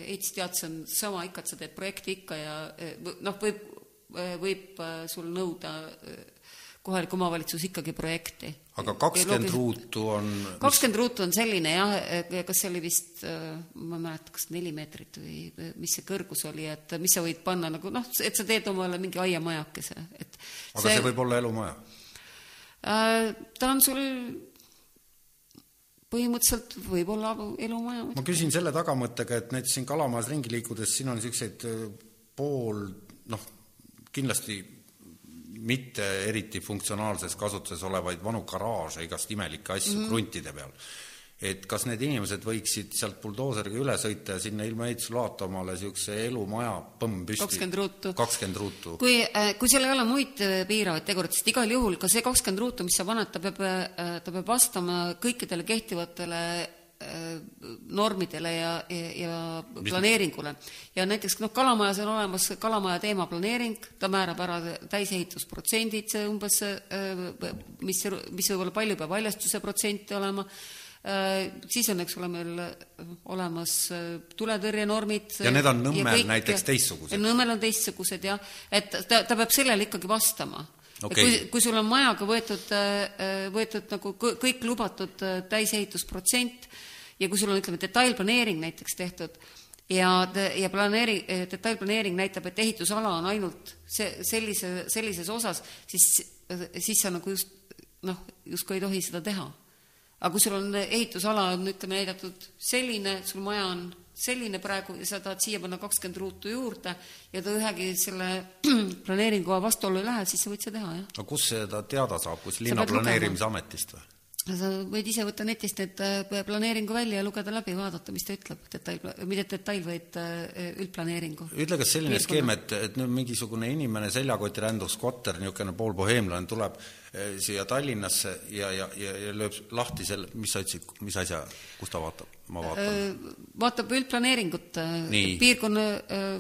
ehitusteatis on sama ikka, et sa teed projekti ikka ja noh, võib, võib sul nõuda kohalik omavalitsus ikkagi projekti. aga kakskümmend ruutu on kakskümmend ruutu on selline jah, kas see oli vist, ma ei mäleta, kas neli meetrit või mis see kõrgus oli, et mis sa võid panna nagu noh, et sa teed omale mingi aiamajakese, et aga see, see võib olla elumaja? Äh, ta on sul põhimõtteliselt võib-olla elumaja. ma küsin selle tagamõttega, et näiteks siin Kalamajas ringi liikudes, siin on niisuguseid äh, pool noh, kindlasti mitte eriti funktsionaalses kasutuses olevaid vanu garaaže, igast imelikke asju mm -hmm. kruntide peal et kas need inimesed võiksid sealt buldooseriga üle sõita ja sinna ilma ehitusloata omale niisuguse elumaja põmm püsti kakskümmend ruutu. kakskümmend ruutu. kui, äh, kui seal ei ole muid äh, piiravaid tegureid, sest igal juhul ka see kakskümmend ruutu, mis sa paned, ta peab, äh, ta peab vastama kõikidele kehtivatele normidele ja, ja, ja planeeringule. ja näiteks noh, Kalamajas on olemas Kalamaja teemaplaneering, ta määrab ära täisehitusprotsendid, umbes, mis, mis võib olla palju peab haljastuse protsenti olema, siis on, eks ole, meil äh, olemas äh, tuletõrjenormid. ja need on Nõmmel kõik, näiteks teistsugused? Nõmmel on teistsugused jah, et ta, ta peab sellele ikkagi vastama okay.. kui, kui sul on majaga võetud, võetud nagu kõik lubatud täisehitusprotsent ja kui sul on, ütleme, detailplaneering näiteks tehtud ja, ja planeeri-, detailplaneering näitab, et ehitusala on ainult see, sellise, sellises osas, siis, siis sa nagu just noh, justkui ei tohi seda teha aga kui sul on ehitusala on, ütleme, näidatud selline, sul maja on selline praegu ja sa tahad siia panna kakskümmend ruutu juurde ja ta ühegi selle planeeringuga vastuollu ei lähe, siis sa võid seda teha, jah. aga kus seda teada saab, kus linna planeerimisametist või? sa võid ise võtta netist need äh, planeeringu välja ja lugeda läbi, vaadata, mis ta ütleb, detail, mitte detail, vaid äh, üldplaneeringu. ütle, kas selline Piirkonna. skeem, et, et nüüd mingisugune inimene seljakotiränduv skvotter, niisugune poolboheemlane tuleb äh, siia Tallinnasse ja, ja, ja, ja lööb lahti selle, mis sa ütlesid, mis asja, kus ta vaatab? ma vaatan. vaatab üldplaneeringut, piirkonna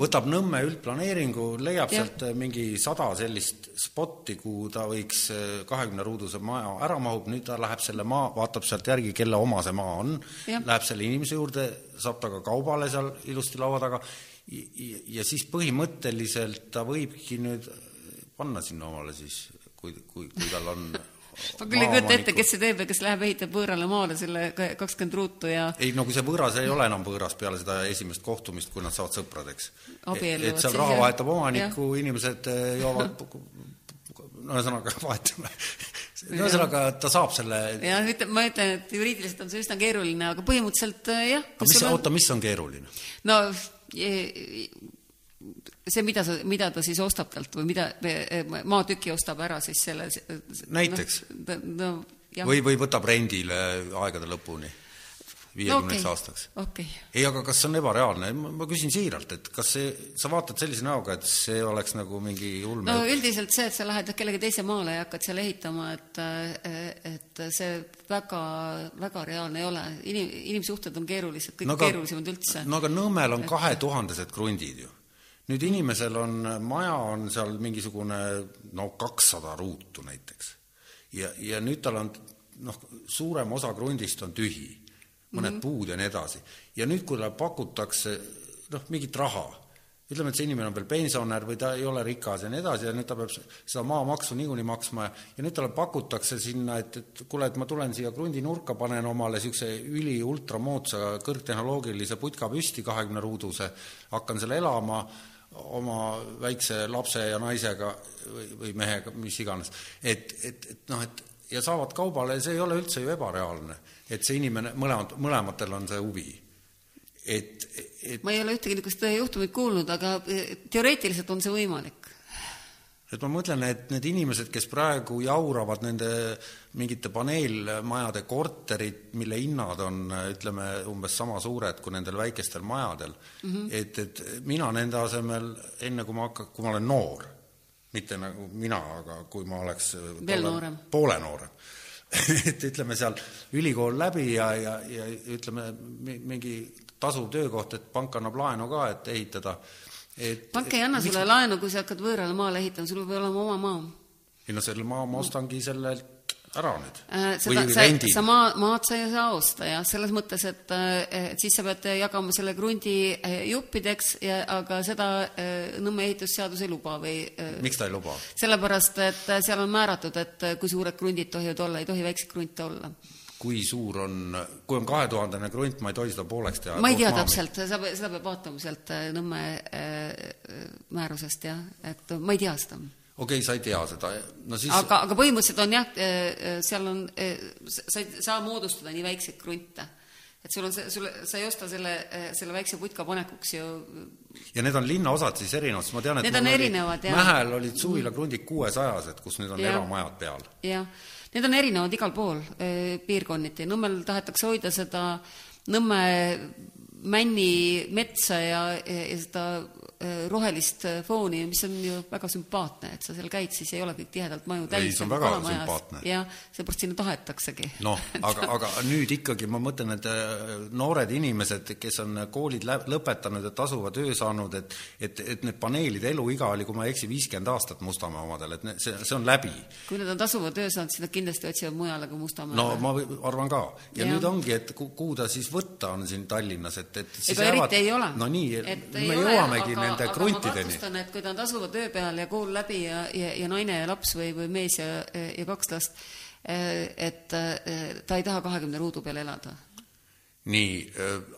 võtab Nõmme üldplaneeringu, leiab ja. sealt mingi sada sellist spotti, kuhu ta võiks kahekümne ruuduse maja ära mahub, nüüd ta läheb selle maa, vaatab sealt järgi, kelle oma see maa on, läheb selle inimese juurde, saab ta ka kaubale seal ilusti laua taga ja, ja siis põhimõtteliselt ta võibki nüüd panna sinna omale siis, kui, kui, kui tal on ma küll ei kujuta ette, kes see teeb ja kes läheb ehitab võõrale maale selle kakskümmend ruutu ja ei no kui see võõras ei ole enam võõras peale seda esimest kohtumist, kui nad saavad sõpradeks. et seal raha vahetab omanikku, inimesed eh, joovad no ühesõnaga vahetame ühesõnaga ta saab selle jah, ütleme, ma ütlen, et juriidiliselt on see üsna keeruline, aga põhimõtteliselt eh, jah. aga mis, oota, mis on keeruline? no see, mida sa, mida ta siis ostab talt või mida maatüki ostab ära siis selle näiteks no,? No, või, või võtab rendile aegade lõpuni, viiekümneks okay. aastaks okay.. ei, aga kas see on ebareaalne, ma küsin siiralt, et kas see, sa vaatad sellise näoga, et see oleks nagu mingi ulme no üldiselt see, et sa lähed kellegi teise maale ja hakkad seal ehitama, et et see väga, väga reaalne ei ole, inim-, inimsuhted on keerulised, kõik no, keerulisemad üldse. no aga Nõmmel on kahetuhandesed krundid ju nüüd inimesel on, maja on seal mingisugune no kakssada ruutu näiteks. ja, ja nüüd tal on noh, suurem osa krundist on tühi, mõned mm -hmm. puud ja nii edasi. ja nüüd, kui talle pakutakse noh, mingit raha, ütleme, et see inimene on veel pensionär või ta ei ole rikas ja nii edasi ja nüüd ta peab seda maamaksu niikuinii maksma ja, ja nüüd talle pakutakse sinna, et, et kuule, et ma tulen siia krundi nurka, panen omale niisuguse üli ultramoodsa kõrgtehnoloogilise putka püsti, kahekümne ruuduse, hakkan seal elama oma väikse lapse ja naisega või, või mehega, mis iganes. et, et, et noh, et ja saavad kaubale, see ei ole üldse ju ebareaalne, et see inimene, mõlemad, mõlematel on see huvi et, et ma ei ole ühtegi niisugust juhtumit kuulnud, aga eh, teoreetiliselt on see võimalik. Et ma mõtlen, et need inimesed, kes praegu jauravad nende mingite paneelmajade korterid, mille hinnad on ütleme, umbes sama suured kui nendel väikestel majadel mm, -hmm. et, et mina nende asemel, enne kui ma hakkan, kui ma olen noor, mitte nagu mina, aga kui ma oleks veel noorem, poole noorem et ütleme seal ülikool läbi ja, ja, ja ütleme mingi tasuv töökoht, et pank annab laenu ka, et ehitada. Et pank ei anna sulle laenu, kui sa hakkad võõrale maale ehitama, sul peab olema oma maa. ei no selle maa ma ostangi sellelt ära nüüd äh,. seda, sa, sa maa, maad sa ei saa osta jah, selles mõttes, et, äh, et siis sa pead jagama selle krundi äh, juppideks ja aga seda äh, Nõmme ehitusseadus ei luba või miks ta ei luba? sellepärast, et seal on määratud, et kui suured krundid tohivad olla, ei tohi väikseid krunte olla kui suur on, kui on kahetuhandene krunt, ma ei tohi seda pooleks teha? ma ei tea täpselt, seda, seda peab vaatama sealt äh, Nõmme äh, määrusest jah, et ma ei tea seda. okei okay,, sa ei tea seda, no siis aga, aga põhimõtteliselt on jah, äh, seal on, sa ei saa moodustada nii väikseid krunte. et sul on see, sul, sa ei osta selle, selle väikse putka panekuks ju ja need on linnaosad siis erinevad, sest ma tean, et need on erinevad, jah. Mähel olid suvilakrundid kuuesajased, kus nüüd on ja. eramajad peal. jah Need on erinevad igal pool eh, piirkonniti, Nõmmel tahetakse hoida seda Nõmme männi metsa ja, ja seda rohelist äh, fooni, mis on ju väga sümpaatne, et sa seal käid, siis ei ole kõik tihedalt maju täis. ei, see on väga sümpaatne. jah, seepärast sinna tahetaksegi. noh, aga, aga nüüd ikkagi ma mõtlen, et äh, noored inimesed, kes on koolid lõpetanud ja tasuva töö saanud, et et, et need paneelide eluiga oli, kui ma ei eksi, viiskümmend aastat Mustamäe omadel, et see, see on läbi. kui nad on tasuva töö saanud, siis nad kindlasti otsivad mujale kui Mustamäele. no ma arvan ka. ja, nüüd ongi, et kuhu ta siis võtta on siin Tallinnas, et, et ega jäävad... eriti ei ole. no nii, me jõuamegi aga nende kruntideni. et kui ta on tasuva töö peal ja kool läbi ja, ja, ja naine ja laps või, või mees ja, ja kaks last, et ta ei taha kahekümne ruudu peal elada nii,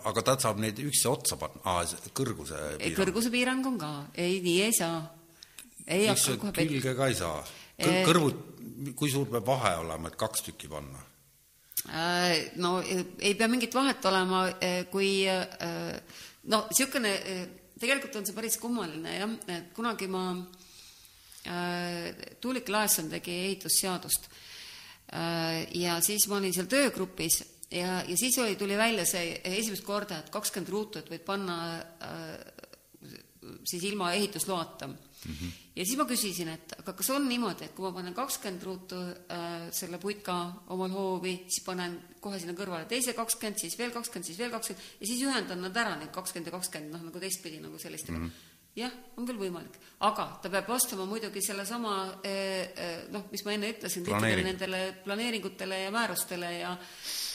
aga ta saab neid üksteise otsa panna, kõrguse piirang. kõrguse piirang on ka, ei, nii ei saa. ei hakka kohe pet-. külge ka ei saa Kõr. kõrvud, kui suur peab vahe olema, et kaks tükki panna? no ei pea mingit vahet olema, kui no niisugune tegelikult on see päris kummaline jah, et kunagi ma äh,, Tuulik Laesson tegi ehitusseadust äh, ja siis ma olin seal töögrupis ja, ja siis oli, tuli välja see esimest korda, et kakskümmend ruutu, et võid panna äh, siis ilma ehitusloata mm. -hmm. ja siis ma küsisin, et aga kas on niimoodi, et kui ma panen kakskümmend ruutu äh, selle putka omal hoovi, siis panen kohe sinna kõrvale teise kakskümmend, siis veel kakskümmend, siis veel kakskümmend. Ja siis ühendan nad ära, need kakskümmend ja kakskümmend, noh nagu teistpidi nagu sellistega mm. -hmm jah, on küll võimalik, aga ta peab vastama muidugi sellesama eh, eh, noh, mis ma enne ütlesin, kõikidele nendele planeeringutele ja määrustele ja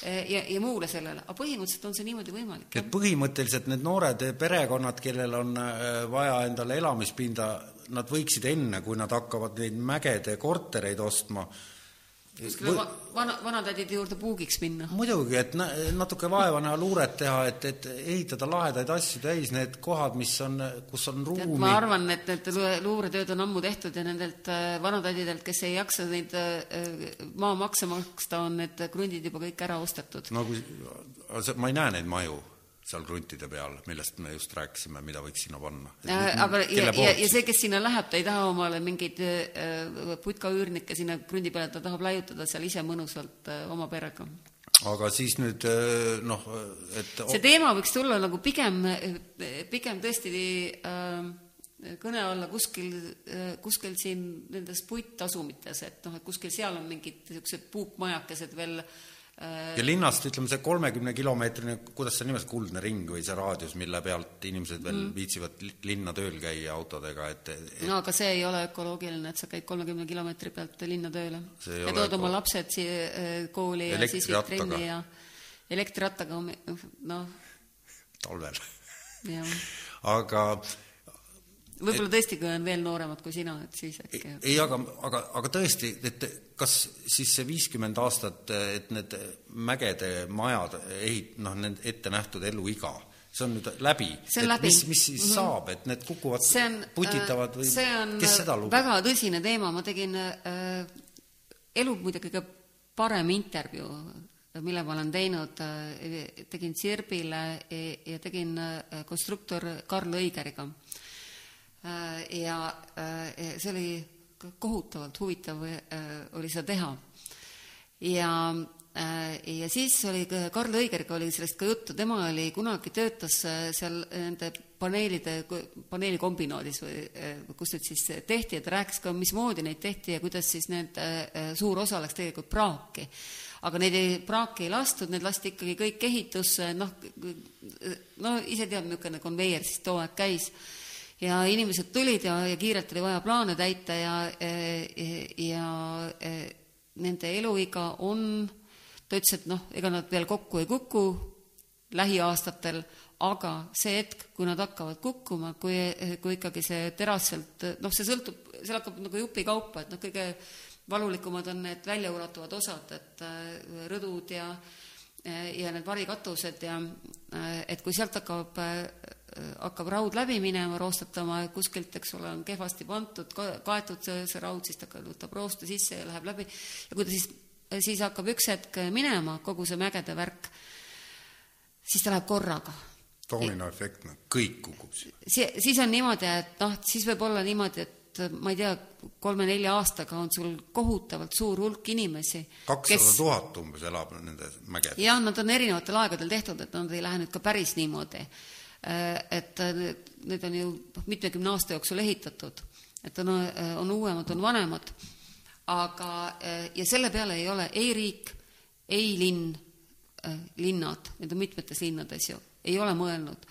ja, ja muule sellele, aga põhimõtteliselt on see niimoodi võimalik. et põhimõtteliselt need noored perekonnad, kellel on eh, vaja endale elamispinda nad võiksid enne, kui nad hakkavad neid mägede kortereid ostma, kuskile va vana, vanatädide juurde puugiks minna. muidugi, et natuke vaeva näha, luuret teha, et, et ehitada lahedaid asju täis need kohad, mis on, kus on ruumi. ma arvan, et need luuretööd on ammu tehtud ja nendelt äh, vanatädidelt, kes ei jaksa neid äh, maamakse maksta, on need krundid juba kõik ära ostetud. no kui, ma ei näe neid maju seal kruntide peal, millest me just rääkisime, mida võiks sinna panna. aga ja, ja, ja see, kes sinna läheb, ta ei taha omale mingeid äh, putkaüürnikke sinna krundi peale, ta tahab laiutada seal ise mõnusalt äh, oma perega. aga siis nüüd äh, noh, et see teema võiks tulla nagu pigem, pigem tõesti äh, kõne alla kuskil, kuskil siin nendes puittasumites, et noh, et kuskil seal on mingid niisugused puukmajakesed veel äh, ja linnast, ütleme see kolmekümne kilomeetrine, kuidas see nimelt, kuldne ring või see raadius, mille pealt inimesed veel mm. viitsivad linna tööl käia autodega, et, et no aga see ei ole ökoloogiline, et sa käid kolmekümne kilomeetri pealt linna tööle. ja tood oma lapsed siia äh, kooli ja siis viid trenni ja elektrirattaga, noh. talvel aga võib-olla tõesti, kui on veel nooremad kui sina, et siis äkki ei, aga, aga, aga tõesti, et kas siis see viiskümmend aastat, et need mägede majad ehit-, noh, nende ette nähtud eluiga, see on nüüd läbi. see on läbi. mis, mis siis mm -hmm. saab, et need kukuvad, putitavad või see on kes seda lubab? väga tõsine teema, ma tegin äh, elu muide kõige parem intervjuu, mille ma olen teinud, tegin Sirbile ja tegin konstruktor Karl Õigeriga Äh, ja äh, see oli kohutavalt huvitav äh, oli seda teha. ja, ja siis oli Karl Õigeriga oli sellest ka juttu, tema oli kunagi, töötas seal nende paneelide, paneelikombinaadis või kus need siis tehti, et rääkis ka, mismoodi neid tehti ja kuidas siis need, suur osa läks tegelikult praaki. Aga neid ei, praaki ei lastud, need lasti ikkagi kõik ehitusse, noh, no ise tead, niisugune konveier siis too aeg käis ja inimesed tulid ja, ja kiirelt oli vaja plaane täita ja, ja, ja nende eluiga on, ta ütles, et noh, ega nad veel kokku ei kuku lähiaastatel, aga see hetk, kui nad hakkavad kukkuma, kui, kui ikkagi see teras sealt, noh, see sõltub, seal hakkab nagu jupikaupa, et noh, kõige valulikumad on need väljaulatuvad osad, et rõdud ja ja need varikatused ja et kui sealt hakkab hakkab raud läbi minema, roostatama, kuskilt, eks ole, on kehvasti pandud, kaetud see, see raud, siis ta võtab rooste sisse ja läheb läbi. ja kui ta siis, siis hakkab üks hetk minema, kogu see mägede värk, siis ta läheb korraga. dominoefekt, noh, kõik kukub siis. siis on niimoodi, et noh, siis võib olla niimoodi, et ma ei tea, kolme-nelja aastaga on sul kohutavalt suur hulk inimesi. kakssada tuhat umbes elab nende mägedes. jah, nad on erinevatel aegadel tehtud, et nad ei lähe nüüd ka päris niimoodi et äh, need on ju mitmekümne aasta jooksul ehitatud, et on, äh, on uuemad, on vanemad, aga, ja selle peale ei ole ei riik, ei linn, linnad, need on mitmetes linnades ju, ei ole mõelnud.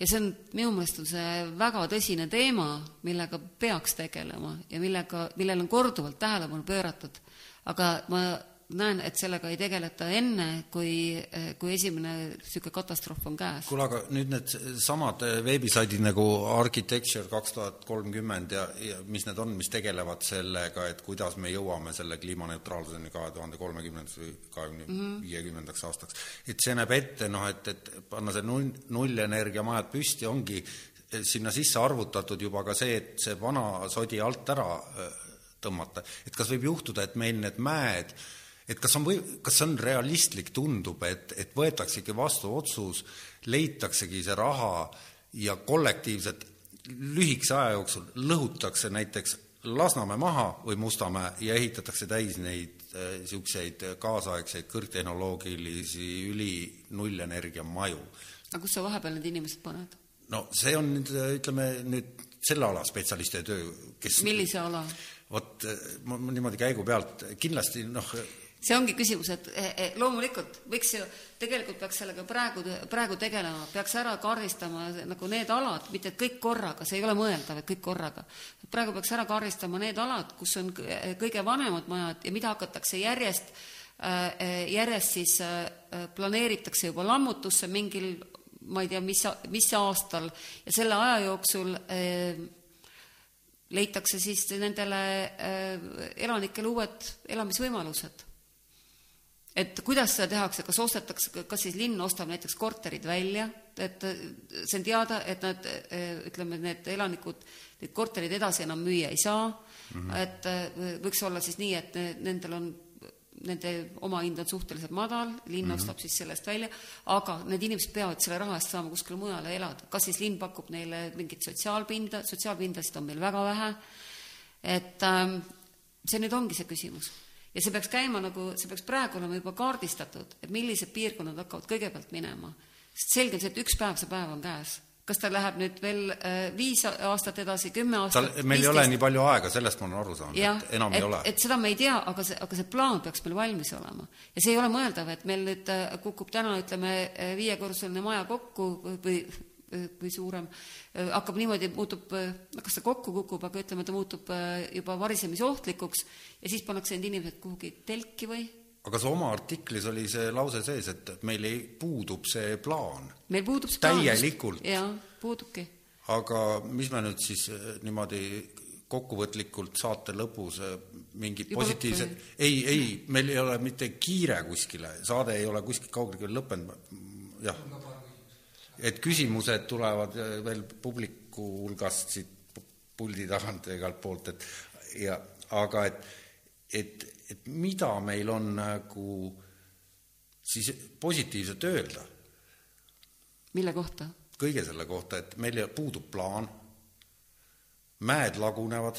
ja see on, minu meelest on see väga tõsine teema, millega peaks tegelema ja millega, millele on korduvalt tähelepanu pööratud. aga ma näen, et sellega ei tegeleta enne, kui, kui esimene niisugune katastroof on käes. kuule, aga nüüd need samad veebisaidid nagu Architecture kaks tuhat kolmkümmend ja, ja mis need on, mis tegelevad sellega, et kuidas me jõuame selle kliimaneutraalsuseni kahe tuhande kolmekümnendaks või kahekümne viiekümnendaks aastaks. et see näeb ette noh, et, et panna see null, nullenergiamajad püsti, ongi sinna sisse arvutatud juba ka see, et see vana sodi alt ära tõmmata, et kas võib juhtuda, et meil need mäed äh, et kas on või, kas see on realistlik, tundub, et, et võetaksegi vastu otsus, leitaksegi see raha ja kollektiivselt lühikese aja jooksul lõhutakse näiteks Lasnamäe maha või Mustamäe ja ehitatakse täis neid niisuguseid äh, kaasaegseid kõrgtehnoloogilisi üli nullenergia maju. aga kus sa vahepeal need inimesed paned? no see on nüüd, ütleme nüüd selle ala spetsialistide töö, kes millise ala? vot ma niimoodi käigu pealt kindlasti noh, see ongi küsimus, et eh, eh, loomulikult võiks ju, tegelikult peaks sellega praegu, praegu tegelema, peaks ära kaardistama nagu need alad, mitte et kõik korraga, see ei ole mõeldav, et kõik korraga. praegu peaks ära kaardistama need alad, kus on kõige vanemad majad ja mida hakatakse järjest, eh, järjest siis planeeritakse juba lammutusse mingil ma ei tea, mis, mis aastal ja selle aja jooksul leitakse siis nendele elanikele uued elamisvõimalused et kuidas seda tehakse, kas ostetakse, kas siis linn ostab näiteks korterid välja, et see on teada, et nad, ütleme, need elanikud neid korterid edasi enam müüa ei saa mm, -hmm. et võiks olla siis nii, et nendel on, nende omahind on suhteliselt madal, linn mm -hmm. ostab siis sellest välja, aga need inimesed peavad selle raha eest saama kuskile mujale elada. kas siis linn pakub neile mingit sotsiaalpinda, sotsiaalpindasid on meil väga vähe, et ähm, see nüüd ongi see küsimus ja see peaks käima nagu, see peaks praegu olema juba kaardistatud, et millised piirkonnad hakkavad kõigepealt minema. sest selge on see, et üks päev, see päev on käes. kas ta läheb nüüd veel äh, viis aastat edasi, kümme aastat? meil 15... ei ole nii palju aega, sellest ma olen aru saanud, et enam et, ei ole. et seda me ei tea, aga see, aga see plaan peaks meil valmis olema. ja see ei ole mõeldav, et meil nüüd äh, kukub täna, ütleme, äh, viiekorruseline maja kokku või või suurem, hakkab niimoodi, muutub, kas ta kokku kukub, aga ütleme, ta muutub juba varisemisohtlikuks ja siis pannakse need inimesed kuhugi telki või? aga su oma artiklis oli see lause sees, et meil ei, puudub see plaan. meil puudub see plaan. täielikult. jaa, puudubki. aga mis me nüüd siis niimoodi kokkuvõtlikult saate lõpus mingid Juba positiivsed, ei, ei, meil ei ole mitte kiire kuskile, saade ei ole kuskil kaugeltki lõppenud, jah. Et küsimused tulevad äh, veel publiku hulgast siit puldi tagant ja igalt poolt, et ja aga et, et, et mida meil on nagu siis positiivset öelda? Mille kohta? kõige selle kohta, et meil puudub plaan, mäed lagunevad,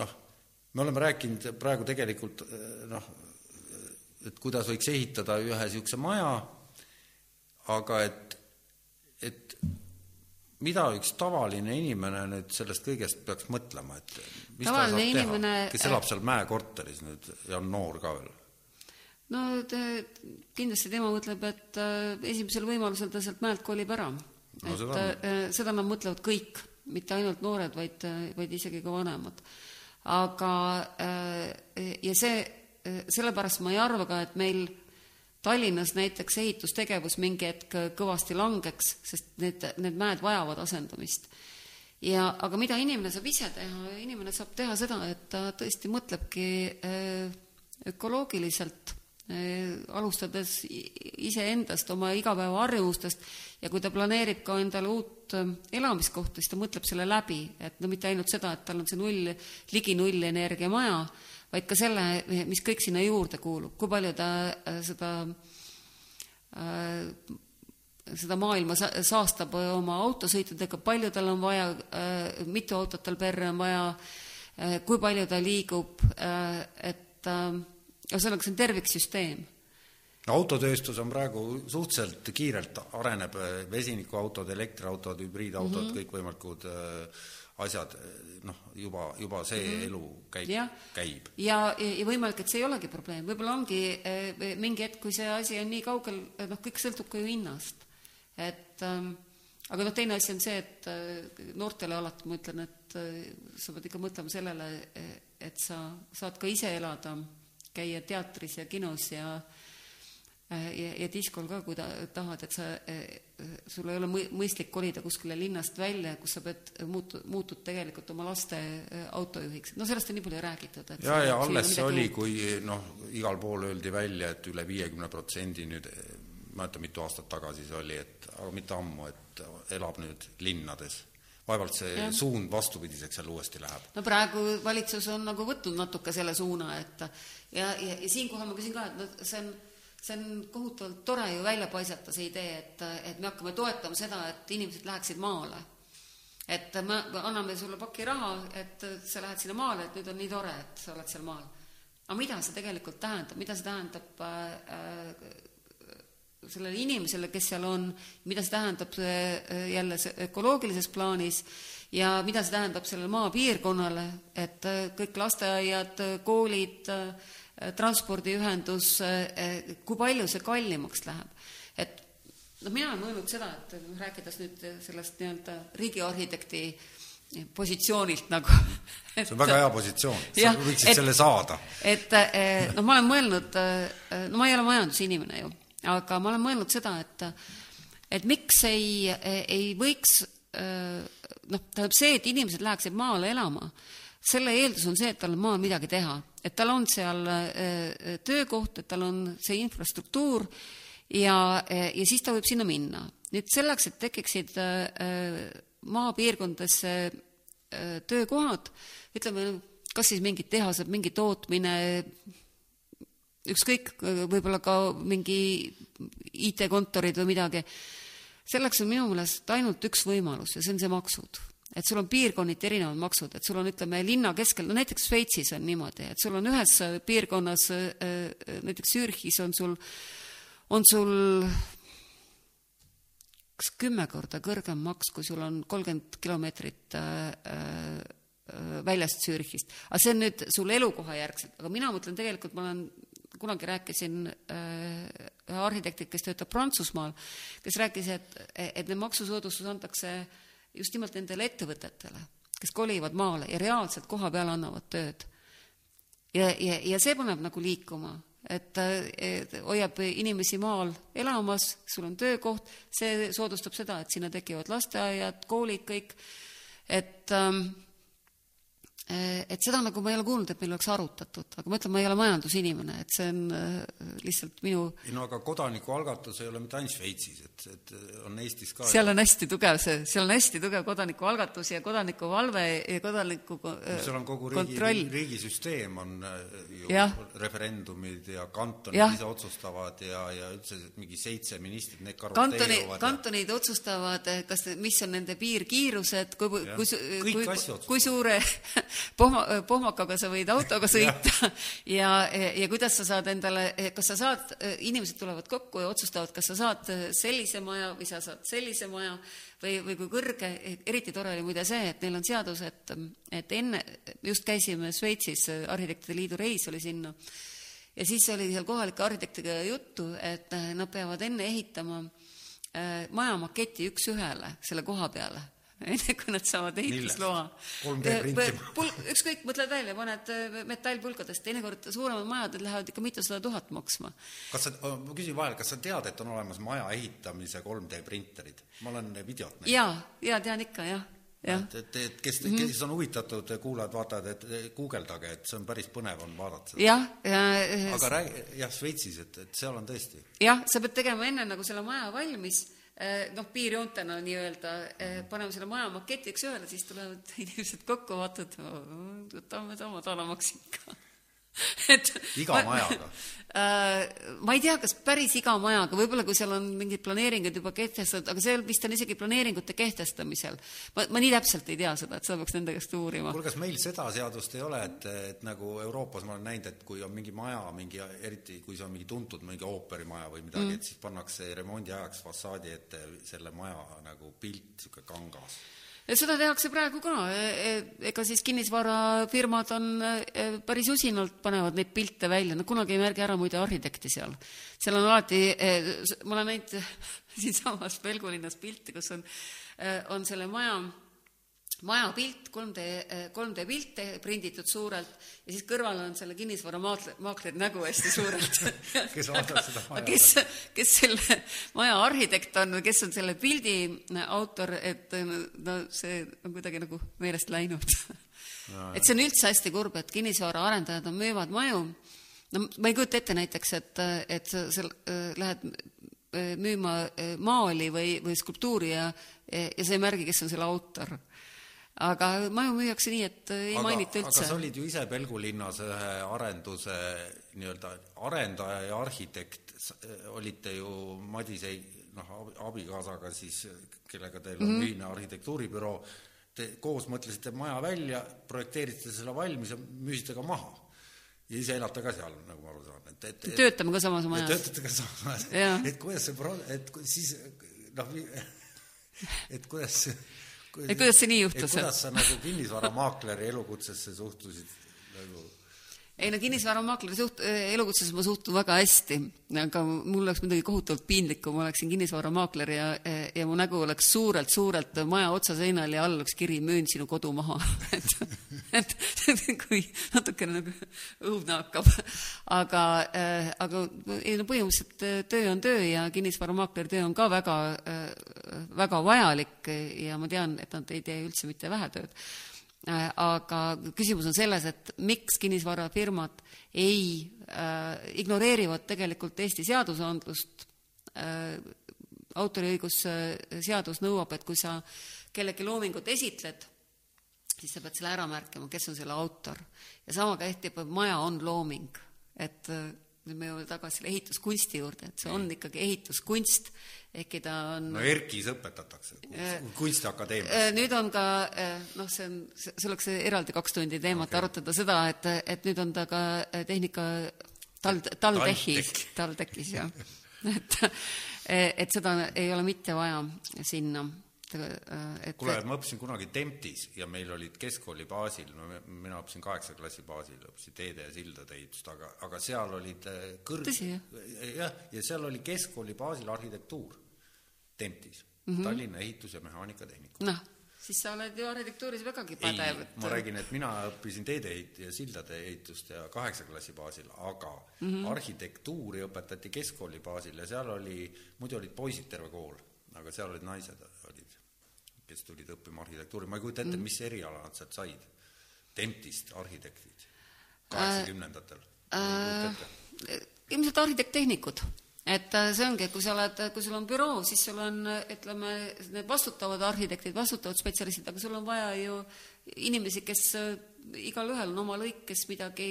noh, me oleme rääkinud praegu tegelikult noh, et kuidas võiks ehitada ühe niisuguse maja, aga et, et mida üks tavaline inimene nüüd sellest kõigest peaks mõtlema, et mis tavaline ta saab inimene... teha, kes elab seal mäekorteris nüüd ja on noor ka veel? no te, kindlasti tema mõtleb, et äh, esimesel võimalusel ta sealt mäelt kolib ära no,. et seda, äh, seda nad mõtlevad kõik, mitte ainult noored, vaid, vaid isegi ka vanemad. aga äh, ja see, sellepärast ma ei arva ka, et meil Tallinnas näiteks ehitustegevus mingi hetk kõvasti langeks, sest need, need mäed vajavad asendamist. ja aga mida inimene saab ise teha, inimene saab teha seda, et ta tõesti mõtlebki ökoloogiliselt alustades iseendast, oma igapäevaharjumustest ja kui ta planeerib ka endale uut elamiskohta, siis ta mõtleb selle läbi, et no mitte ainult seda, et tal on see null, ligi nullenergia maja, vaid ka selle, mis kõik sinna juurde kuulub, kui palju ta seda seda maailma saastab oma autosõitudega, palju tal on vaja, mitu autot tal perre on vaja, kui palju ta liigub, et ühesõnaga, see on terviksüsteem. autotööstus on praegu suhteliselt kiirelt areneb, vesinikuautod, elektriautod, hübriidautod mm, -hmm. kõikvõimalikud äh, asjad, noh, juba, juba see mm -hmm. elu käib, käib. ja, ja võimalik, et see ei olegi probleem, võib-olla ongi eh, mingi hetk, kui see asi on nii kaugel, noh, kõik sõltub ka ju hinnast. et ähm, aga noh, teine asi on see, et äh, noortele alati ma ütlen, et äh, sa pead ikka mõtlema sellele, et sa saad ka ise elada käia teatris ja kinos ja ja, ja diskol ka, kui ta, tahad, et sa, sul ei ole mõistlik kolida kuskile linnast välja, kus sa pead, muutu-, muutud tegelikult oma laste autojuhiks. no sellest on nii palju räägitud, et ja, ja alles see oli, kui noh, igal pool öeldi välja, et üle viiekümne protsendi nüüd, ma ei mäleta, mitu aastat tagasi see oli, et aga mitte ammu, et elab nüüd linnades vaevalt see ja. suund vastupidiseks seal uuesti läheb. no praegu valitsus on nagu võtnud natuke selle suuna, et ja, ja, ja siinkohal ma küsin ka, et no see on, see on kohutavalt tore ju välja paisata, see idee, et, et me hakkame toetama seda, et inimesed läheksid maale. et me anname sulle paki raha, et sa lähed sinna maale, et nüüd on nii tore, et sa oled seal maal. aga mida see tegelikult tähendab, mida see tähendab äh, sellele inimesele, kes seal on, mida see tähendab äh, jälle ökoloogilises plaanis ja mida see tähendab sellele maapiirkonnale, et äh, kõik lasteaiad, koolid, äh, transpordiühendus, kui palju see kallimaks läheb. et noh, mina olen mõelnud seda, et noh, rääkides nüüd sellest nii-öelda riigiarhitekti positsioonilt nagu see on väga hea positsioon, sa võiksid et, selle saada. et noh, ma olen mõelnud, no ma ei ole majandusinimene ju aga ma olen mõelnud seda, et et miks ei, ei võiks noh, tähendab see, et inimesed läheksid maale elama, selle eeldus on see, et tal on maal midagi teha, et tal on seal töökoht, et tal on see infrastruktuur ja, ja siis ta võib sinna minna. nüüd selleks, et tekiksid maapiirkondadesse töökohad, ütleme, kas siis mingid tehased, mingi tootmine, ükskõik, võib-olla ka mingi IT-kontorid või midagi, selleks on minu meelest ainult üks võimalus ja see on see maksud. Et sul on piirkonniti erinevad maksud, et sul on, ütleme, linna keskel, no näiteks Šveitsis on niimoodi, et sul on ühes piirkonnas, näiteks Zürichis on sul, on sul kas kümme korda kõrgem maks, kui sul on kolmkümmend kilomeetrit väljast Zürichist. aga see on nüüd sul elukoha järgselt, aga mina mõtlen tegelikult, ma olen kunagi rääkisin ühe äh, arhitektiga, kes töötab Prantsusmaal, kes rääkis, et, et need maksusoodustus antakse just nimelt nendele ettevõtetele, kes kolivad maale ja reaalselt koha peal annavad tööd. ja, ja, ja see paneb nagu liikuma, et, hoiab inimesi maal elamas, sul on töökoht, see soodustab seda, et sinna tekivad lasteaiad, koolid, kõik, et ähm, et seda nagu ma ei ole kuulnud, et meil oleks arutatud, aga ma ütlen, ma ei ole majandusinimene, et see on äh, lihtsalt minu ei no aga kodanikualgatus ei ole mitte ainult Šveitsis, et, et on Eestis ka seal on hästi tugev see, seal on hästi tugev kodanikualgatus ja kodanikuvalve ja kodaniku seal on kogu riigi, riigisüsteem on äh, ju Jah. referendumid ja kantonid Jah. ise otsustavad ja, ja üldse mingi seitse ministrit, need kantoni, karoteeruvad ja- kantonid otsustavad, kas, mis on nende piirkiirused, kui, kui, kui, otsustavad. kui suure pohma, pohmakaga sa võid autoga sõita. Ja, ja kuidas sa saad endale, kas sa saad, inimesed tulevad kokku ja otsustavad, kas sa saad sellise maja või sa saad sellise maja või, või kui kõrge, eriti tore oli muide see, et neil on seadus, et, et enne, just käisime Šveitsis, Arhitektide Liidu reis oli sinna, ja siis oli seal kohalike arhitektidega juttu, et nad peavad enne ehitama äh, maja maketi üks-ühele selle koha peale, enne kui nad saavad ehitusloa. 3D printima. Pul-, ükskõik, mõtled välja, paned äh, metallpulkadest, teinekord suuremad majad, need lähevad ikka mitusada tuhat maksma. kas sa, ma küsin vahele, kas sa tead, et on olemas maja ehitamise 3D printerid? ma olen videot näinud. jaa, jaa, tean ikka, jah, jah. et, et, et kes, kes on huvitatud, kuulajad-vaatajad, et guugeldage, et see on päris põnev on vaadata seda. jah, ja aga räägi, jah, Šveitsis, et, et seal on tõesti. jah, sa pead tegema enne nagu selle maja valmis, noh, piirjoontena nii-öelda, paneme selle maja maketiks ühele, siis tulevad inimesed kokku, vaatavad, võtame ta madalamaks ikka et Iga majaga? äh, ma ei tea, kas päris iga majaga, võib-olla kui seal on mingid planeeringud juba kehtestatud, aga see vist on isegi planeeringute kehtestamisel. ma, ma nii täpselt ei tea seda, et seda peaks nende käest uurima. kuule, kas meil seda seadust ei ole, et, et nagu Euroopas ma olen näinud, et kui on mingi maja, mingi, eriti kui see on mingi tuntud mingi ooperimaja või midagi mm., et siis pannakse remondi ajaks fassaadi ette selle maja nagu pilt, niisugune kangas. Seda tehakse praegu ka, ega siis kinnisvarafirmad on e, päris usinalt panevad neid pilte välja, nad kunagi ei märgi ära muide arhitekti seal. seal on alati, ma olen näinud siinsamas Pelgulinnas pilti, kus on, on selle maja maja pilt, 3D, 3D pilt prinditud suurelt ja siis kõrval on selle kinnisvaramaakleri nägu hästi suurelt Kes vaatab seda maja. kes, kes selle maja arhitekt on või kes on selle pildi autor, et no see on kuidagi nagu meelest läinud. et see on üldse hästi kurb, et kinnisvaraarendajad on, müüvad maju, no ma ei kujuta ette näiteks, et, et sa seal äh, lähed äh, müüma äh, maali või, või skulptuuri ja, ja sa ei märgi, kes on selle autor aga maju müüakse nii, et ei aga, mainita üldse. aga sa olid ju ise Pelgulinnas ühe arenduse nii-öelda arendaja ja arhitekt, olite ju Madise noh, abikaasaga siis, kellega teil on mm -hmm. ühine arhitektuuribüroo, te koos mõtlesite maja välja, projekteerisite selle valmis ja müüsite ka maha. ja ise elate ka seal, nagu ma aru saan, et, et, töötame ka samas majas. töötate ka samas majas, et kuidas see pro-, et siis noh, et kuidas et kuidas see nii juhtus? kuidas sa nagu kinnisvaramaakleri elukutsesse suhtusid nagu? Ei no kinnisvaramaakleri suht-, elukutsesse ma suhtun väga hästi, aga mul oleks midagi kohutavalt piinlik, kui ma oleksin kinnisvaramaakler ja, ja mu nägu oleks suurelt-suurelt maja otsaseinal ja all oleks kiri müün sinu kodu maha. Et, et kui natukene nagu õudne hakkab. aga, aga ei no põhimõtteliselt töö on töö ja kinnisvaramaakleri töö on ka väga, väga vajalik ja ma tean, et nad ei tee üldse mitte vähe tööd aga küsimus on selles, et miks kinnisvarafirmad ei äh,, ignoreerivad tegelikult Eesti seadusandlust äh,, autoriõigusseadus nõuab, et kui sa kellegi loomingut esitled, siis sa pead selle ära märkima, kes on selle autor. ja sama kehtib, maja on looming, et nüüd me jõuame tagasi selle ehituskunsti juurde, et see on ikkagi ehituskunst, ehkki ta on no ERKis õpetatakse, kunstiakadeemias. Äh, nüüd on ka, noh, see on, see oleks eraldi kaks tundi teemat okay. arutada seda, et, et nüüd on ta ka tehnika tal-, TalTechis, TalTechis, jah. et, et seda ei ole mitte vaja sinna et kuule, ma õppisin kunagi Temptis ja meil olid keskkooli baasil, no mina õppisin kaheksa klassi baasil, õppisin teede ja sildade ehitust, aga, aga seal olid kõrg-... jah, ja seal oli keskkooli baasil arhitektuur Temptis mm, -hmm. Tallinna Ehitus- ja Mehaanikatehnikum. noh, siis sa oled ju arhitektuuris vägagi pädev. ei, ma räägin, et mina õppisin teedeehit- ja sildade ehitust ja kaheksa klassi baasil, aga mm -hmm. arhitektuuri õpetati keskkooli baasil ja seal oli, muidu olid poisid terve kool, aga seal olid naised, olid, kes tulid õppima arhitektuuri, ma ei kujuta ette mm, mis eriala nad sealt said. Dentist, arhitektid, kaheksakümnendatel. Äh,. Äh, ilmselt arhitekt-tehnikud et äh, see ongi, kui sa oled, kui sul on büroo, siis sul on, ütleme, need vastutavad arhitektid, vastutavad spetsialistid, aga sul on vaja ju inimesi, kes äh, igalühel on oma lõik, kes midagi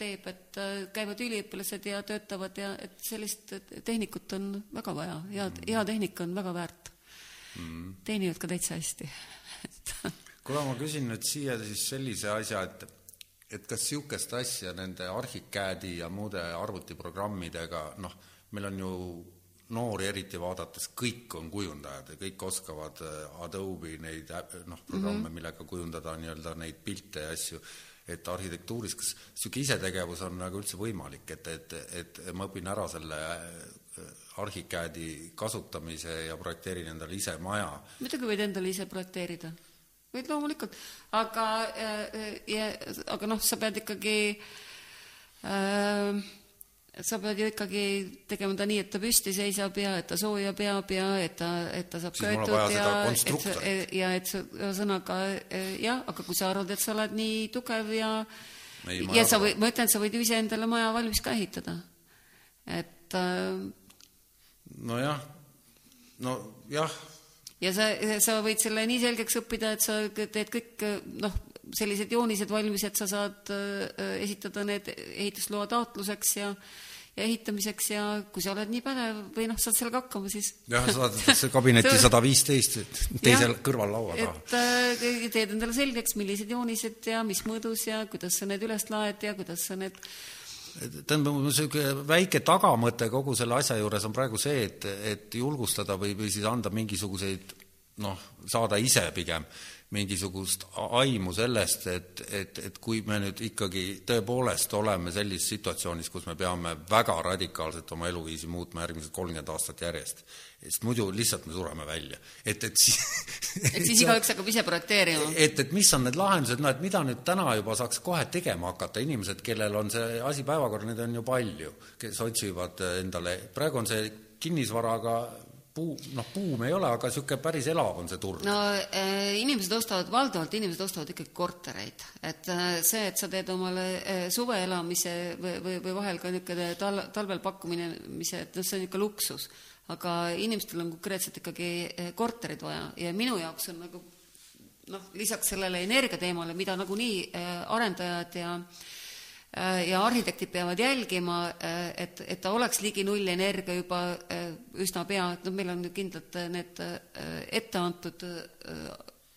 teeb, et äh, käivad üliõpilased ja töötavad ja et sellist tehnikut on väga vaja, head, hea tehnika on väga väärt mm.. teenivad ka täitsa hästi kuule, ma küsin nüüd siia siis sellise asja, et et kas niisugust asja nende Archicadi ja muude arvutiprogrammidega, noh, meil on ju noori eriti vaadates, kõik on kujundajad ja kõik oskavad äh, Adobe neid noh, programme mm, -hmm. millega kujundada nii-öelda neid pilte ja asju, et arhitektuuris, kas niisugune isetegevus on nagu üldse võimalik, et, et, et ma õpin ära selle Archicadi kasutamise ja projekteerin endale ise maja. muidugi võid endale ise projekteerida, võid loomulikult, aga äh, aga noh, sa pead ikkagi äh, sa pead ju ikkagi tegema ta nii, et ta püsti seisab ja et ta sooja peab ja et ta, et ta saab köetud ja et sa, ja et ühesõnaga jah, aga kui sa arvad, et sa oled nii tugev ja ja sa võid, ma ütlen, sa võid ju iseendale maja valmis ka ehitada. et äh, nojah, nojah. ja sa, sa võid selle nii selgeks õppida, et sa teed kõik noh, sellised joonised valmis, et sa saad äh, esitada need ehitusloa taotluseks ja ja ehitamiseks ja kui sa oled nii pädev või noh, saad sellega hakkama, siis jah, saadetakse kabinetti sada viisteist teisel kõrval laua taha. et äh, teed endale selgeks, millised joonised ja mis mõõdus ja kuidas sa need üles laed ja kuidas sa need tähendab, niisugune väike tagamõte kogu selle asja juures on praegu see, et, et julgustada või, või siis anda mingisuguseid noh, saada ise pigem mingisugust aimu sellest, et, et, et kui me nüüd ikkagi tõepoolest oleme sellises situatsioonis, kus me peame väga radikaalselt oma eluviisi muutma järgmised kolmkümmend aastat järjest, sest muidu lihtsalt me sureme välja. et, et siis et siis igaüks hakkab ise projekteerima? et, et mis on need lahendused, no et mida nüüd täna juba saaks kohe tegema hakata, inimesed, kellel on see asi päevakorral, neid on ju palju, kes otsivad endale, praegu on see kinnisvaraga puu, noh, buum ei ole, aga niisugune päris elav on see turg. no äh, inimesed ostavad, valdavalt inimesed ostavad ikkagi kortereid. et äh, see, et sa teed omale äh, suveelamise või, või, või vahel ka niisugune tal-, talvel pakkumise, et noh, see on niisugune luksus. Aga inimestel on konkreetselt ikkagi äh, korterid vaja. Ja minu jaoks on nagu noh, lisaks sellele energiateemale, mida nagunii äh, arendajad ja Äh, ja arhitektid peavad jälgima, et, et ta oleks ligi nullenergia juba üsna pea, et noh, meil on ju kindlalt need ette antud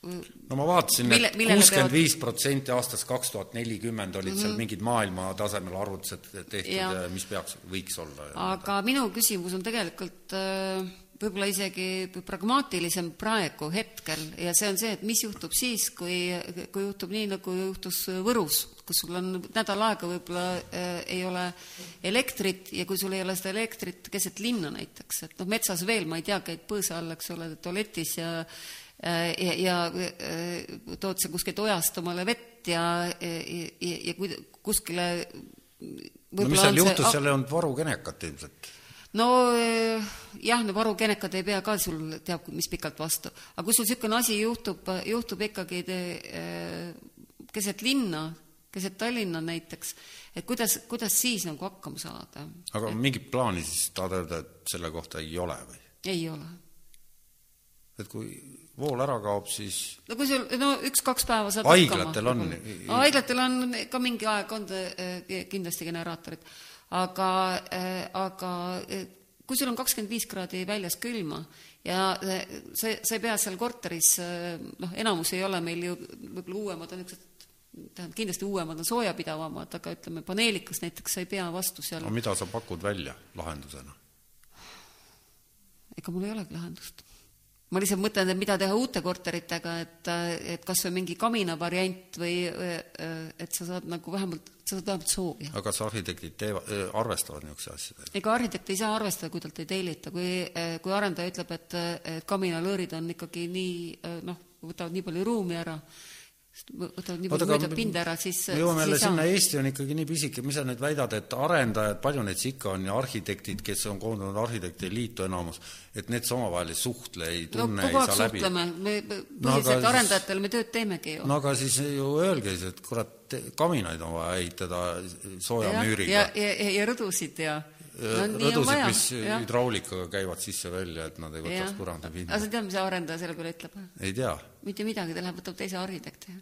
no ma vaatasin, et kuuskümmend viis protsenti aastast kaks tuhat nelikümmend olid mm -hmm. seal mhm. mingid maailma tasemel arvutused tehtud, mis peaks, võiks olla. aga minu küsimus on tegelikult äh, võib-olla isegi pragmaatilisem praegu, hetkel, ja see on see, et mis juhtub siis, kui, kui juhtub nii, nagu juhtus Võrus, kus sul on nädal aega võib-olla äh, ei ole elektrit ja kui sul ei ole seda elektrit keset linna näiteks, et noh, metsas veel, ma ei tea, käid põõsa all, eks ole, tualetis ja ja, ja äh, tood sa kuskilt ojast omale vett ja, ja, ja, ja kuskile no mis seal juhtus, seal ei olnud varukenekat ilmselt no eh, jah, no varukenekad ei pea ka sul teab mis pikalt vastu, aga kui sul niisugune asi juhtub, juhtub ikkagi te, keset linna, keset Tallinna näiteks, et kuidas, kuidas siis nagu hakkama saada? aga et, mingit plaani siis tahad öelda, et selle kohta ei ole või? ei ole. et kui vool ära kaob, siis no kui sul, no üks-kaks päeva saad haiglatel on? haiglatel on ka mingi aeg, on eh, kindlasti generaatorid aga, äh, aga kui sul on kakskümmend viis kraadi väljas külma ja äh, sa, ei pea seal korteris, noh, enamus ei ole meil ju, võib-olla uuemad on niisugused tähendab, kindlasti uuemad on soojapidavamad, aga ütleme, paneelikas näiteks sa ei pea vastu seal no mida sa pakud välja lahendusena? ega mul ei olegi lahendust ma lihtsalt mõtlen, et mida teha uute korteritega, et, et kas või mingi kamina variant või et sa saad nagu vähemalt, sa saad vähemalt sooja. aga kas arhitektid teevad, arvestavad niisuguste asjadega? ega arhitekt ei saa arvestada, kui talt ei tellita, kui, kui arendaja ütleb, et, et kaminalõõrid on ikkagi nii noh, võtavad nii palju ruumi ära, võtavad nii palju muid pinda ära, siis me jõuame jälle sinna, Eesti on ikkagi nii pisike, mis sa nüüd väidad, et arendajad, palju neid ikka on ja arhitektid, kes on koondunud arhitektide liitu enamus, et need omavahel ei suhtle, ei no tunne, kogu ei saa läbi? me No põhiliselt siis- arendajatele me tööd teemegi ju. no aga siis ju öelge siis, et kurat, kaminaid on vaja ehitada sooja ja, müüriga ja, ja, ja, ja rõdusid ja no nii on rõdusid, mis jah. hüdraulikaga käivad sisse-välja, et nad ei võtaks jah. põranda aga pinda. sa tead, mis arendaja selle peale ütleb? ei tea. mitte midagi, ta läheb, võtab teise arhitekti.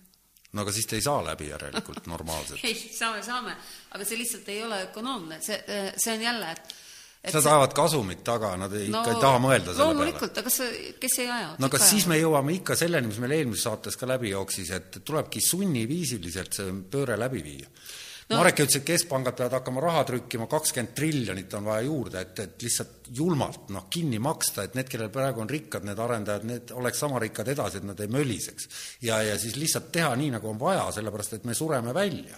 no aga siis te ei saa läbi järelikult normaalselt. ei, saame, saame, aga see lihtsalt ei ole ökonoomne, see, see on jälle, et et Nad ajavad kasumit taga, nad ei, ikka ei taha mõelda selle peale. loomulikult, aga kas, kes ei aja? no Kõik siis me jõuame ikka selleni, mis meil eelmises saates ka läbi jooksis, et tulebki sunniviisiliselt see pööre läbi viia no. Marek ütles, et keskpangad peavad hakkama raha trükkima, kakskümmend triljonit on vaja juurde, et, et lihtsalt julmalt noh, kinni maksta, et need, kellel praegu on rikkad, need arendajad, need oleks sama rikkad edasi, et nad ei möliseks. ja, ja siis lihtsalt teha nii, nagu on vaja, sellepärast et me sureme välja.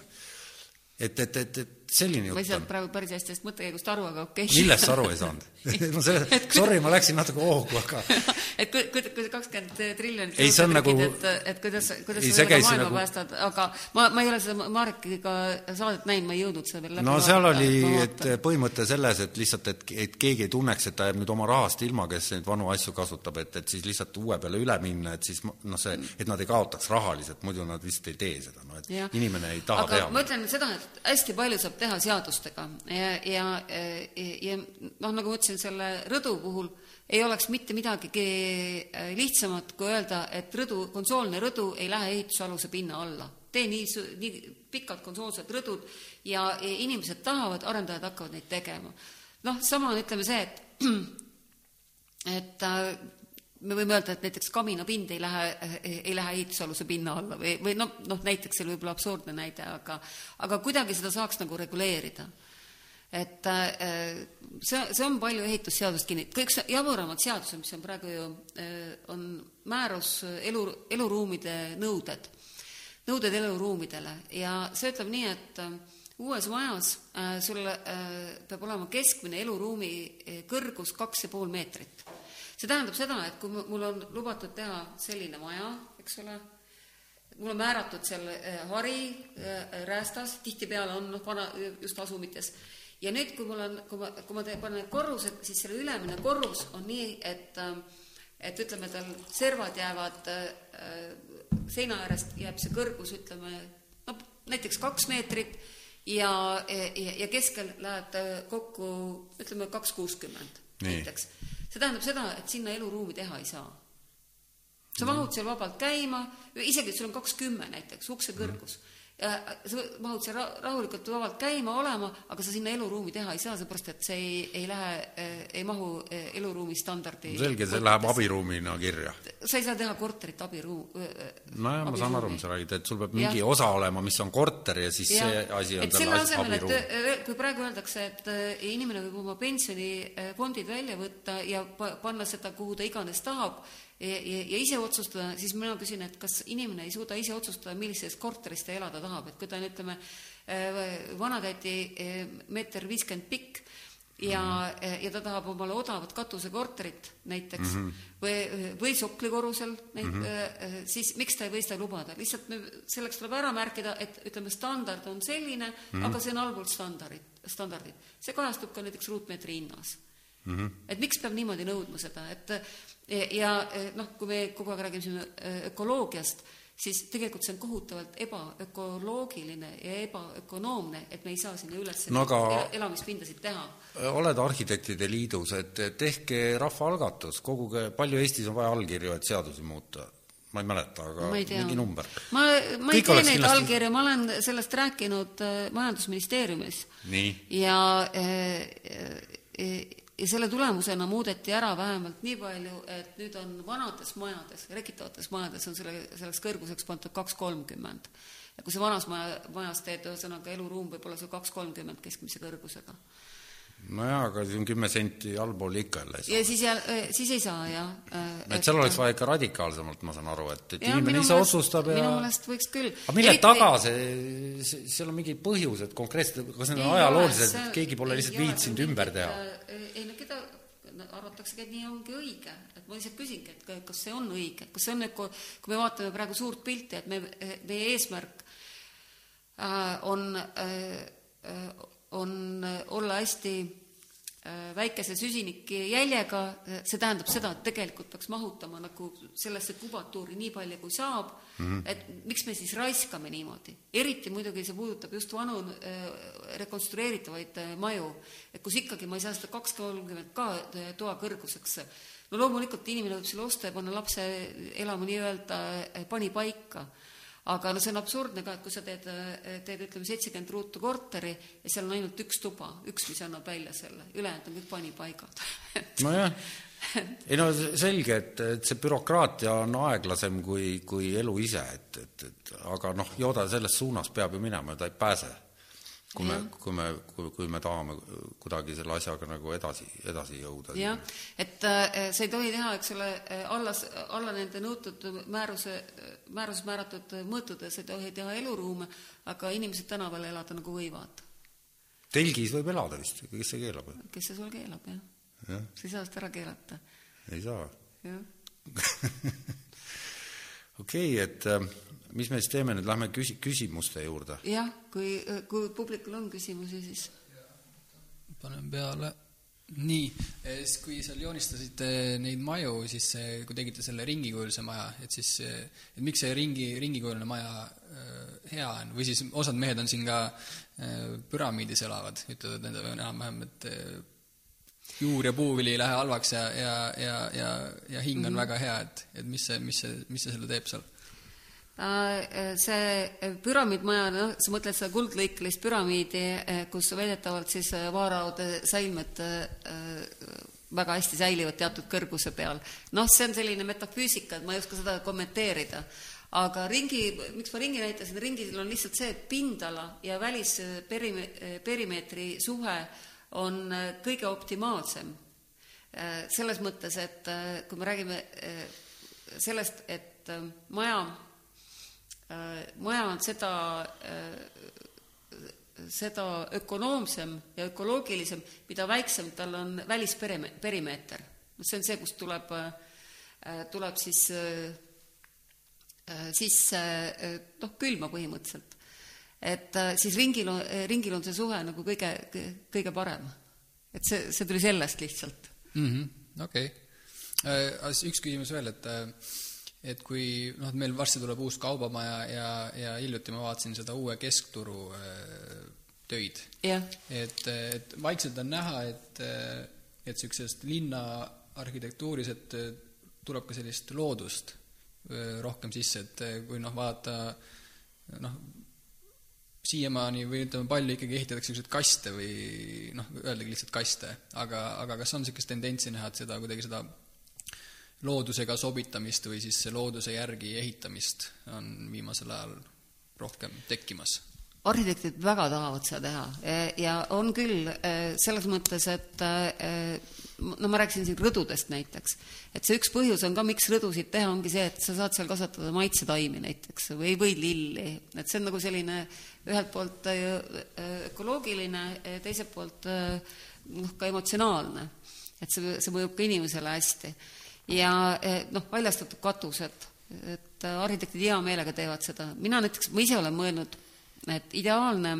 et, et, et, et selline ma ei jutt saanud on. praegu päris hästi sellest mõttekäigust aru, aga okei okay. millest sa aru ei saanud? no selle, sorry, ma läksin natuke hoogu, aga et kui, kui, kui kakskümmend triljonit Ei, see on nagu- et, et kuidas, kuidas Ei, sa see sellega maailma nagu- päästad, aga ma, ma ei ole seda Marekiga saadet näinud, ma ei jõudnud seda veel läbi no seal vaadata, oli, ma et põhimõte selles, et lihtsalt, et, et keegi ei tunneks, et ta jääb nüüd oma rahast ilma, kes neid vanu asju kasutab, et, et siis lihtsalt uue peale üle minna, et siis ma- noh, see, et nad ei kaotaks rahaliselt, muidu nad vist ei tee seda, no et Jah. inimene ei taha aga teha. ma ütlen seda, et hästi palju saab teha seadustega ja, ja, ja, noh, nagu ma ütlesin, selle rõdu puhul ei oleks mitte midagi lihtsamat, kui öelda, et rõdu, konsoolne rõdu ei lähe ehitusaluse pinna alla. tee nii, nii pikad konsoolsed rõdud ja, ja inimesed tahavad, arendajad hakkavad neid tegema. noh, sama on, ütleme see, et et äh, me võime öelda, et näiteks kaminapind ei lähe, ei lähe ehitusaluse pinna alla või, või noh, noh näiteks see võib olla absurdne näide, aga aga kuidagi seda saaks nagu reguleerida. et äh, see, see on palju ehitusseadust kinni, kõik see jaburamad seadused, mis on praegu ju, äh, on määrus elu, eluruumide nõuded, nõuded eluruumidele ja see ütleb nii, et äh, uues majas sul peab olema keskmine eluruumi kõrgus kaks ja pool meetrit. See tähendab seda, et kui mu- mul on lubatud teha selline maja, eks ole, mul on määratud seal äh, hari äh, räästas, tihtipeale on noh, vana, just asumites, ja nüüd, kui mul on, kui ma, kui ma teen, panen korrused, siis selle ülemine korrus on nii, et äh, et ütleme, tal servad jäävad seina äärest, jääb see kõrgus, ütleme, no näiteks kaks meetrit ja, ja, ja keskel läheb ta kokku, ütleme, kaks kuuskümmend näiteks. See tähendab seda, et sinna eluruumi teha ei saa. sa mahud seal vabalt käima, isegi et sul on kakskümmend näiteks, ukse kõrgus ja sa mahud seal ra- rahulikult vabalt käima olema, aga sa sinna eluruumi teha ei saa, seepärast et see ei, ei lähe, ei mahu eh, eluruumi standardi selge, see läheb abiruumina kirja. sa ei saa teha korterit abiruum. nojah, ma saan aru, mis sa räägid, et sul peab mingi Jah. osa olema, mis on korter ja siis Jah. see asi on selle as- asemel, et äh, kui praegu öeldakse, et äh, inimene võib oma pensionifondid välja võtta ja pa- panna seda, kuhu ta iganes tahab ja, ja, ise otsustada, siis mina küsin, et kas inimene ei suuda ise otsustada, millises korteris ta elada tahab, et kui ta on, ütleme, äh, vanatädi äh, meeter viiskümmend pikk ja mm, -hmm. ja ta tahab omale odavat katusekorterit näiteks mm -hmm. või, või soklikorrusel näit- mm, -hmm. siis miks ta ei või seda lubada, lihtsalt me, selleks tuleb ära märkida, et ütleme, standard on selline mm, -hmm. aga see on allpool standardit, standardit. see kajastub ka näiteks ruutmeetri hinnas mm. -hmm. et miks peab niimoodi nõudma seda, et ja, ja noh, kui me kogu aeg räägime äh, ökoloogiast, siis tegelikult see on kohutavalt ebaökoloogiline ja ebaökonoomne, et me ei saa sinna üles No aga- el- elamispindasid teha oled Arhitektide Liidus, et tehke rahvaalgatus, koguge, palju Eestis on vaja allkirju, et seadusi muuta? ma ei mäleta, aga ei mingi number. ma, ma ei Kõik tee oleks neid kindlasti- allkirju, ma olen sellest rääkinud Majandusministeeriumis. Ja äh, ja selle tulemusena muudeti ära vähemalt nii palju, et nüüd on vanades majades, rekitavates majades on selle, selleks kõrguseks pandud kaks kolmkümmend. ja kui sa vanas maja, majas teed, ühesõnaga eluruum võib olla sul kaks kolmkümmend keskmise kõrgusega. Nojah, aga siin kümme senti allpool ikka jälle ei saa. ja siis jää, siis ei saa, jah. et seal oleks vaja ikka radikaalsemalt, ma saan aru, et, et inimene ise otsustab ja minu meelest võiks küll. aga mille taga see, see, seal on mingid põhjused konkreetselt, kas need on ajaloolised, et keegi pole lihtsalt viitsinud ümber teha? ei no keda, arvataksegi, et nii ongi õige, et ma lihtsalt küsingi, et kas see on õige, kas see on öko-, kui me vaatame praegu suurt pilti, et me, meie eesmärk äh, on äh, on olla hästi Äh, väikese süsinikjäljega, äh, see tähendab seda, et tegelikult peaks mahutama nagu sellesse kubatuuri nii palju, kui saab mm, -hmm. et miks me siis raiskame niimoodi. eriti muidugi see puudutab just vanu äh, rekonstrueeritavaid maju, et kus ikkagi ma ei saa seda kaks kolmkümmend ka toa kõrguseks. no loomulikult inimene võib selle osta ja panna lapse elama nii-öelda panipaika aga no see on absurdne ka, et kui sa teed, teed ütleme seitsekümmend ruutu korteri ja seal on ainult üks tuba, üks, mis annab välja selle, ülejäänud on kõik panipaigad. Nojah, ei no selge, et, et see bürokraatia on aeglasem kui, kui elu ise, et, et, et aga noh, Yoda selles suunas peab ju minema, ta ei pääse kui me, kui me, kui, me tahame kuidagi selle asjaga nagu edasi, edasi jõuda. jah, et äh, sa ei tohi teha, eks ole, äh, alla, alla nende nõutud määruse, määruses määratud mõõtude, sa ei tohi teha eluruume, aga inimesed tänaval elada nagu võivad. telgis võib elada vist, kes see keelab? kes see sul keelab, jah ja. ja.. sa ei saa seda ära keelata. ei saa? jah okei okay,, et äh, mis me siis teeme nüüd, lähme küsi-, küsimuste juurde? jah, kui, kui publikul on küsimusi, siis panen peale. nii, siis kui seal joonistasite neid maju, siis kui tegite selle ringikujulise maja, et siis, et miks see ringi, ringikujuline maja äh, hea on või siis osad mehed on siin ka äh, püramiidis elavad, ütlevad, et nende enam-vähem, et äh, juur ja puuvili ei lähe halvaks ja, ja, ja, ja, ja hing on mm -hmm. väga hea, et, et mis see, mis see, mis see selle teeb seal? Äh, see püramiidmaja, noh, sa mõtled seda kuldlõikelist püramiidi, äh, kus väidetavalt siis äh, vaaraude säilmed väga hästi säilivad teatud kõrguse peal. noh, see on selline metafüüsika, et ma ei oska seda kommenteerida. aga ringi, miks ma ringi näitasin, ringil on lihtsalt see, et pindala ja välisperimeetri perimeetri suhe on kõige optimaalsem. selles mõttes, et kui me räägime sellest, et maja Äh, maja on seda, äh, seda ökonoomsem ja ökoloogilisem, mida väiksem tal on välisperimeeter. noh, see on see, kust tuleb, äh, tuleb siis sisse noh, külma põhimõtteliselt. et siis ringil on, ringil on see suhe nagu kõige, kõige parem. et see, see tuli sellest lihtsalt mm -hmm,. okei okay. üks küsimus veel, et et kui noh, meil varsti tuleb uus kaubamaja ja, ja hiljuti ma vaatasin seda uue keskturu äh, töid. Yeah.. et, et vaikselt on näha, et, et niisugusest linna arhitektuuris, et tuleb ka sellist loodust äh, rohkem sisse, et kui noh, vaadata noh, siiamaani või ütleme, palju ikkagi ehitatakse niisuguseid kaste või noh, öeldagi lihtsalt kaste, aga, aga kas on niisugust tendentsi näha, et seda kuidagi seda loodusega sobitamist või siis looduse järgi ehitamist on viimasel ajal rohkem tekkimas? arhitektid väga tahavad seda teha ja on küll e, selles mõttes, et e, no ma rääkisin siin rõdudest näiteks, et see üks põhjus on ka, miks rõdusid teha, ongi see, et sa saad seal kasvatada maitsetaimi näiteks või, või lilli, et see on nagu selline ühelt poolt ökoloogiline, teiselt poolt noh, ka emotsionaalne. et see, see mõjub ka inimesele hästi ja eh, noh, väljastatud katused, et eh, arhitektid hea meelega teevad seda, mina näiteks, ma ise olen mõelnud, et ideaalne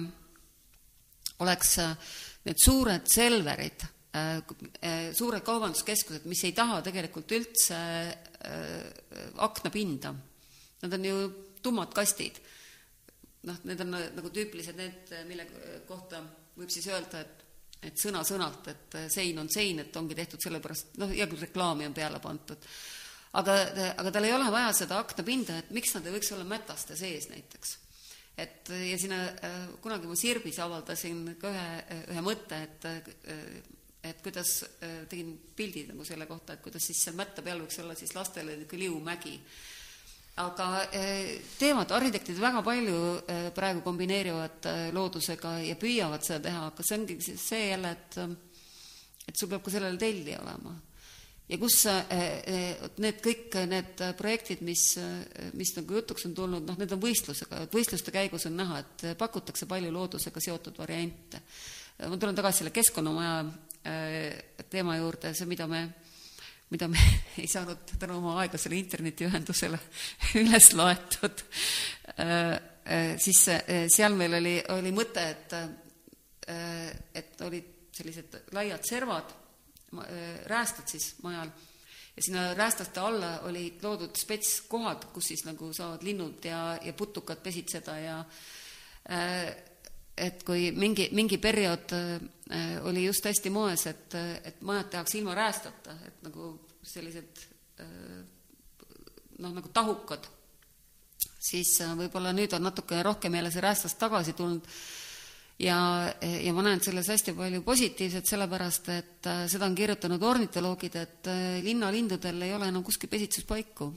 oleks eh, need suured Selverid, suured kaubanduskeskused, mis ei taha tegelikult üldse aknapinda. Nad on ju tummad kastid. noh, need on nagu tüüpilised need, mille kohta võib siis öelda, et et sõna-sõnalt, et sein on sein, et ongi tehtud sellepärast, noh, hea küll, reklaami on peale pandud. aga, aga tal ei ole vaja seda aknapinda, et miks nad ei võiks olla mätaste sees näiteks. et ja sinna, äh, kunagi ma Sirbis avaldasin ka ühe, ühe mõtte, et äh, et kuidas, äh, tegin pildid nagu selle kohta, et kuidas siis seal mätta peal võiks olla siis lastele niisugune liumägi aga eh, teevad arhitektid väga palju eh, praegu kombineerivad eh, loodusega ja püüavad seda teha, aga see ongi see jälle, et et sul peab ka sellele tellija olema. ja kus need kõik need projektid, mis, mis nagu jutuks on tulnud, noh, need on võistlusega, et võistluste käigus on näha, et pakutakse palju loodusega seotud variante. ma tulen tagasi selle keskkonnamaja teema juurde, see, mida me mida me ei saanud tänu oma aeglasele internetiühendusele üles laetud, siis seal meil oli, oli mõte, et, et olid sellised laiad servad, räästad siis majal, ja sinna räästaste alla olid loodud spetskohad, kus siis nagu saavad linnud ja, ja putukad pesitseda ja et kui mingi, mingi periood äh, oli just hästi moes, et, et majad tehakse ilma räästata, et nagu sellised äh, noh, nagu tahukad, siis äh, võib-olla nüüd on natukene rohkem jälle see räästast tagasi tulnud. Ja, ja ma näen selles hästi palju positiivset, sellepärast et seda on kirjutanud ornitoloogid, et linnalindudel ei ole enam kuskil pesitsuspaiku.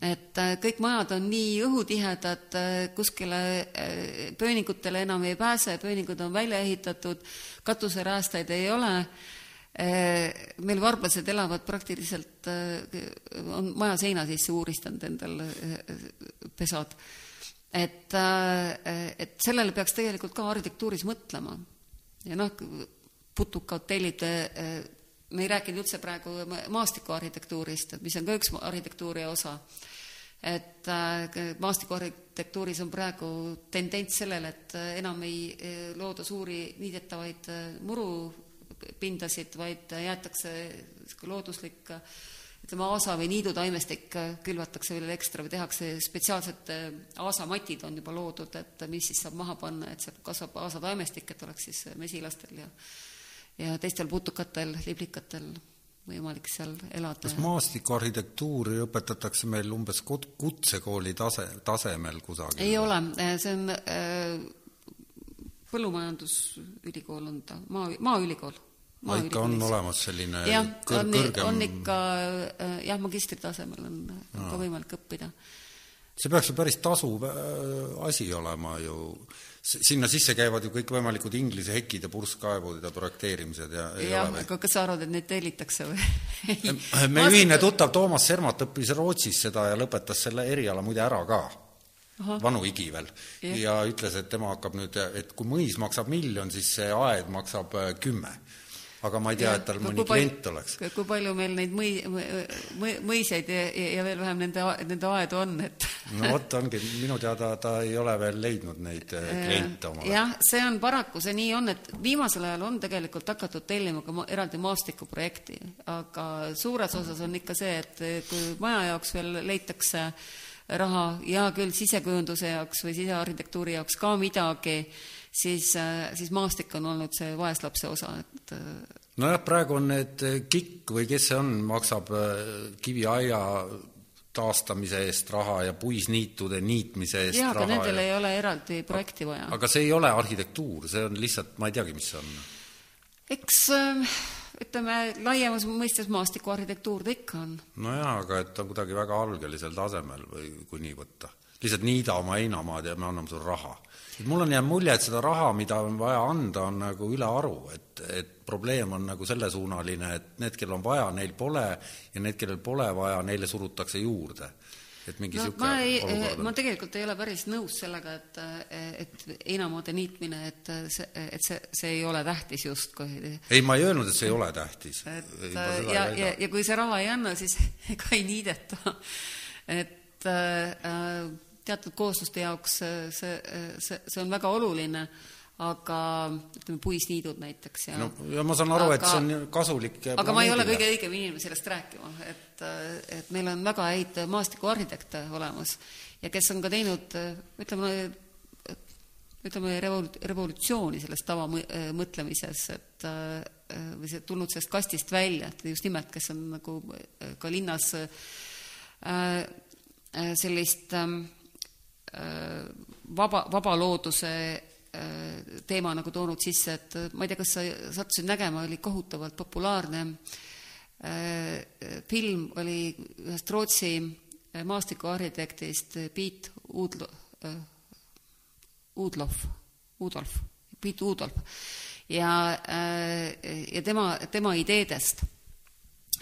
Et äh, kõik majad on nii õhutihedad, äh, kuskile äh, pööningutele enam ei pääse, pööningud on välja ehitatud, katuseräästaid ei ole, meil varblased elavad praktiliselt, on maja seina sisse uuristanud endal pesad. et, et sellele peaks tegelikult ka arhitektuuris mõtlema. ja noh, putukahotellid, me ei rääkinud üldse praegu maastikuarhitektuurist, mis on ka üks arhitektuuri osa et äh, maastikuarhitektuuris on praegu tendents sellele, et äh, enam ei äh, looda suuri niidetavaid murupindasid, vaid jäetakse looduslik ütleme, aasa või niidutaimestik külvatakse veel ekstra või tehakse spetsiaalsed aasamatid on juba loodud, et mis siis saab maha panna, et sealt kasvab aasataimestik, et oleks siis mesilastel ja ja teistel putukatel, liblikatel võimalik seal elada. kas maastikuarhitektuuri õpetatakse meil umbes kutsekooli tase, tasemel kusagil? ei ole, see on äh, põllumajandusülikool on ta, maa, maaülikool. Maa ikka on olemas selline jah, kõr-, on, kõrgem on ikka äh, jah, magistritasemel on, on ka võimalik õppida. see peaks ju päris tasuv äh, asi olema ju. Sinna sisse käivad ju kõikvõimalikud Inglise hekid ja purskkaevud ja projekteerimised ja jah, aga kas sa arvad, et neid tellitakse või? Meie ühine tuttav Toomas Sermat õppis Rootsis seda ja lõpetas selle eriala muide ära ka. vanu igi veel. ja ütles, et tema hakkab nüüd, et kui mõis maksab miljon, siis see aed maksab äh, kümme aga ma ei tea, et tal mõni palju, klient oleks. kui palju meil neid mõi-, mõi-, mõisaid ja, ja veel vähem nende, nende aedu on, et no vot, ongi, minu teada ta ei ole veel leidnud neid äh, kliente omale. jah, see on paraku, see nii on, et viimasel ajal on tegelikult hakatud tellima ka eraldi maastikuprojekti, aga suures osas on ikka see, et kui maja jaoks veel leitakse raha, hea küll, sisekujunduse jaoks või sisearhitektuuri jaoks ka midagi, siis, äh, siis maastik on olnud see vaeslapse osa, et äh, nojah, praegu on need äh, KIK või kes see on, maksab kiviaia taastamise eest raha ja puisniitude niitmise eest jaa, raha. aga nendel ja... ei ole eraldi projekti vaja. aga see ei ole arhitektuur, see on lihtsalt, ma ei teagi, mis see on. eks ütleme, laiemas mõistes maastikuarhitektuur ta ikka on. nojaa, aga et ta on kuidagi väga algelisel tasemel või kui nii võtta. lihtsalt niida oma heinamaad ja me anname sulle raha et mul on jäänud mulje, et seda raha, mida on vaja anda, on nagu ülearu, et, et probleem on nagu sellesuunaline, et need, kellel on vaja, neil pole, ja need, kellel pole vaja, neile surutakse juurde et mingi no, ma ei, ma tegelikult ei ole päris nõus sellega, et, et heinamaade niitmine, et see, et see, see ei ole tähtis justkui. ei, ma ei öelnud, et see ei ole tähtis. et ja, ja, ja kui see raha ei anna, siis ega ei niideta. et äh, teatud koosluste jaoks see, see, see on väga oluline, aga ütleme, puisniidud näiteks ja no ja ma saan aru, et see on kasulik aga ma ei ole kõige õigem inimene sellest rääkima, et, et meil on väga häid maastikuarhitekte olemas ja kes on ka teinud ütleme, ütleme revol-, revolutsiooni selles tavamõtlemises, et või see tulnud sellest kastist välja, et just nimelt, kes on nagu ka linnas sellist äh, Äh, vaba, vabalooduse äh, teema nagu toonud sisse, et äh, ma ei tea, kas sa sattusid nägema, oli kohutavalt populaarne film, oli ühest Rootsi maastikuarhitektist Piet Uudlo-, Uudlof, Udolf, Piet Udolf ja, ja tema, tema ideedest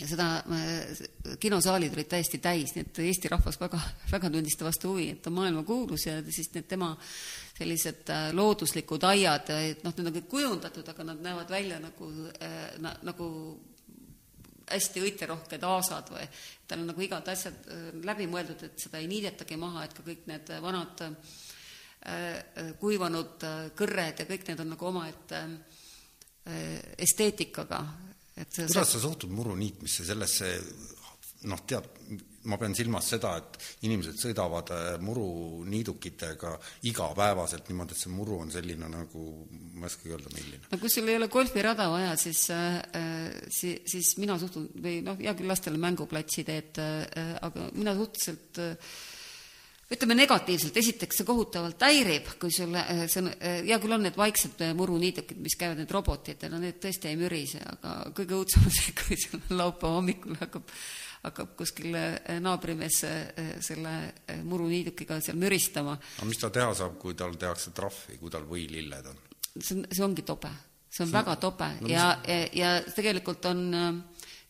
seda kinosaalid olid täiesti täis, nii et Eesti rahvas väga, väga tundis ta vastu huvi, et ta on maailmakuulus ja siis need tema sellised äh, looduslikud aiad, et noh, need on kõik kujundatud, aga nad näevad välja nagu äh, na, nagu hästi õiterohked aasad või tal on nagu igad asjad äh, läbi mõeldud, et seda ei niidetagi maha, et ka kõik need vanad kuivanud kõrred ja kõik need on nagu omaette esteetikaga, et see kuidas sa suhtud muru niitmisse, sellesse noh, tead, ma pean silmas seda, et inimesed sõidavad äh, muruniidukitega igapäevaselt niimoodi, et see muru on selline nagu, ma ei oskagi öelda, milline. no kui sul ei ole golfirada vaja, siis äh, äh siis, siis mina suhtun, või noh, hea küll, lastele mänguplatsi teed äh,, aga mina suhteliselt äh, ütleme negatiivselt, esiteks see kohutavalt häirib, kui sul äh, see on, äh, hea küll on need vaiksed äh, muruniidukid, mis käivad, need robotid, no need tõesti ei mürise, aga kõige õudsem on see, kui sul laupäeva hommikul hakkab, hakkab kuskil naabrimees selle muruniidukiga seal müristama. aga mis ta teha saab, kui tal tehakse trahvi, kui tal võililled on? see on, see ongi tobe, see on see, väga tobe no, ja, ja, ja tegelikult on äh,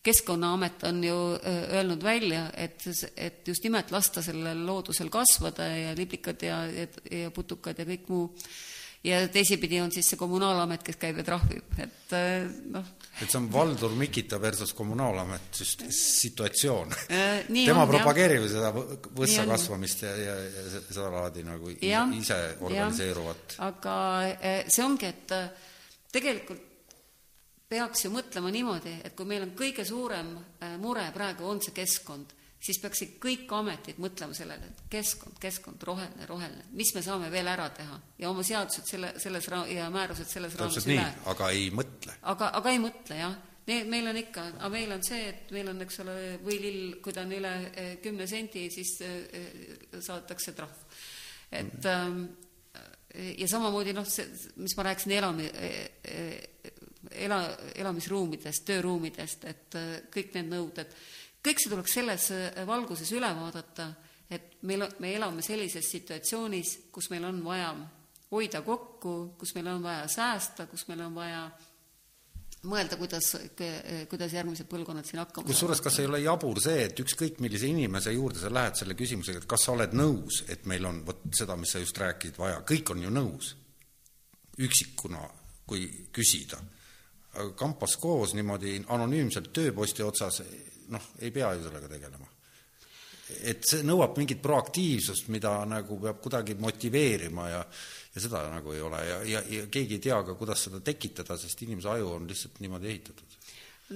keskkonnaamet on ju öelnud välja, et, et just nimelt lasta sellel loodusel kasvada ja liblikad ja, ja, ja putukad ja kõik muu. ja teisipidi on siis see kommunaalamet, kes käib ja trahvib, et noh. et see on Valdur Mikita versus kommunaalamet just situatsioon äh,. tema on, propageerib jah. seda võssa kasvamist ja, ja, ja seda laadi nagu ja, ise organiseeruvat. aga see ongi, et tegelikult peaks ju mõtlema niimoodi, et kui meil on kõige suurem äh, mure praegu on see keskkond, siis peaksid kõik ametid mõtlema sellele, et keskkond, keskkond, roheline, roheline, mis me saame veel ära teha ja oma seadused selle, selles ra- ja määrused selles raames üle. aga ei mõtle. aga, aga ei mõtle, jah. meil on ikka, aga meil on see, et meil on, eks ole, võilill, kui ta on üle äh, kümne sendi, siis äh, saadetakse trahv. et mm. ja samamoodi noh, see, mis ma rääkisin elami-, ela, elamisruumidest, tööruumidest, et äh, kõik need nõuded, kõik see tuleks selles äh, valguses üle vaadata, et meil, me elame sellises situatsioonis, kus meil on vaja hoida kokku, kus meil on vaja säästa, kus meil on vaja mõelda, kuidas, kuidas järgmised põlvkonnad siin hakkama kusjuures, kas ei ole jabur see, et ükskõik millise inimese juurde sa lähed selle küsimusega, et kas sa oled nõus, et meil on vot seda, mis sa just rääkisid, vaja, kõik on ju nõus, üksikuna, kui küsida kampas koos niimoodi anonüümselt tööposti otsas, noh, ei pea ju sellega tegelema. et see nõuab mingit proaktiivsust, mida nagu peab kuidagi motiveerima ja ja seda nagu ei ole. Ja, ja, ja keegi ei tea ka, kuidas seda tekitada, sest inimese aju on lihtsalt niimoodi ehitatud.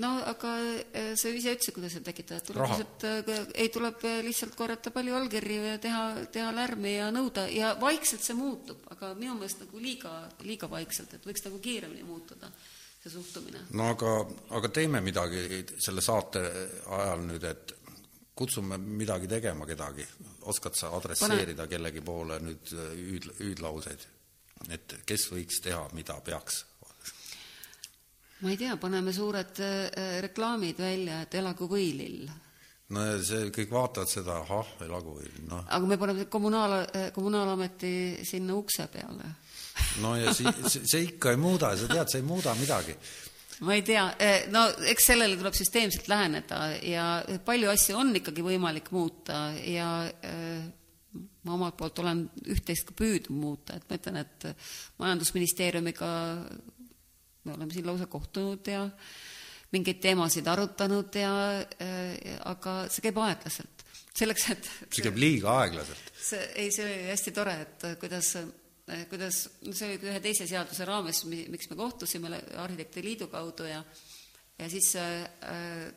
No aga eh, sa ise ütlesid, kuidas seda tekitada, tuleb lihtsalt, eh, ei, tuleb lihtsalt korjata palju allkirju ja teha, teha lärmi ja nõuda. Ja vaikselt see muutub, aga minu meelest nagu liiga, liiga vaikselt, et võiks nagu kiiremini muutuda see suhtumine. no aga, aga teeme midagi selle saate ajal nüüd, et kutsume midagi tegema kedagi, oskad sa adresseerida Pane... kellegi poole nüüd hüüd, hüüdlauseid, et kes võiks teha, mida peaks? ma ei tea, paneme suured äh, reklaamid välja, et elagu võilill no see, kõik vaatavad seda, ahah, elagu võilill, noh. aga me paneme kommunaal, kommunaalameti sinna ukse peale no ja si-, see ikka ei muuda, sa tead, see ei muuda midagi ma ei tea, eh, no eks sellele tuleb süsteemselt läheneda ja palju asju on ikkagi võimalik muuta ja eh, ma omalt poolt olen üht-teist ka püüdnud muuta, et ma ütlen, et Majandusministeeriumiga me oleme siin lausa kohtunud ja mingeid teemasid arutanud ja äh, aga see käib aeglaselt. selleks, et see käib liiga aeglaselt. see, ei, see oli hästi tore, et kuidas Eh, kuidas, see oli ühe teise seaduse raames, miks me kohtusime Arhitektide Liidu kaudu ja ja siis äh,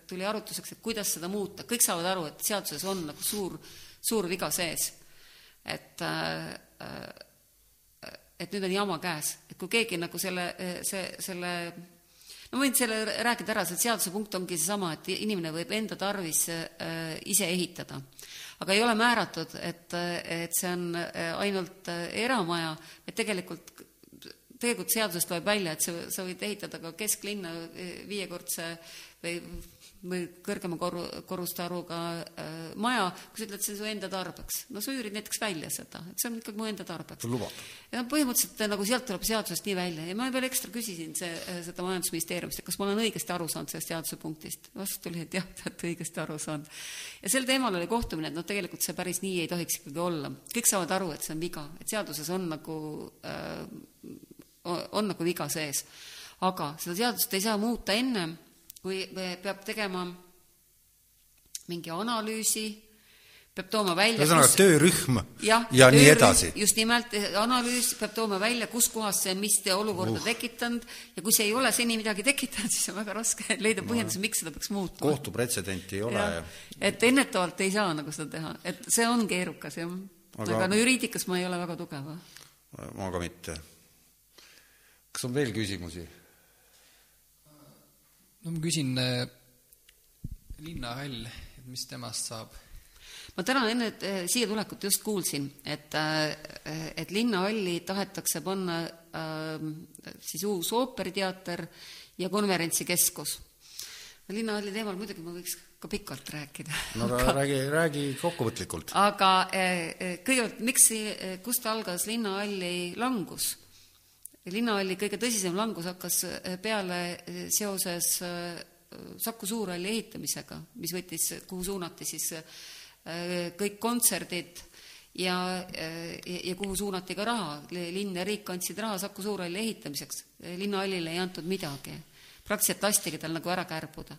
tuli arutluseks, et kuidas seda muuta, kõik saavad aru, et seaduses on nagu suur, suur viga sees. et äh, et nüüd on jama käes, et kui keegi nagu selle, see, selle no ma võin selle rääkida ära, see seaduse punkt ongi seesama, et inimene võib enda tarvis ise ehitada aga ei ole määratud, et, et see on äh, ainult äh, eramaja, et tegelikult, tegelikult seadusest loeb välja, et sa, sa võid ehitada ka kesklinna viiekordse või või kõrgema koru, korruste arvuga äh, maja, kui sa ütled, see on su enda tarbeks. no sa üürid näiteks välja seda, et see on ikkagi mu enda tarbeks. ja põhimõtteliselt äh, nagu sealt tuleb seadusest nii välja ja ma veel ekstra küsisin see, äh, seda Majandusministeeriumist, et kas ma olen õigesti aru saanud sellest seaduse punktist. vastus tuli, et jah, te olete õigesti aru saanud. ja sel teemal oli kohtumine, et noh, tegelikult see päris nii ei tohiks ikkagi olla. kõik saavad aru, et see on viga, et seaduses on nagu äh,, on nagu viga sees. aga seda seadust ei saa muuta ennem kui peab tegema mingi analüüsi, peab tooma välja ühesõnaga kus... töörühm ja, ja töörühm, nii edasi. just nimelt, analüüs peab tooma välja, kus kohas see on mis olukorda uh. tekitanud ja kui see ei ole seni midagi tekitanud, siis on väga raske leida põhjendusi, miks seda peaks muutma. kohtupretsedenti ei ole et ennetavalt ei saa nagu seda teha, et see on keerukas, jah. aga, aga no juriidikas ma ei ole väga tugev. ma ka mitte. kas on veel küsimusi? No ma küsin äh, linnahall, et mis temast saab? ma täna enne äh, siia tulekut just kuulsin, et, äh, et linnahalli tahetakse panna äh, siis uus ooperiteater ja konverentsikeskus. linnahalli teemal muidugi ma võiks ka pikalt rääkida. no aga räägi, räägi kokkuvõtlikult. aga kõigepealt, miks, kust algas linnahalli langus? Linnahalli kõige tõsisem langus hakkas eh, peale eh, seoses eh, Saku Suurhalli ehitamisega, mis võttis, kuhu suunati siis kõik kontserdid ja, ja, ja kuhu suunati ka raha. linn ja riik andsid raha Saku Suurhalli ehitamiseks, linnahallile ei antud midagi. praktiliselt lastigi tal nagu ära kärbuda.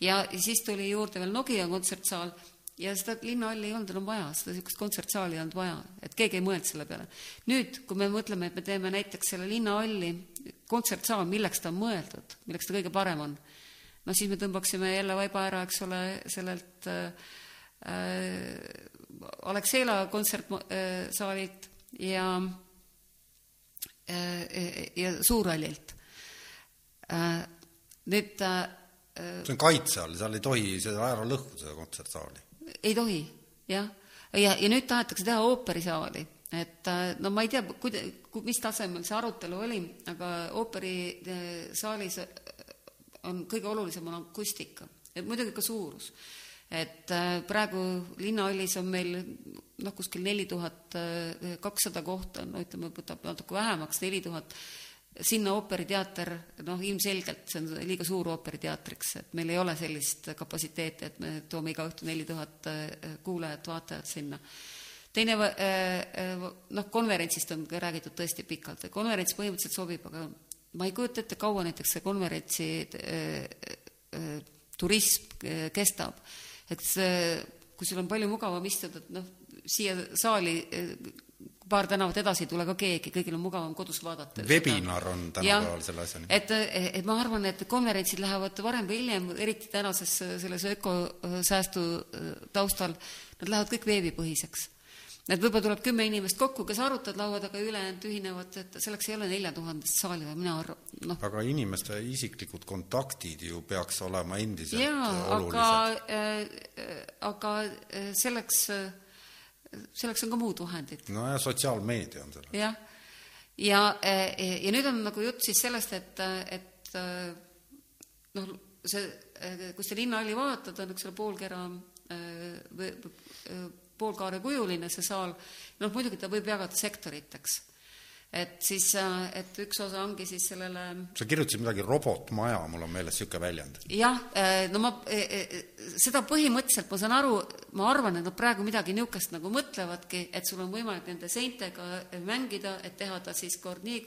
ja siis tuli juurde veel Nokia kontsertsaal ja seda linnahalli ei olnud enam vaja, seda niisugust kontsertsaali ei olnud vaja, et keegi ei mõelnud selle peale. nüüd, kui me mõtleme, et me teeme näiteks selle linnahalli kontsertsaal, milleks ta on mõeldud, milleks ta kõige parem on, no siis me tõmbaksime jälle vaiba ära, eks ole, sellelt äh, Alexela kontsertsaalilt ja äh, ja Suurhallilt äh,. nüüd äh, see on kaitse all, seal ei tohi seda ära lõhkuda, seda kontsertsaali ei tohi, jah. ja, ja nüüd tahetakse teha ooperisaali, et äh, no ma ei tea, kuida-, mis tasemel see arutelu oli, aga ooperisaalis äh, on kõige olulisem on akustika, et muidugi ka suurus. et äh, praegu linnahallis on meil noh, kuskil neli tuhat kakssada kohta, no ütleme, võtab natuke vähemaks, neli tuhat sinna ooperiteater, noh ilmselgelt see on liiga suur ooperiteatriks, et meil ei ole sellist kapatsiteeti, et me toome iga õhtu neli tuhat äh, kuulajat, vaatajat sinna. teine äh, äh, noh, konverentsist on ka räägitud tõesti pikalt, konverents põhimõtteliselt sobib, aga ma ei kujuta ette, kaua näiteks see konverentsi turism kestab. et see, kui sul on palju mugavam istuda, et noh, siia saali paar tänavat edasi ei tule ka keegi, kõigil on mugavam kodus vaadata. webinar on tänapäeval selle asjani. et, et ma arvan, et konverentsid lähevad varem või hiljem, eriti tänases selles ökosäästu äh, taustal, nad lähevad kõik veebipõhiseks. et võib-olla tuleb kümme inimest kokku, kes arutavad laua taga, ülejäänud ühinevad, et selleks ei ole nelja tuhandest saali vaja, mina arvan, noh. aga inimeste isiklikud kontaktid ju peaks olema endiselt jaa, aga äh,, aga selleks äh, selleks on ka muud vahendid. nojah, sotsiaalmeedia on selleks. jah, ja, ja, ja nüüd on nagu jutt siis sellest, et, et noh, see, kui seda linnahalli vaatad, on üks poolkera või poolkaarekujuline see saal, noh muidugi ta võib jagada sektoriteks et siis, äh, et üks osa ongi siis sellele sa kirjutasid midagi robotmaja, mul on meeles niisugune väljend. jah, äh, no ma, e, seda põhimõtteliselt ma saan aru, ma arvan, et nad praegu midagi niisugust nagu mõtlevadki, et sul on võimalik nende seintega mängida, et teha ta siis kord nii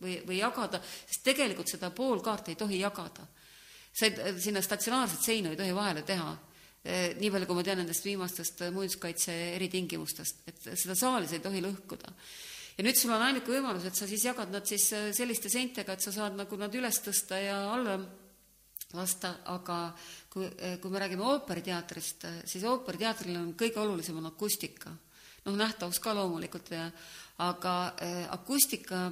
või, või jagada, sest tegelikult seda poolkaarti ei tohi jagada. sa ei, sinna statsionaarset seinu ei tohi vahele teha nii palju, kui ma tean nendest viimastest muinsuskaitse eritingimustest, et seda saali sa ei tohi lõhkuda ja nüüd sul on ainuke võimalus, et sa siis jagad nad siis äh, selliste seintega, et sa saad nagu nad üles tõsta ja alla lasta, aga kui, äh, kui me räägime ooperiteatrist, äh, siis ooperiteatril on kõige olulisem on akustika. noh, nähtavus ka loomulikult, aga akustika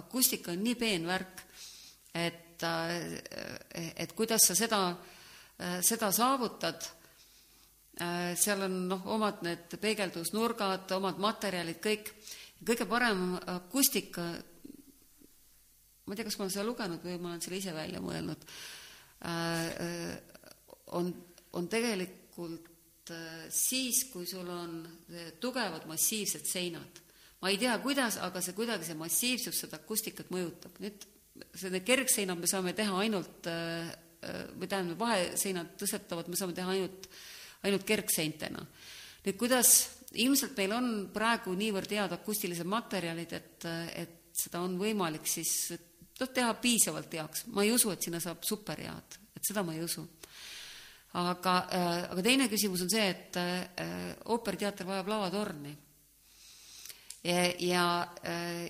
akustika on nii peen värk, et et kuidas sa seda seda saavutad seal on noh, omad need peegeldusnurgad, omad materjalid, kõik. kõige parem akustika, ma ei tea, kas ma olen seda lugenud või ma olen selle ise välja mõelnud, on, on tegelikult siis, kui sul on tugevad massiivsed seinad. ma ei tea, kuidas, aga see kuidagi, see massiivsus seda akustikat mõjutab. nüüd need kergseinad me saame teha ainult, või tähendab, vaheseinad tõstetavad me saame teha ainult, ainult kergseintena. nüüd kuidas, ilmselt meil on praegu niivõrd head akustilised materjalid, et, et seda on võimalik siis noh, teha piisavalt heaks. ma ei usu, et sinna saab superhead, et seda ma ei usu aga, aga teine küsimus on see, et ooperiteater vajab lavatorni. ja, ja,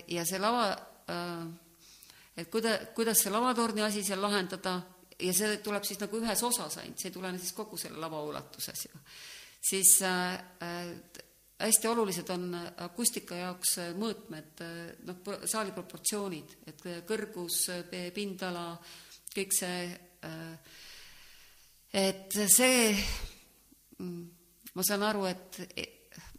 ja see lava, et kuida-, kuidas see lavatorni asi seal lahendada ja see tuleb siis nagu ühes osas ainult, see ei tulene siis kogu selle lava ulatuses ju. siis äh, hästi olulised on akustika jaoks mõõtmed, noh, saali proportsioonid, et kõrgus, pindala, kõik see äh, et see, ma saan aru, et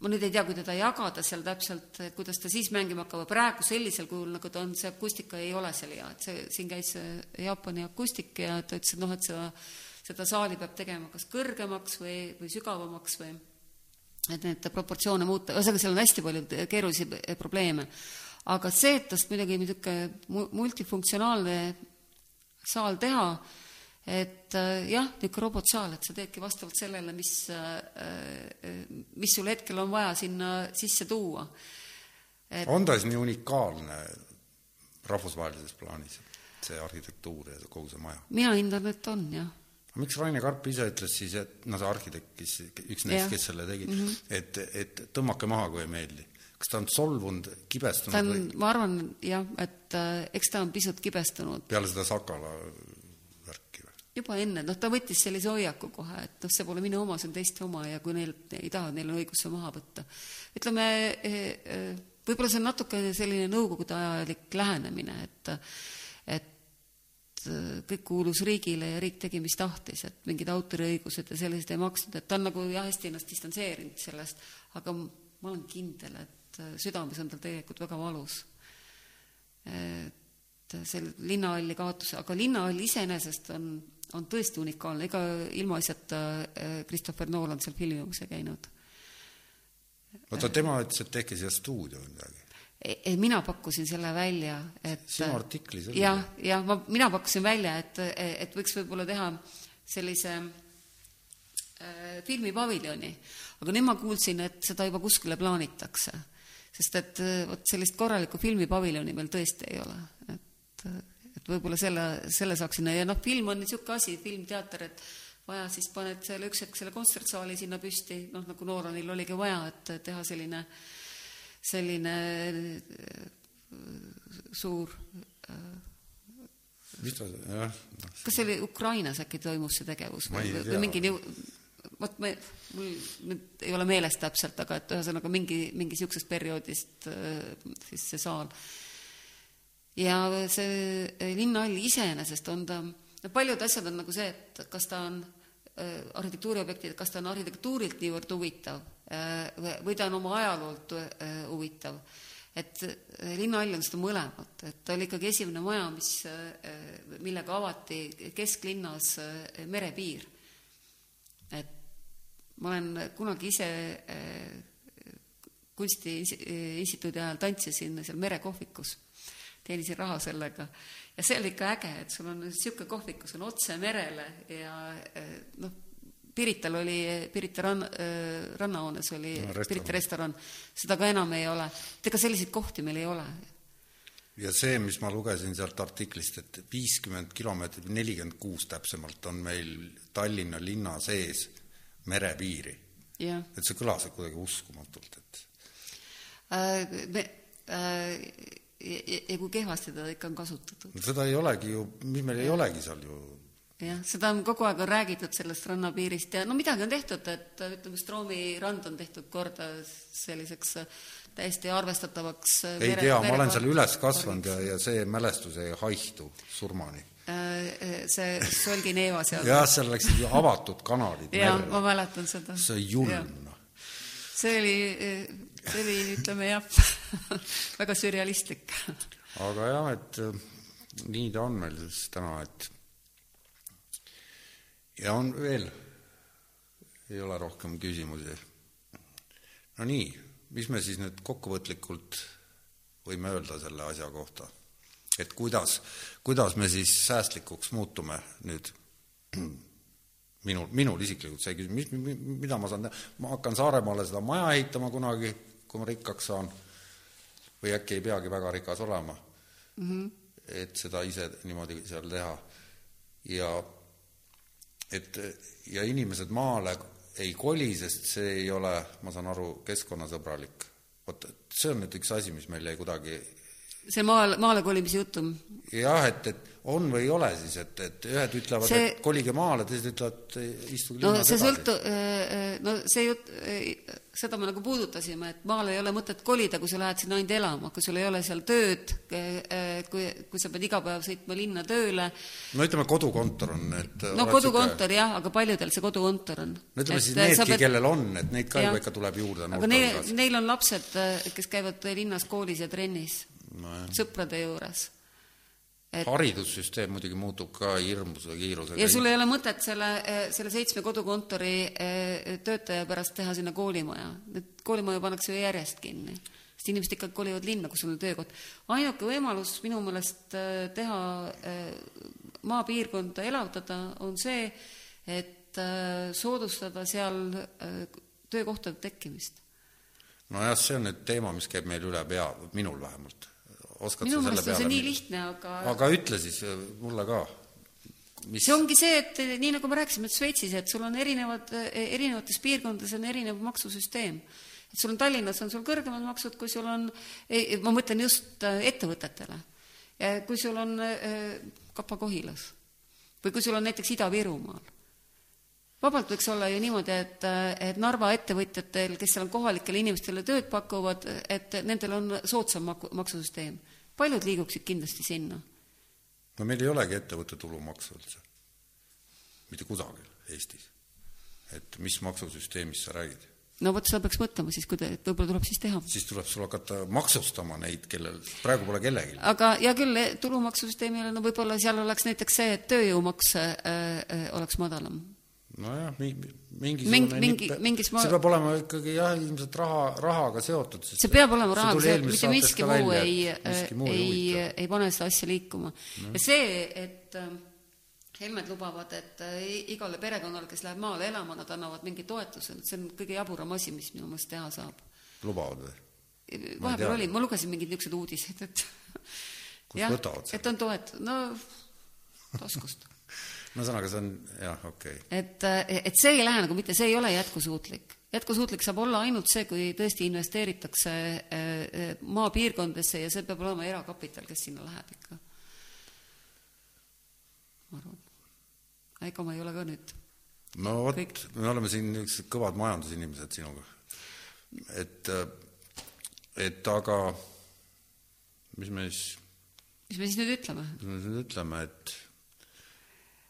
ma nüüd ei tea, kui teda jagada seal täpselt, kuidas ta siis mängima hakkab, praegu sellisel kujul, nagu ta on, see akustika ei ole seal hea, et see, siin käis Jaapani akustik ja ta ütles, et noh, et seda, seda saali peab tegema kas kõrgemaks või, või sügavamaks või et need proportsioone muuta, ühesõnaga seal on hästi palju keerulisi probleeme. aga see, et tast muidugi niisugune multifunktsionaalne saal teha, et äh, jah, niisugune robotsaal, et sa teedki vastavalt sellele, mis, äh, mis sul hetkel on vaja sinna sisse tuua. on ta siis nii unikaalne rahvusvahelises plaanis, see arhitektuur ja kogu see maja? mina hindan, et on, jah miks Raine Karp ise ütles siis, et noh, see arhitekt, kes, üks neist, kes selle tegi mm, -hmm. et, et tõmmake maha, kui ei meeldi. kas ta on solvunud, kibestunud ta on, või? ma arvan jah, et äh, eks ta on pisut kibestunud. peale seda Sakala juba enne, noh, ta võttis sellise hoiaku kohe, et noh, see pole minu oma, see on teiste oma ja kui neil ei taha, neil on õigus see maha võtta. ütleme, eh, eh, võib-olla see on natukene selline nõukogude ajalik lähenemine, et et eh, kõik kuulus riigile ja riik tegi, mis tahtis, et mingid autoriõigused ja sellised ei maksnud, et ta on nagu jah, hästi ennast distantseerinud sellest, aga ma olen kindel, et südames on tal tegelikult väga valus. et selle linnahalli kaotus, aga linnahall iseenesest on on tõesti unikaalne, ega ilmaasjata äh, Christopher Nolan seal filmimas ei käinud. oota, tema ütles, et tehke siia stuudio midagi? ei, mina pakkusin selle välja, et sinu artiklis oli? jah, jah, ma, mina pakkusin välja, et, et võiks võib-olla teha sellise äh, filmipaviljoni, aga nüüd ma kuulsin, et seda juba kuskile plaanitakse. sest et äh, vot sellist korralikku filmipaviljoni meil tõesti ei ole, et äh, et võib-olla selle, selle saaks sinna. Ja noh, film on niisugune asi, filmteater, et vaja, siis paned selle üks hetk selle kontsertsaali sinna püsti, noh, nagu Nooranil oligi vaja, et teha selline, selline äh, suur mis ta, jah no,. kas see oli Ukrainas äkki toimus see tegevus või, või mingi niu-, vot me, mul nüüd ei ole meeles täpselt, aga et ühesõnaga mingi, mingi niisugusest perioodist äh, siis see saal ja see eh, linnahall iseenesest on ta, no paljud asjad on nagu see, et kas ta on äh, arhitektuuriobjektid, kas ta on arhitektuurilt niivõrd huvitav äh, või ta on oma ajaloolt äh, huvitav. et linnahall on seda mõlemat, et ta oli ikkagi esimene maja, mis, millega avati kesklinnas merepiir. et ma olen kunagi ise kunstiinstituudi ajal tantsisin seal merekohvikus teenisin raha sellega. ja see oli ikka äge, et sul on niisugune kohvik, kus on otse merele ja eh, noh, Pirital oli, Pirita rann-, eh, rannahoones oli no, Pirita restoran, seda ka enam ei ole. et ega selliseid kohti meil ei ole. ja see, mis ma lugesin sealt artiklist, et viiskümmend kilomeetrit, nelikümmend kuus täpsemalt, on meil Tallinna linna sees merepiiri. et see kõlas kuidagi uskumatult, et äh, me äh, ja, ja kui kehvasti teda ikka on kasutatud. seda ei olegi ju, meil ei olegi seal ju. jah, seda on kogu aeg on räägitud sellest rannapiirist ja no midagi on tehtud, et ütleme, Stroomi rand on tehtud korda selliseks äh, täiesti arvestatavaks äh, ei mere, tea, ma olen seal üles kasvanud ja, ja see mälestus ei haihtu surmani äh, see Solgi neeva seal. jah, seal läksid ju avatud kanalid jah, ma mäletan seda. see julm, noh. see oli, see oli, ütleme jah, väga sürrealistlik. aga jah, et äh, nii ta on meil siis täna, et ja on veel, ei ole rohkem küsimusi. no nii, mis me siis nüüd kokkuvõtlikult võime öelda selle asja kohta? et kuidas, kuidas me siis säästlikuks muutume nüüd minul, minul isiklikult see küsimus, mis, mida ma saan teha, ma hakkan Saaremaale seda maja ehitama kunagi, kui ma rikkaks saan, või äkki ei peagi väga rikas olema mm, -hmm. et seda ise niimoodi seal teha. ja et ja inimesed maale ei koli, sest see ei ole, ma saan aru, keskkonnasõbralik. vot see on nüüd üks asi, mis meil jäi kuidagi see maal, maale kolimise jutum? jah, et, et on või ei ole siis, et, et ühed ütlevad see..., et kolige maale, teised ütlevad, istuge no see sõltu-, äh, äh, no see jutt, äh, seda me nagu puudutasime, et maale ei ole mõtet kolida, kui sa lähed sinna ainult elama, kui sul ei ole seal tööd, kui, kui sa pead iga päev sõitma linna tööle. no ütleme, kodukontor on, et no kodukontor siuke... jah, aga paljudel see kodukontor on. no ütleme et siis needki pead..., kellel on, et neid ka juba ikka tuleb juurde. aga neil, neil on lapsed, kes käivad linnas koolis ja trennis no, sõprade juures et haridussüsteem muidugi muutub ka hirmsa kiirusega. ja sul ei ole mõtet selle, selle seitsme kodukontori eh, töötaja pärast teha sinna koolimaja. Need koolimaju pannakse ju järjest kinni, sest inimesed ikkagi kolivad linna, kus on töökoht. ainuke võimalus minu meelest eh, teha eh, maapiirkonda elavdada on see, et soodustada seal töökohtade tekkimist. nojah, see on nüüd teema, mis käib meil üle pea, minul vähemalt oskad minu meelest on see nii lihtne, aga aga ütle siis äh, mulle ka. Mis... see ongi see, et nii nagu me rääkisime, et Šveitsis, et sul on erinevad, erinevates piirkondades on erinev maksusüsteem. et sul on Tallinnas on sul kõrgemad maksud, kui sul on, ma mõtlen just äh, ettevõtetele. kui sul on äh, Kapa-Kohilas või kui sul on näiteks Ida-Virumaal vabalt võiks olla ju niimoodi, et, et Narva ettevõtjatel, kes seal kohalikele inimestele tööd pakuvad, et nendel on soodsam mak-, maksusüsteem. paljud liiguksid kindlasti sinna. no meil ei olegi ettevõtte tulumaksu üldse. mitte kusagil Eestis. et mis maksusüsteemist sa räägid? no vot, seda peaks mõtlema siis, kui te, et võib-olla tuleb siis teha. siis tuleb sul hakata maksustama neid, kellel praegu pole kellelgi. aga hea küll, tulumaksusüsteemil, no võib-olla seal oleks näiteks see, et tööjõumaks äh, äh, oleks madalam nojah, mingisugune mingi, mingis ma... see peab olema ikkagi jah, ilmselt raha, rahaga seotud. see peab olema rahaga seotud, mitte miski muu ei, ei, ei pane seda asja liikuma no.. ja see, et äh, Helmed lubavad, et äh, igale perekonnale, kes läheb maale elama, nad annavad mingi toetuse, see on kõige jaburam asi, mis minu meelest teha saab. lubavad või? vahepeal oli, ma lugesin mingeid niisuguseid uudiseid, et kust jah, võtavad seda? et on toet-, no taskust no ühesõnaga, see on jah, okei okay.. et, et see ei lähe nagu mitte, see ei ole jätkusuutlik. jätkusuutlik saab olla ainult see, kui tõesti investeeritakse eh, maapiirkondadesse ja see peab olema erakapital, kes sinna läheb ikka. ma arvan. ega ma ei ole ka nüüd no vot, me oleme siin niisugused kõvad majandusinimesed sinuga. et, et aga mis me siis mis me siis nüüd ütleme? mis me siis nüüd ütleme, et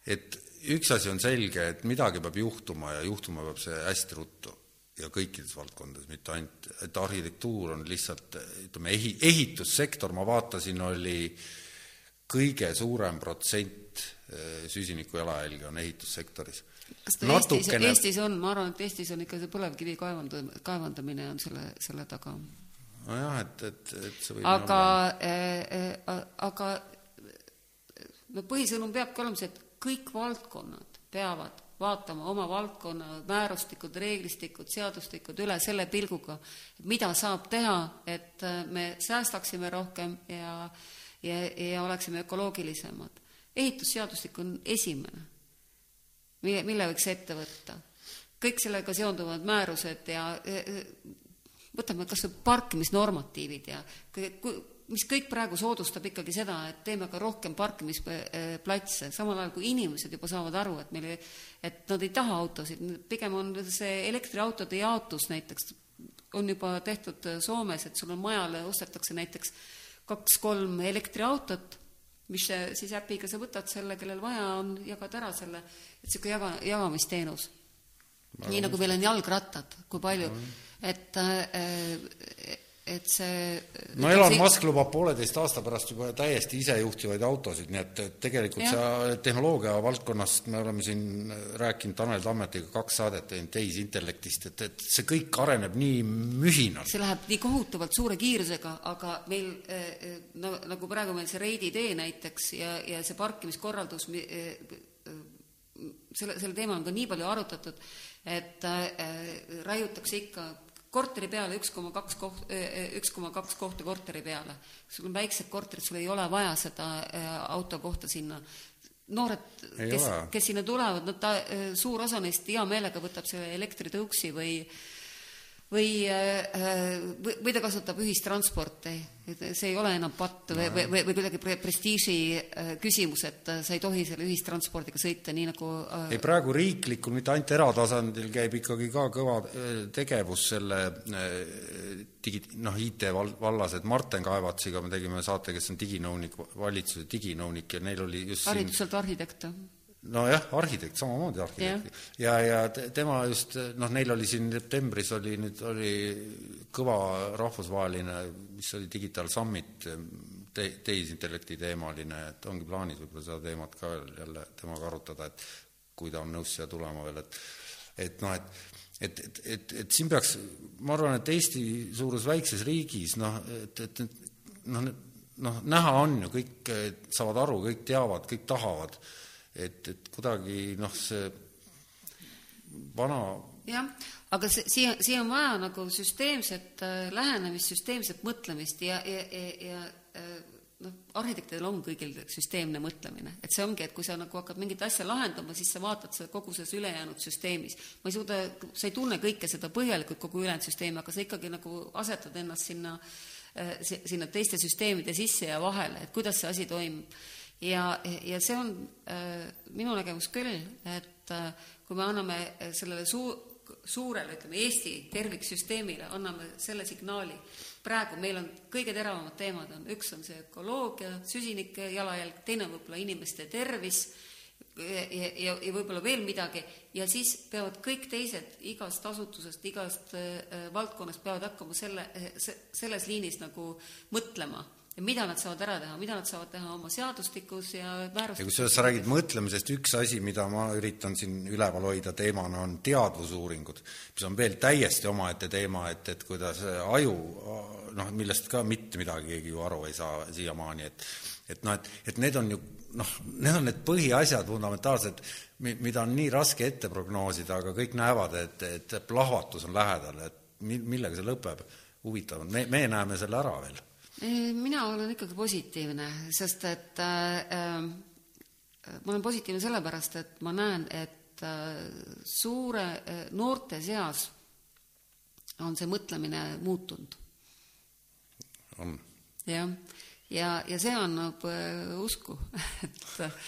et üks asi on selge, et midagi peab juhtuma ja juhtuma peab see hästi ruttu ja kõikides valdkondades, mitte ainult, et arhitektuur on lihtsalt ütleme, ehi-, ehitussektor, ma vaatasin, oli kõige suurem protsent eh, süsiniku jalajälge on ehitussektoris. kas ta Natukene... Eestis, Eestis on, ma arvan, et Eestis on ikka see põlevkivi kaevand-, kaevandamine on selle, selle taga. nojah, et, et, et see võib aga äh,, äh, aga no põhisõnum peabki olema see, et kõik valdkonnad peavad vaatama oma valdkonna määrustikud, reeglistikud, seadustikud üle selle pilguga, mida saab teha, et äh, me säästaksime rohkem ja, ja, ja oleksime ökoloogilisemad. ehitusseadustik on esimene, mille, mille võiks ette võtta. kõik sellega seonduvad määrused ja võtame kas või parkimisnormatiivid ja kui, kui mis kõik praegu soodustab ikkagi seda, et teeme ka rohkem parkimisplatse, samal ajal kui inimesed juba saavad aru, et meil, et nad ei taha autosid, pigem on see elektriautode jaotus näiteks, on juba tehtud Soomes, et sul on majale, ostetakse näiteks kaks-kolm elektriautot, mis siis äpiga sa võtad selle, kellel vaja on, jagad ära selle, et niisugune jaga, jagamisteenus. nii nagu meil on jalgrattad, kui palju. Et äh, et see no Elon see... Musk lubab pooleteist aasta pärast juba täiesti isejuhtivaid autosid, nii et, et tegelikult ja. see tehnoloogia valdkonnast me oleme siin rääkinud Tanel Tammetiga kaks saadet teinud tehisintellektist, et, et see kõik areneb nii mühinal. see läheb nii kohutavalt suure kiirusega, aga meil eh, no nagu praegu meil see Reidi tee näiteks ja, ja see parkimiskorraldus eh, selle, selle teema on ka nii palju arutatud, et äh, raiutakse ikka korteri peale üks koma kaks koht-, üks koma kaks kohta korteri peale. sul on väiksed korterid, sul ei ole vaja seda auto kohta sinna. noored, kes, kes sinna tulevad, no ta, suur osa neist hea meelega võtab selle elektritõuksi või või, või, või ta kasutab ühistransporti. See ei ole enam patt või, või, või, või kuidagi pre-, prestiiži äh, küsimus, et äh, sa ei tohi selle ühistranspordiga sõita, nii nagu äh, ei, praegu riiklikul, mitte ainult eratasandil, käib ikkagi ka kõva tegevus selle digi-, noh, IT val-, vallas, et Marten Kaevatsiga me tegime saate, kes on diginõunik, valitsuse diginõunik ja neil oli just hariduselt siin... arhitekt nojah, arhitekt, samamoodi arhitekt. ja, ja, ja tema just, noh, neil oli siin septembris oli nüüd, oli kõva rahvusvaheline, mis oli Digital Summit te,, tehisintellekti teemaline, et ongi plaanis võib-olla seda teemat ka jälle temaga arutada, et kui ta on nõus siia tulema veel, et et noh, et et, et, et, et siin peaks, ma arvan, et Eesti suurus väikses riigis noh, et, et, et noh, noh, näha on ju, kõik saavad aru, kõik teavad, kõik tahavad et, et kuidagi noh, see vana jah, aga see, siia, siia on vaja nagu süsteemset äh, lähenemist, süsteemset mõtlemist ja, ja, ja, ja äh, noh, arhitektidel on kõigil süsteemne mõtlemine, et see ongi, et kui sa nagu hakkad mingit asja lahendama, siis sa vaatad seda kogu selles ülejäänud süsteemis. ma ei suuda, sa ei tunne kõike seda põhjalikult, kogu ülejäänud süsteemi, aga sa ikkagi nagu asetad ennast sinna, äh, sinna teiste süsteemide sisse ja vahele, et kuidas see asi toimub ja, ja see on äh, minu nägemus küll, et äh, kui me anname sellele suu-, suurele, ütleme, Eesti terviksüsteemile, anname selle signaali, praegu meil on kõige teravamad teemad on, üks on see ökoloogia, süsinike jalajälg, teine võib-olla inimeste tervis ja, ja, ja võib-olla veel midagi, ja siis peavad kõik teised igast asutusest, igast äh, valdkonnast peavad hakkama selle, selles liinis nagu mõtlema ja mida nad saavad ära teha, mida nad saavad teha oma seadustikus ja määrustes. ja kusjuures sa räägid mõtlemisest, üks asi, mida ma üritan siin üleval hoida teemana, on teadvusuuringud, mis on veel täiesti omaette teema, et, et kuidas aju noh, millest ka mitte midagi keegi ju aru ei saa siiamaani, et et noh, et, et need on ju noh, need on need põhiasjad fundamentaalsed, mida on nii raske ette prognoosida, aga kõik näevad, et, et plahvatus on lähedal, et mi-, millega see lõpeb, huvitav me, me näeme selle ära veel mina olen ikkagi positiivne, sest et äh, äh, ma olen positiivne sellepärast, et ma näen, et äh, suure äh,, noorte seas on see mõtlemine muutunud. on. jah, ja, ja see annab äh, usku et äh,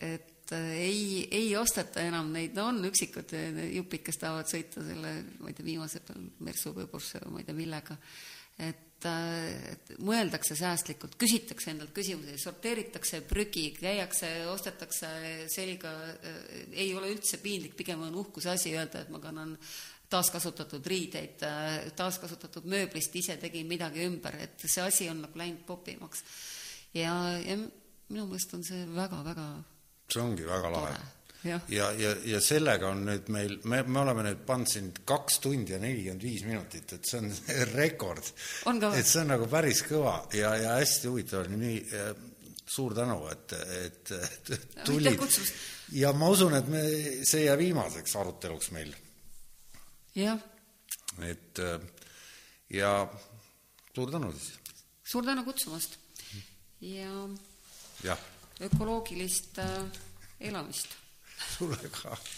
et ei, ei osteta enam neid, no on üksikud jupid, kes tahavad sõita selle, ma ei tea, viimase peal Mersu või Porsche või ma ei tea millega, et et mõeldakse säästlikult, küsitakse endalt küsimusi, sorteeritakse prügi, käiakse, ostetakse selga, ei ole üldse piinlik, pigem on uhkuse asi öelda, et ma kannan taaskasutatud riideid, taaskasutatud mööblist ise tegin midagi ümber, et see asi on nagu läinud popimaks. ja, ja minu meelest on see väga-väga see ongi väga lahe ja, ja, ja, ja sellega on nüüd meil, me, me oleme nüüd pannud siin kaks tundi ja nelikümmend viis minutit, et see on rekord. et see on nagu päris kõva ja, ja hästi huvitav oli, nii äh, suur tänu, et, et, et tulid. ja ma usun, et me, see ei jää viimaseks aruteluks meil. jah. et äh, ja suur tänu siis. suur tänu kutsumast ja, ja. ökoloogilist äh, elamist sulle ka think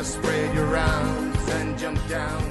just spread your arms and jump down.